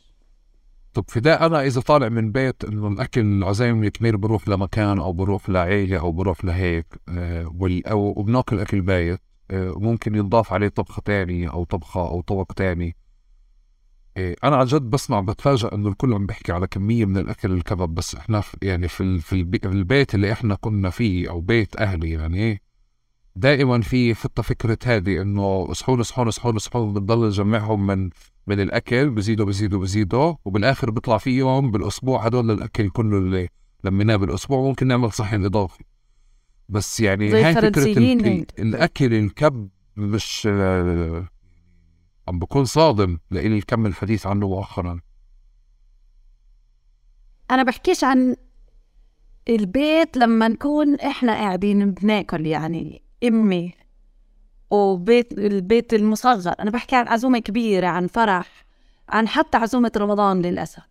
طب فداء أنا إذا طالع من بيت إنه الأكل العزايم الكبير بروح لمكان أو بروح لعيلة أو بروح لهيك آه أو وبناكل أكل بايت ممكن ينضاف عليه طبخه تانية أو طبخة أو طبق تاني. آه أنا عن جد بسمع بتفاجئ إنه الكل عم بيحكي على كمية من الأكل الكباب بس إحنا في يعني في في البي- في البيت اللي إحنا كنا فيه أو بيت أهلي يعني دائما في خطة فكرة هذه إنه صحون صحون صحون صحون بنضل نجمعهم من من الأكل بزيدوا بزيدوا بزيدوا وبالآخر بيطلع في يوم بالأسبوع هدول الأكل كله اللي لميناه بالأسبوع ممكن نعمل صحن إضافي. بس يعني هاي فكرة ال-. الأكل الكب مش عم بكون صادم لإلي الكم الحديث عنه مؤخرا. أنا بحكيش عن البيت لما نكون إحنا قاعدين بناكل يعني أمي وبيت البيت المصغر. أنا بحكي عن عزومة كبيرة عن فرح عن حتى عزومة رمضان للأسف.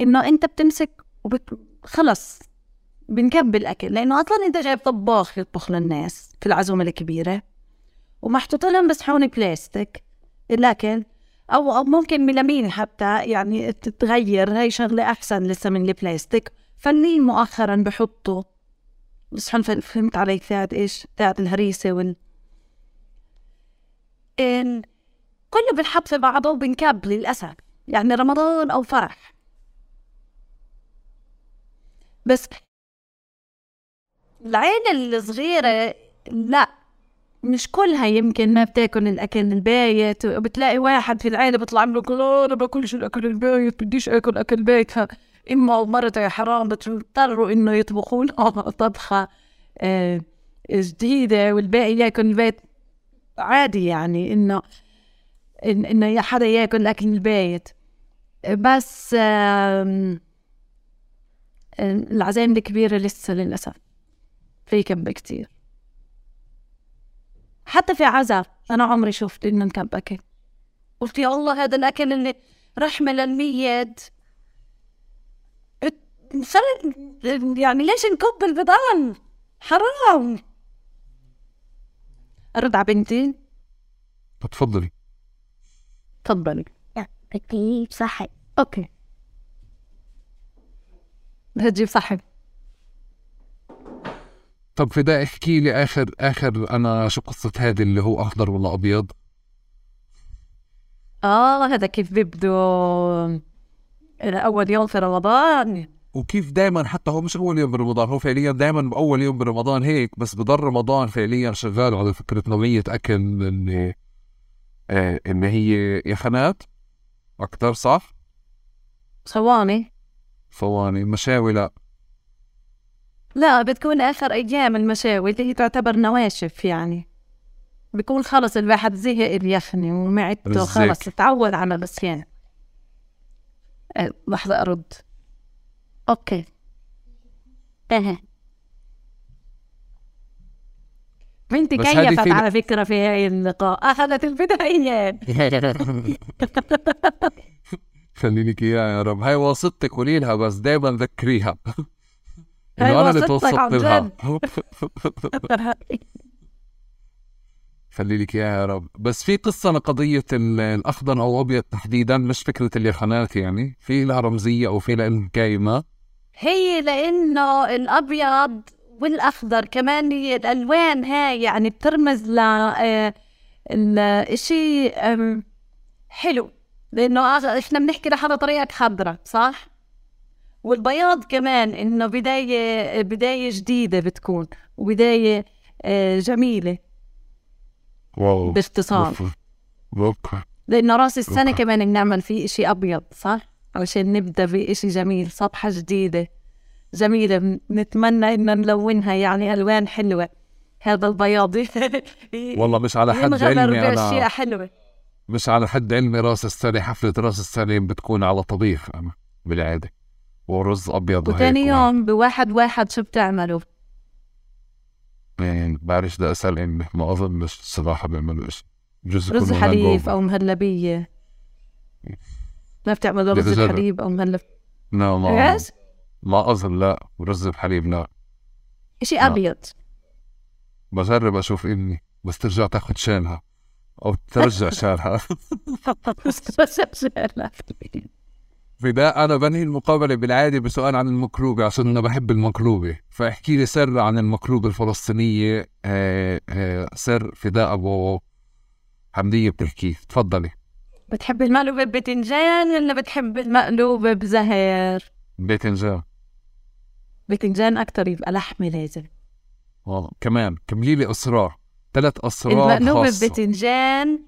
إنه أنت بتمسك وبت... خلص. بنكب الاكل لأنه أصلا أنت جايب طباخ يطبخ للناس في العزومة الكبيرة ومحطوط لهم بصحون بلاستيك الأكل أو أو ممكن ميلامين حتى يعني تتغير هاي شغلة أحسن لسه من البلاستيك. فنين مؤخرا بحطوا بصحن فل- فهمت علي تاعت إيش؟ تاعت الهريسة وال ال... كله بنحط في بعضه وبنكب للأسف يعني رمضان أو فرح. بس العيلة الصغيرة لا. مش كلها يمكن ما بتاكل الأكل البايت وبتلاقي واحد في العيله بيطلع له يقول "آه، أنا باكلش الأكل البايت بديش آكل أكل بايت فأمه ومرته يا حرام بتضطروا إنه يطبخوا لنا طبخة آه، جديدة والباقي ياكل البيت. عادي يعني إنه إن إنه يا حدا ياكل الاكل البايت بس آم، العزايم الكبيرة لسه للأسف. في كم كتير حتى في عزا أنا عمري شفت إنه نكب اكل قلت يا الله هذا الأكل اللي رحمة للميت. يعني ليش نكب البضان حرام. أرد على بنتي. تفضلي. تفضلي. بدي أجيب صحن أوكي. بدها تجيب صحن طب فداء احكي لي آخر آخر أنا شو قصة هذه اللي هو أخضر ولا أبيض؟ آه هذا كيف بيبدو. اول يوم في رمضان. وكيف دائما حتى هو مش أول يوم برمضان هو فعليا دائما بأول يوم برمضان هيك بس بضل رمضان فعليا شغال على فكرة نوعية أكل اللي آه اللي هي يخنات أكثر صح؟ صواني. صواني مشاوي لا. لا بتكون آخر أيام المشاوي اللي هي تعتبر نواشف يعني. بيكون خلص الواحد زهق اليخني ومعدته. خلص تعود على الصيام أه، لحظة أرد. okay. أها. بنتي كيفت على فكرة في هاي اللقاء. أخذت البدايات خلي لك اياها يا رب. هاي واسطتك قولي لها بس دائما ذكريها. هاي انه أنا اللي توسطت لها. خلي لك إياها يا رب. بس في قصة لقضيه ال- الأخضر أو ابيض تحديدا مش فكرة اليخنات يعني. في لها رمزية أو في لها حكايه ما. هي لأنه الأبيض والأخضر كمان هي الألوان هاي يعني بترمز ل آه، آم، حلو. لأنه إحنا بنحكي لحالة طريقك خضرة صح؟ والبياض كمان إنه بداية بداية جديدة بتكون وبداية آه، جميلة. wow. باختصار. okay لأنه رأس السنة أوكي. كمان بنعمل فيه إشي أبيض صح؟ عشان نبدأ بإشي جميل صفحة جديدة. جميلة. بن- نتمنى ان نلونها يعني ألوان حلوة. هذا البياض. والله مش على حد علمي أنا. حلوة. مش على حد علمي رأس السنة حفلة رأس السنة بتكون على طبيخ أنا بالعادة. ورز ابيض وثاني وهيك. يوم بواحد واحد شو بتعملوا؟ يعني بعرفش بدي اسال امي ما اظنش الصراحه بيعملوا شيء بجوز رز حليب. أو مهلبية ما بتعملوا رز. الحليب أو مهلب لا ما؟ ما اظن لا ورز بحليب لا لا. ابيض بجرب أشوف امي بس ترجع تاخذ شانها أو ترجع شانها فداء أنا بنهي المقابلة بالعادة بسؤال عن المقلوبة عشان أنا بحب المقلوبة. فاحكي لي سر عن المقلوبة الفلسطينية. آه، آه، سر فداء أبو حمدية بتحكيه تفضلي. بتحب المقلوبة ببتنجان ولا بتحب المقلوبة بزهر؟ باذنجان بتنجان أكتر يبقى لحمة لازم. والله كمان كملي لي أسرار. ثلاث أسرار المقلوبة خاصة. ببتنجان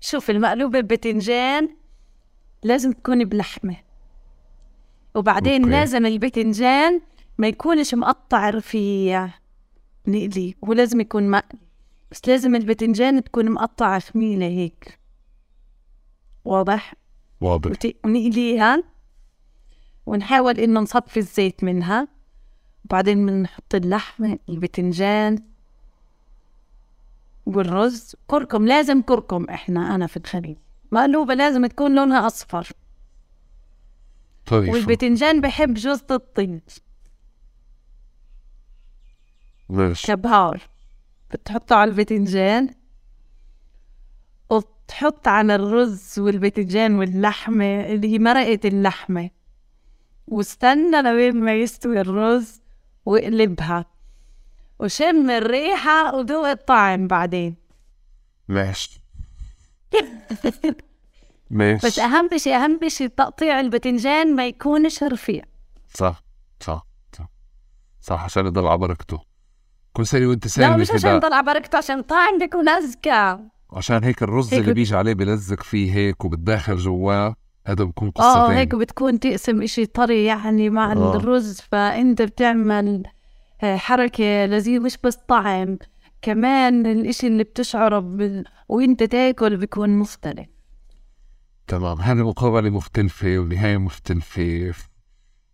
شوف المقلوبة ببتنجان لازم تكون بلحمة. وبعدين أوكي. لازم البتنجان ما يكونش مقطع رفيع نقلي ولازم يكون مقلي. بس لازم البتنجان تكون مقطعة خميلة هيك. واضح؟ واضح. وت- ونقليها. ونحاول إنه نصفي الزيت منها. وبعدين بنحط اللحمة البتنجان والرز. كركم لازم كركم إحنا أنا في الخليج. مقلوبة لازم تكون لونها أصفر. طيب؟ والبتنجان بحب جوزة الطين. ليش كبهار. بتحطه على البتنجان وتحط على الرز والبتنجان واللحمة اللي هي مرقة اللحمة. واستنى لوين ما يستوي الرز واقلبها. وشم الريحة وذوق الطعم بعدين. ماشي. ماشي. بس أهم شيء أهم شيء تقطيع البتنجان ما يكونش رفيع. صح صح صح. صح عشان يضل على بركته كل سنه وأنت لا سالمه مش عشان يضل على بركته عشان الطعم بيكون أزكى عشان هيك الرز هيك اللي بيجي عليه بلزق فيه هيك وبتداخل جواه هذا بكون قصة آه هيك بتكون تقسم إشي طري يعني مع آه. الرز فأنت بتعمل آه، حركة لذيذة مش بس طعم. كمان الإشي اللي بتشعره بال... وإنت تاكل بيكون مختلف. تمام. هذه مقابلة مختلفة ونهاية مختلفة.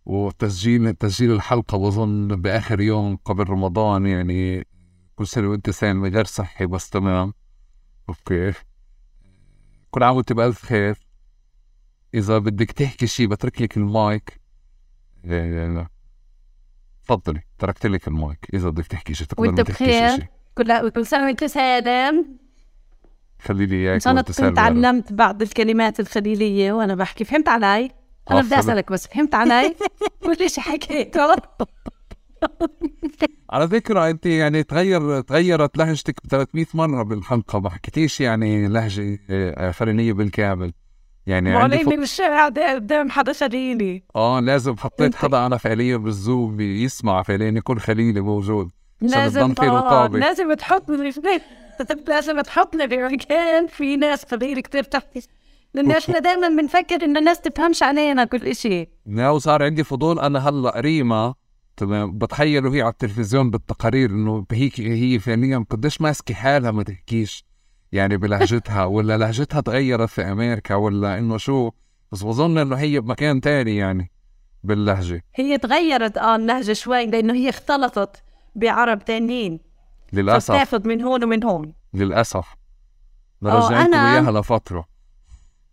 وتسجيل تسجيل الحلقة بظن بآخر يوم قبل رمضان يعني كل سنة وإنت سالم غير صحي بس تمام. okay. كل عام وإنت بألف خير. إذا بدك تحكي شي بترك لك المايك. إيه، تفضلي تركت لك المايك. إذا بدك تحكي شي تقدر وإنت ما كل كل سنة وأنت سالم خلي لي إن إياك شاء الله وأنت تكون سالم يا رب. تعلمت بعض الكلمات الخليلية وأنا بحكي. فهمت علي؟ أنا بدي آه، أسألك بس فهمت علي؟ كل شي حكيته. على فكرة أنت يعني تغير تغيرت لهجتك ب 300 مرة بالحلقة ما حكيتيش يعني لهجة آه، فلانية بالكامل. يعني عندي معلمي ف... مش قاعدة قدام حدا خليلي. آه لازم حطيت حدا أنا فعليا بالزوم يسمع فعليا يكون خليلي موجود. لازم آه،. لازم تحطني في لازم تحطني بمكان في ناس خليل كتير تحكي لأن إحنا دائما بنفكر إن الناس تفهمش علينا كل إشي. لو صار عندي فضول أنا هلأ ريما تمام بتخيل وهي على التلفزيون بالتقارير إنه هيك هي فعليا قديش ماسكة حالها ما تحكيش يعني بلهجتها ولا لهجتها تغيرت في أمريكا ولا إنه شو بس بظن إنه هي بمكان تاني يعني باللهجة. هي تغيرت آه اللهجة شوي لأنه هي اختلطت. بعرب تانيين. للأسف. فبتاخد من هون ومن هون. للأسف. آه، رجعتكم أنا- إياها لفترة.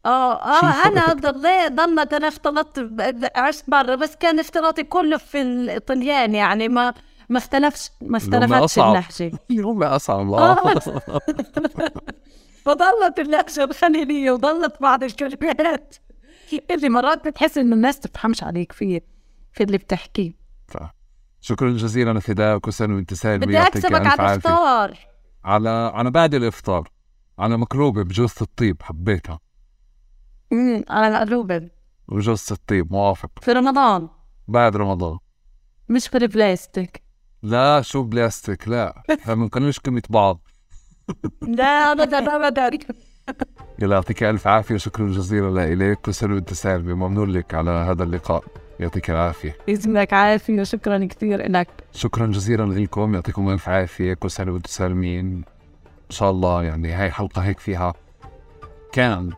آه آه أنا ضليت ضلت أنا اختلطت عشت برا بس كان اختلاطي كله في الطليان يعني ما ما اختلفش ما اختلفتش أصعب. اللهجة هم أصعب. آه. فضلت اللهجة الخليلية وضلت بعض الكلمات. اللي مرات بتحس إنه الناس تفهمش عليك فيه في اللي بتحكيه. شكرا جزيلا فداء كل سنة وأنت سالم بدي أكسبك على الإفطار. على على بعد الإفطار. على مكروبه بجوزة الطيب حبيتها. امم على القلوبة وجوزة الطيب موافق. في رمضان. بعد رمضان. مش في البلاستيك. لا شو بلاستيك؟ لا. إحنا بنكونوش كلمة بعض. لا ابدا ابدا. يلا يعطيك ألف عافية وشكرا جزيلا لك كل سنة وأنت سالمة ممنون لك على هذا اللقاء. يعطيك العافية. يسمك عافية وشكرا كثير لك. شكرا جزيلا لكم يعطيكم ألف عافية كل سنة وأنتم سالمين. إن شاء الله يعني هاي حلقة هيك فيها كان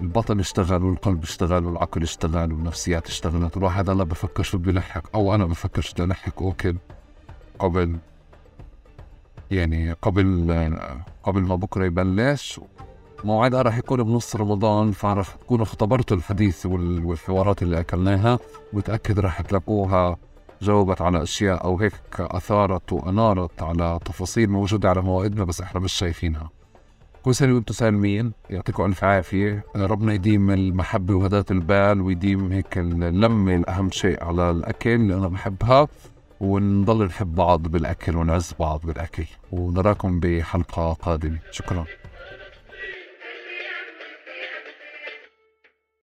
البطن اشتغل والقلب اشتغل والعقل اشتغل والنفسيات اشتغلت. الواحد هلا بفكر شو بده يلحق أو أنا بفكر شو بده يلحق اوكل قبل يعني قبل قبل ما بكرة يبلش موعدها راح يكون بنص رمضان فراح تكونوا اختبرتوا الحديث وال- والحوارات اللي أكلناها متأكد راح تلاقوها جاوبت على أشياء أو هيك أثارت وأنارت على تفاصيل موجودة على موائدنا بس إحنا مش شايفينها. كل سنة وأنتم سالمين يعطيكم ألف عافية. ربنا يديم المحبة وهداة البال ويديم هيك اللمة الأهم شيء على الأكل اللي أنا بحبها ونضل نحب بعض بالأكل ونعز بعض بالأكل. ونراكم بحلقة قادمة. شكرا.